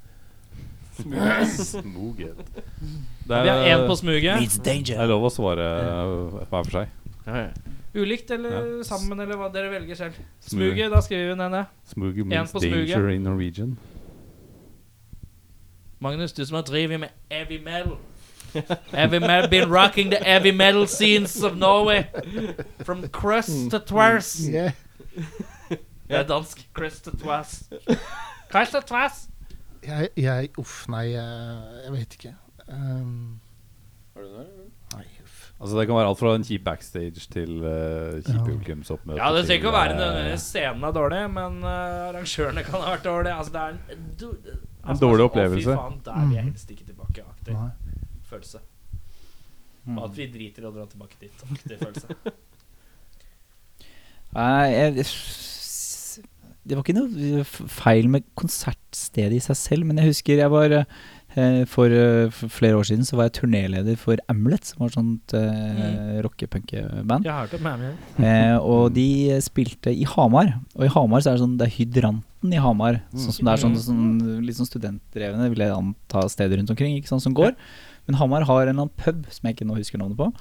Smuget. <laughs> Det Vi har én på er, smuget. det er lov å svare uh, hver for seg. Ulikt eller Ja. sammen, eller hva dere velger selv. Smuget. Smuget, da skriver vi den ned. Smoogie En means danger in Norwegian. Magnus, du som har drevet med heavy metal. Heavy metal, been rocking the heavy metal scenes of Norway. From crust to twars. Yeah. Det er dansk. Crust to twars. Crust to twars. Jeg, jeg Uff, nei, jeg, jeg vet ikke. Um, nei, uff. Altså Det kan være alt fra en kjip backstage til uh, kjip Ja. publikumsoppmøte. Ja, det trenger ikke å være til, eh, nødvendigvis scenen er dårlig, men uh, arrangørene kan ha vært dårlige. Altså, det er en, du, altså, dårlig Å, fy faen, der vil jeg helst ikke tilbake. Aktiv. Nei. Følelse. Og at vi driter i å dra tilbake dit. Aktig følelse. <laughs> Nei, jeg, det var ikke noe feil med konsertstedet i seg selv, men jeg husker jeg var eh, for, eh, for flere år siden så var jeg turnéleder for Amulet, som var et sånt eh, rockepunkeband. Jeg har hørt om Mammy. Eh, og de spilte i Hamar. Og i Hamar så er det sånn Det er Hydranten i Hamar. Sånn som det er sånn, sånn litt sånn studentdrevne, vil jeg anta, steder rundt omkring ikke sånn, som går. Men Hamar har en eller annen pub som jeg ikke nå husker navnet på.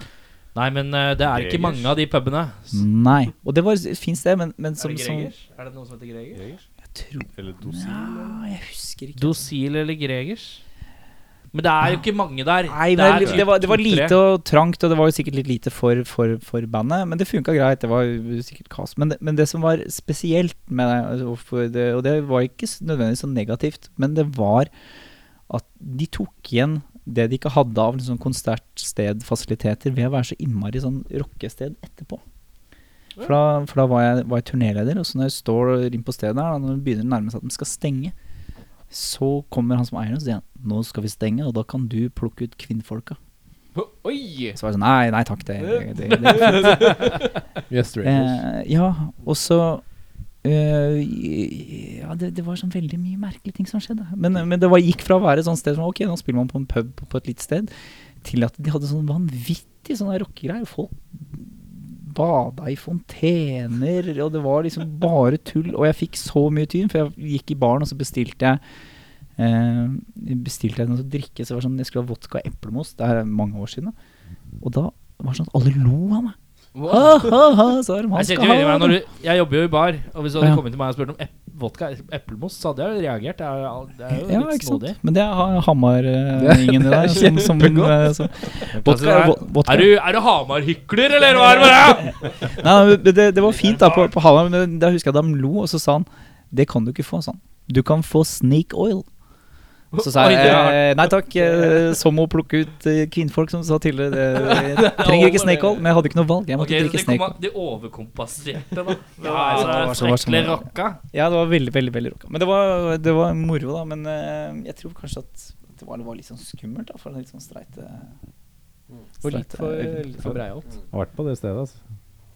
Nei, men uh, det er ikke mange av de pubene. Nei. Og det var et fint sted, men, men som, er det som Gregers? Er det noe som heter Gregers? Jeg tror Eller Dosil. Ja, jeg husker ikke. Dosil eller Gregers? Men det er jo ikke mange der. Nei, Det er det, det, var, det var lite og trangt, og det var jo sikkert litt lite for, for, for bandet. Men det funka greit. Det var jo sikkert kaos. Men det, men det som var spesielt med det, altså, det, og det var ikke nødvendigvis så negativt, men det var at de tok igjen det de ikke hadde av liksom konsertstedfasiliteter ved å være så innmari sånn rockested etterpå. For da, for da var jeg, var jeg turnéleder, og så når jeg står inn på stedet her, når det begynner å nærme seg at de skal stenge, så kommer han som eier og sier nå skal vi stenge, og da kan du plukke ut kvinnfolka. Oi! Så var jeg sånn Nei, nei takk, det, det, det, det. <laughs> Yes, eh, Ja, og så eh, Ja, det, det var sånn veldig mye merkelige ting som skjedde. Men, men det var, gikk fra å være et sånt sted som Ok, nå spiller man på en pub på, et lite sted, til at de hadde sånn vanvittig sånne rockegreier. Folk bada i fontener, og det var liksom bare tull. Og jeg fikk så mye tyn, for jeg gikk i baren, og så bestilte jeg eh, Bestilte jeg noe å drikke. Så det var sånn, Jeg skulle ha vodka og eplemos. Det er mange år siden. Og da var det sånn at alle lo av meg. Ha, ha, ha, så er han Jeg, skal kjente jo inni ha meg når du, jeg jobber jo i bar, og hvis du hadde Ja. kommet til meg og spurt om ep vodka eplemos, så hadde jeg jo reagert. Det er, jo- det er jo Ja, litt ikke sant. snodig. Men det er Hamar-ingen <laughs> i deg. Som, som, eh, som, vodka, er, vo- vodka. er du, er du Hamar-hykler, eller hva er det med deg? Nei, men det, det var <laughs> fint da på, på Hamar, men da husker jeg da de lo, og så sa han Det kan du ikke få, sånn. Du kan få snake oil. Så sa jeg eh, nei takk, eh, som å plukke ut eh, kvinnfolk, som du sa tidligere. Det, <laughs> jeg trenger ikke snake oil, men jeg hadde ikke noe valg. Jeg måtte okay, drikke de, snake oil. de overkompenserte, da. Det Ja, var det var så så- skrekkelig sånn- rocka. Ja, det var veldig, veldig veldig rocka. Men det var, det var moro, da. Men eh, jeg tror kanskje at det var, det var litt sånn skummelt, da, for litt sånn streite Og litt for, litt for breialt. Har vært på det stedet, altså.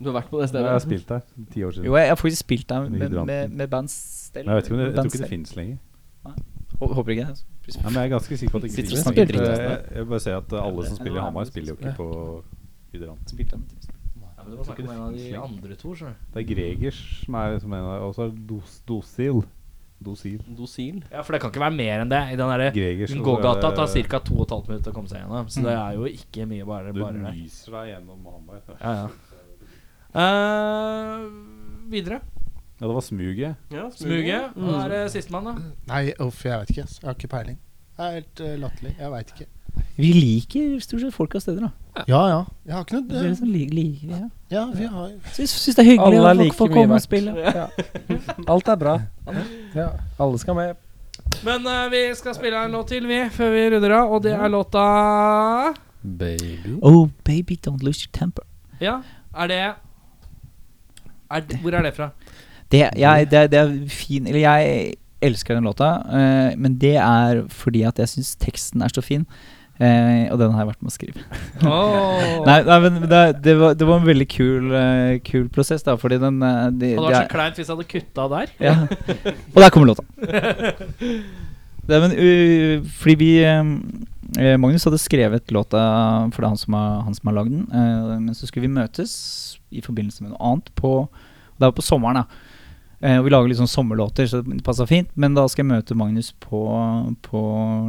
Du har vært på det stedet? Jeg har spilt der ti år siden. Jo, jeg har faktisk spilt der med, med, med bandstell. Jeg vet ikke om det, jeg tror ikke det finnes lenger. Hå- Håper ikke det. Ja, men jeg er ganske sikker på at det ikke Sitter og finnes. snakker Jeg, jeg, jeg bare ser at alle som spiller i Hamar, spiller jo ikke på Hydrant. Ja, men det var snakk om en av de andre to. Det er Gregers som er som en av Og så er det dos, Dosil. Dosil. Dosil? Ja, for det kan ikke være mer enn det. I den derre Gregers. og så er gågata det- tar ca. 2 12 minutter å komme seg gjennom. Så det er jo ikke mye bare, Du bare myser deg gjennom Hamar. Ja, ja. <laughs> Eh, videre. Ja, det var smuget. Ja, Smuget. Hva er det sistemann, da? Nei, uff, jeg vet ikke. Jeg har ikke peiling. Det er helt uh, latterlig. Jeg veit ikke. Vi liker stort sett folk av steder, da. Ja ja. Jeg har ikke noe Det er sånn li liker vi, ja. Ja, vi har Syns, syns det er hyggelig Alle er at folk like får komme og spille. Ja. <laughs> Alt er bra. Ja, alle skal med. Men uh, vi skal spille en låt til, vi, før vi runder av. Og det er låta Baby. Oh, baby, don't lose your temper. Ja, er det er, det- Hvor er det fra? Det, jeg, det, det er fin Eller jeg elsker den låta, uh, men det er fordi at jeg syns teksten er så fin. Uh, og den har jeg vært med å skrive. Oh. <laughs> Nei, nei, men det, det, var, det var en veldig kul, uh, kul prosess, da, fordi den uh, de, hadde det vært så kleint hvis jeg hadde kutta der. Ja. Og der kommer låta. <laughs> Det men, fordi vi Magnus hadde skrevet låta, for det er han som har, han som har lagd den. men så skulle vi møtes i forbindelse med noe annet på Det var på sommeren, da. Eh, og vi lager litt sånn sommerlåter, så det passa fint. Men da skal jeg møte Magnus på, på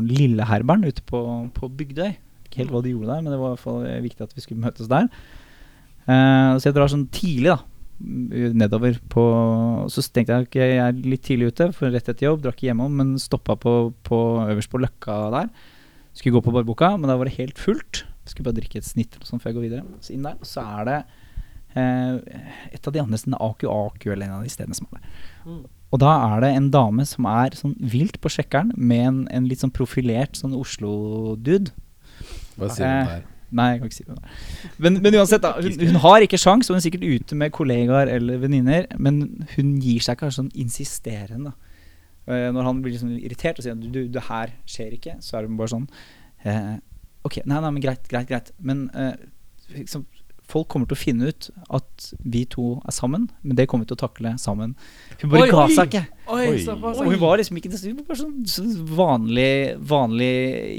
Lilleherberen ute på, på Bygdøy. Ikke helt hva de gjorde der, men det var i hvert fall eh, viktig at vi skulle møtes der. Eh, så jeg drar sånn tidlig, da nedover på Så tenkte jeg ok, jeg er litt tidlig ute, for rett etter jobb, drakk ikke hjemom, men stoppa på, på øverst på Løkka der. Skulle gå på Barboka, men da var det helt fullt. Skulle bare drikke et snitt sånn før jeg går videre. Så inn der, så er det et av de andre stedene, Aku Aku, eller en av de stedene som er der. Og da er det en dame som er sånn vilt på sjekkeren, med en, en litt sånn profilert sånn Oslo-dude. Hva sier Eh, du der? Nei, jeg kan ikke si det. Men, men uansett, da. Hun, hun har ikke sjans, og hun er sikkert ute med kollegaer eller venninner. Men hun gir seg kanskje sånn insisterende. Eh, når han blir liksom irritert og sier at du, du, det her skjer ikke, så er hun bare sånn eh, Ok, nei, nei, men greit, greit, greit. Men eh, liksom, folk kommer til å finne ut at vi to er sammen, men det kommer vi til å takle sammen. Hun bare ga seg ikke. Oi, Oi. Og hun var liksom ikke Hun var sånn, sånn vanlig, vanlig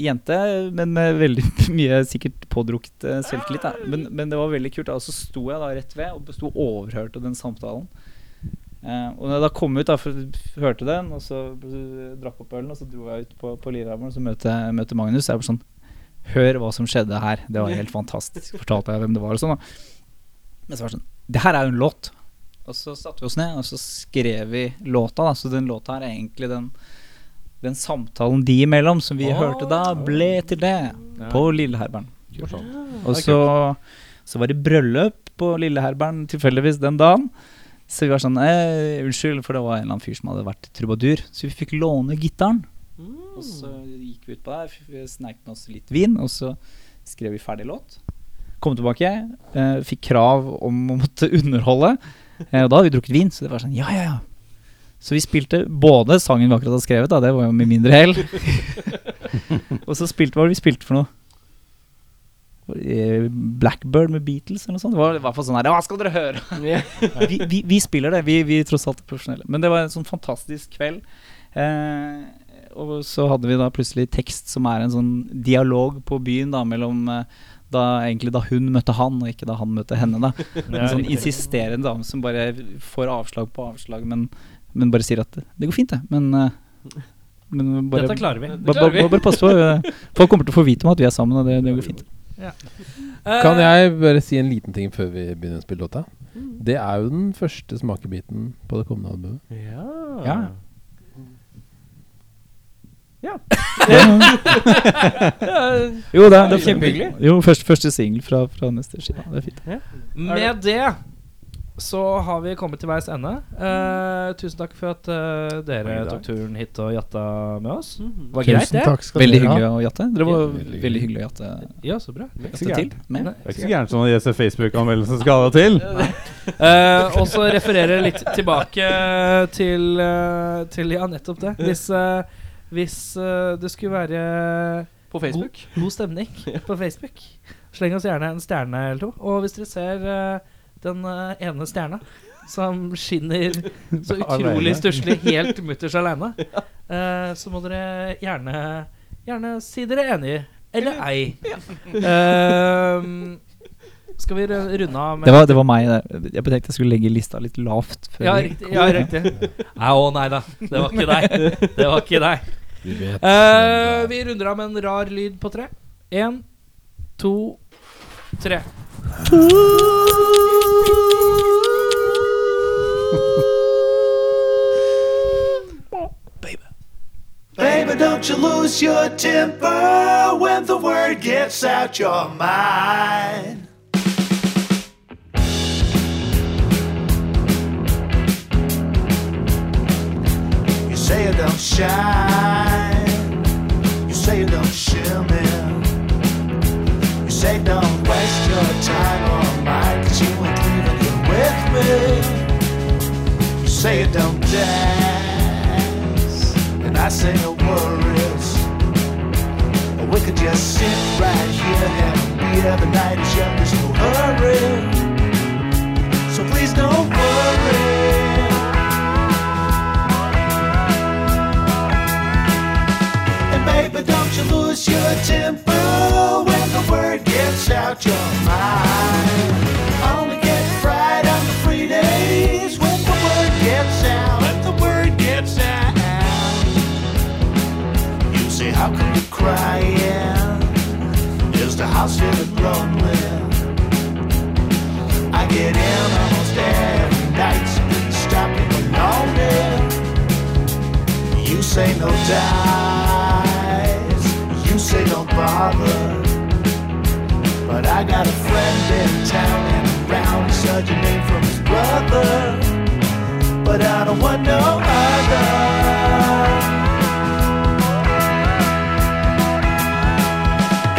jente, men med veldig <laughs> mye sikkert pådrukket eh, selvtillit. Da. Men, men det var veldig kult. Og så sto jeg da rett ved og sto overhørt av den samtalen. Uh, og når jeg da kom ut, da, for hørte den, og så eh, drakk opp ølen, og så dro jeg ut på, på Lillehammer og så møtte møtte Magnus. Jeg var sånn Hør hva som skjedde her. Det var helt fantastisk. Fortalte jeg hvem det var og sånn. da. Men så var det sånn Det her er jo en låt. Og så satte vi oss ned, og så skrev vi låta. da Så den låta her er egentlig den Den samtalen de imellom som vi hørte da, ble til det. På Lilleherberen. Og så, så var det bryllup på Lilleherberen tilfeldigvis den dagen. Så vi var sånn eh, Unnskyld, for det var en eller annen fyr som hadde vært trubadur. Så vi fikk låne gitaren. Og så gikk vi ut på der, sneik oss litt vin, og så skrev vi ferdig låt. Kom tilbake, eh, fikk krav om å måtte <laughs> underholde. Eh, og da hadde vi drukket vin, så det var sånn ja, ja, ja. Så vi spilte både sangen vi akkurat hadde skrevet, da, det var jo med mindre hell. <laughs> og så spilte hva var det vi spilte for noe? Eh, Blackbird med Beatles eller noe sånt. Det var i hvert fall sånn her Hva skal dere høre? <laughs> vi, vi, vi spiller det. Vi, vi tross alt er profesjonelle. Men det var en sånn fantastisk kveld. Eh, og så hadde vi da plutselig tekst som er en sånn dialog på byen da mellom eh, da, egentlig da hun møtte han, og ikke da han møtte henne. da <laughs> En sånn insisterende dame som bare får avslag på avslag, men, men bare sier at det, går fint, det. Men, eh, men bare, Dette klarer vi. Bare, bare, bare pass på. eh, Folk kommer til å få vite om at vi er sammen, og det, det går fint. Kan jeg bare si en liten ting før vi begynner å spille låta? Det er jo den første smakebiten på det kommende albumet. Ja. <laughs> Jo, det er, det er Kjempehyggelig. Jo, første, første singel fra, fra neste skive. Det er fint. Med det så har vi kommet til veis ende. Uh, tusen takk for at uh, dere tok turen hit og jatta med oss. Det var greit, det. Veldig hyggelig å jatte. Dere var Veldig veldig hyggelig å jatte, Ja, så bra. så til. Med. Det er ikke så gærent som å lese Facebook-anmeldelsen skal ha til. <laughs> uh, og så referere litt tilbake til, til Ja, nettopp det. Hvis, eh, hvis uh, det skulle være På Facebook. god, god stemning <laughs> på Facebook, sleng oss gjerne en stjerne eller to. Og hvis dere ser uh, den uh, ene stjerna som skinner så utrolig stusslig helt <laughs> mutters aleine, eh, så må dere gjerne Gjerne si dere enige. Eller ei. Ehm, skal vi runde av med Det var, det var meg. Der. Jeg tenkte jeg skulle legge lista litt lavt. før Ja, riktig. Ja, riktig. Nei, å nei da. Det var ikke deg. <laughs> Det var ikke deg. Vi vet Eh, vi runder av med en rar lyd på tre. Én, to, tre. Baby, don't you lose your temper when the word gets out your mind. You say you don't shine. You say don't shimmer. You say don't waste your time on mine, cause you ain't leaving here with me. You say it don't dance. And I say no worries. We could just sit right here, have a beer. The night is young, there's no hurry. So please don't worry. Baby, don't you lose your temper when the word gets out your mind. Only get fried on the free days when the word gets out. When the word gets out. You say, how come you're crying? Is the house feeling lonely? I get in almost every night, so please stop being lonely. You say no you say don't bother. But I got a friend in town and around, he such a name from his brother. But I don't want no other.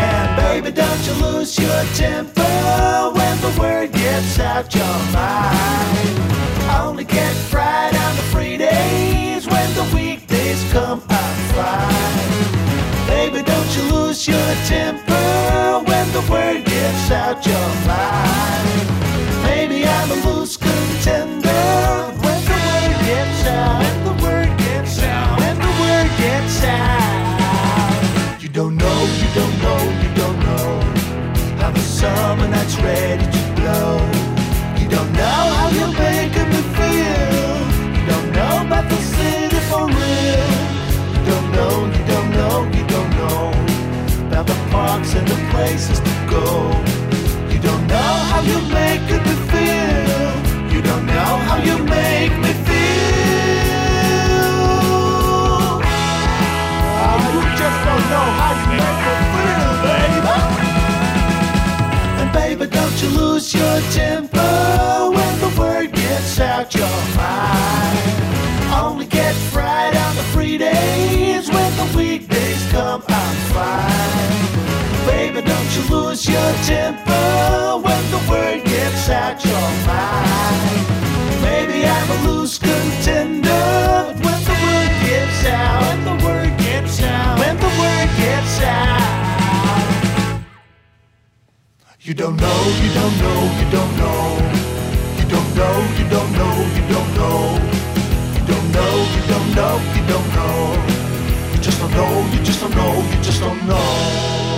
And baby, don't you lose your temper when the word gets out your mind. I only get fried on the free days when the weekdays come out fine. Baby, don't you lose your temper when the word gets out your mind. Maybe I'm a loose contender when the word gets out. When the word gets out. When the word gets out. You don't know, you don't know, you don't know how the summer night's ready know about the places to go. You don't know how you make me feel. You don't know how you make me feel. Oh, you just don't know how you make me feel, baby. And baby, don't you lose your temper when the word gets out your mind. Only get fried on the free days when the weekdays come. I'm fine. Baby, don't you lose your temper when the word gets out your mind. Maybe I'm a loose contender when the word gets out. When the word gets out. When the word gets out. You don't know, you don't know, you don't know. You don't know, you don't know, you don't know. You don't know, you don't know, you don't know. You just don't know, you just don't know, you just don't know.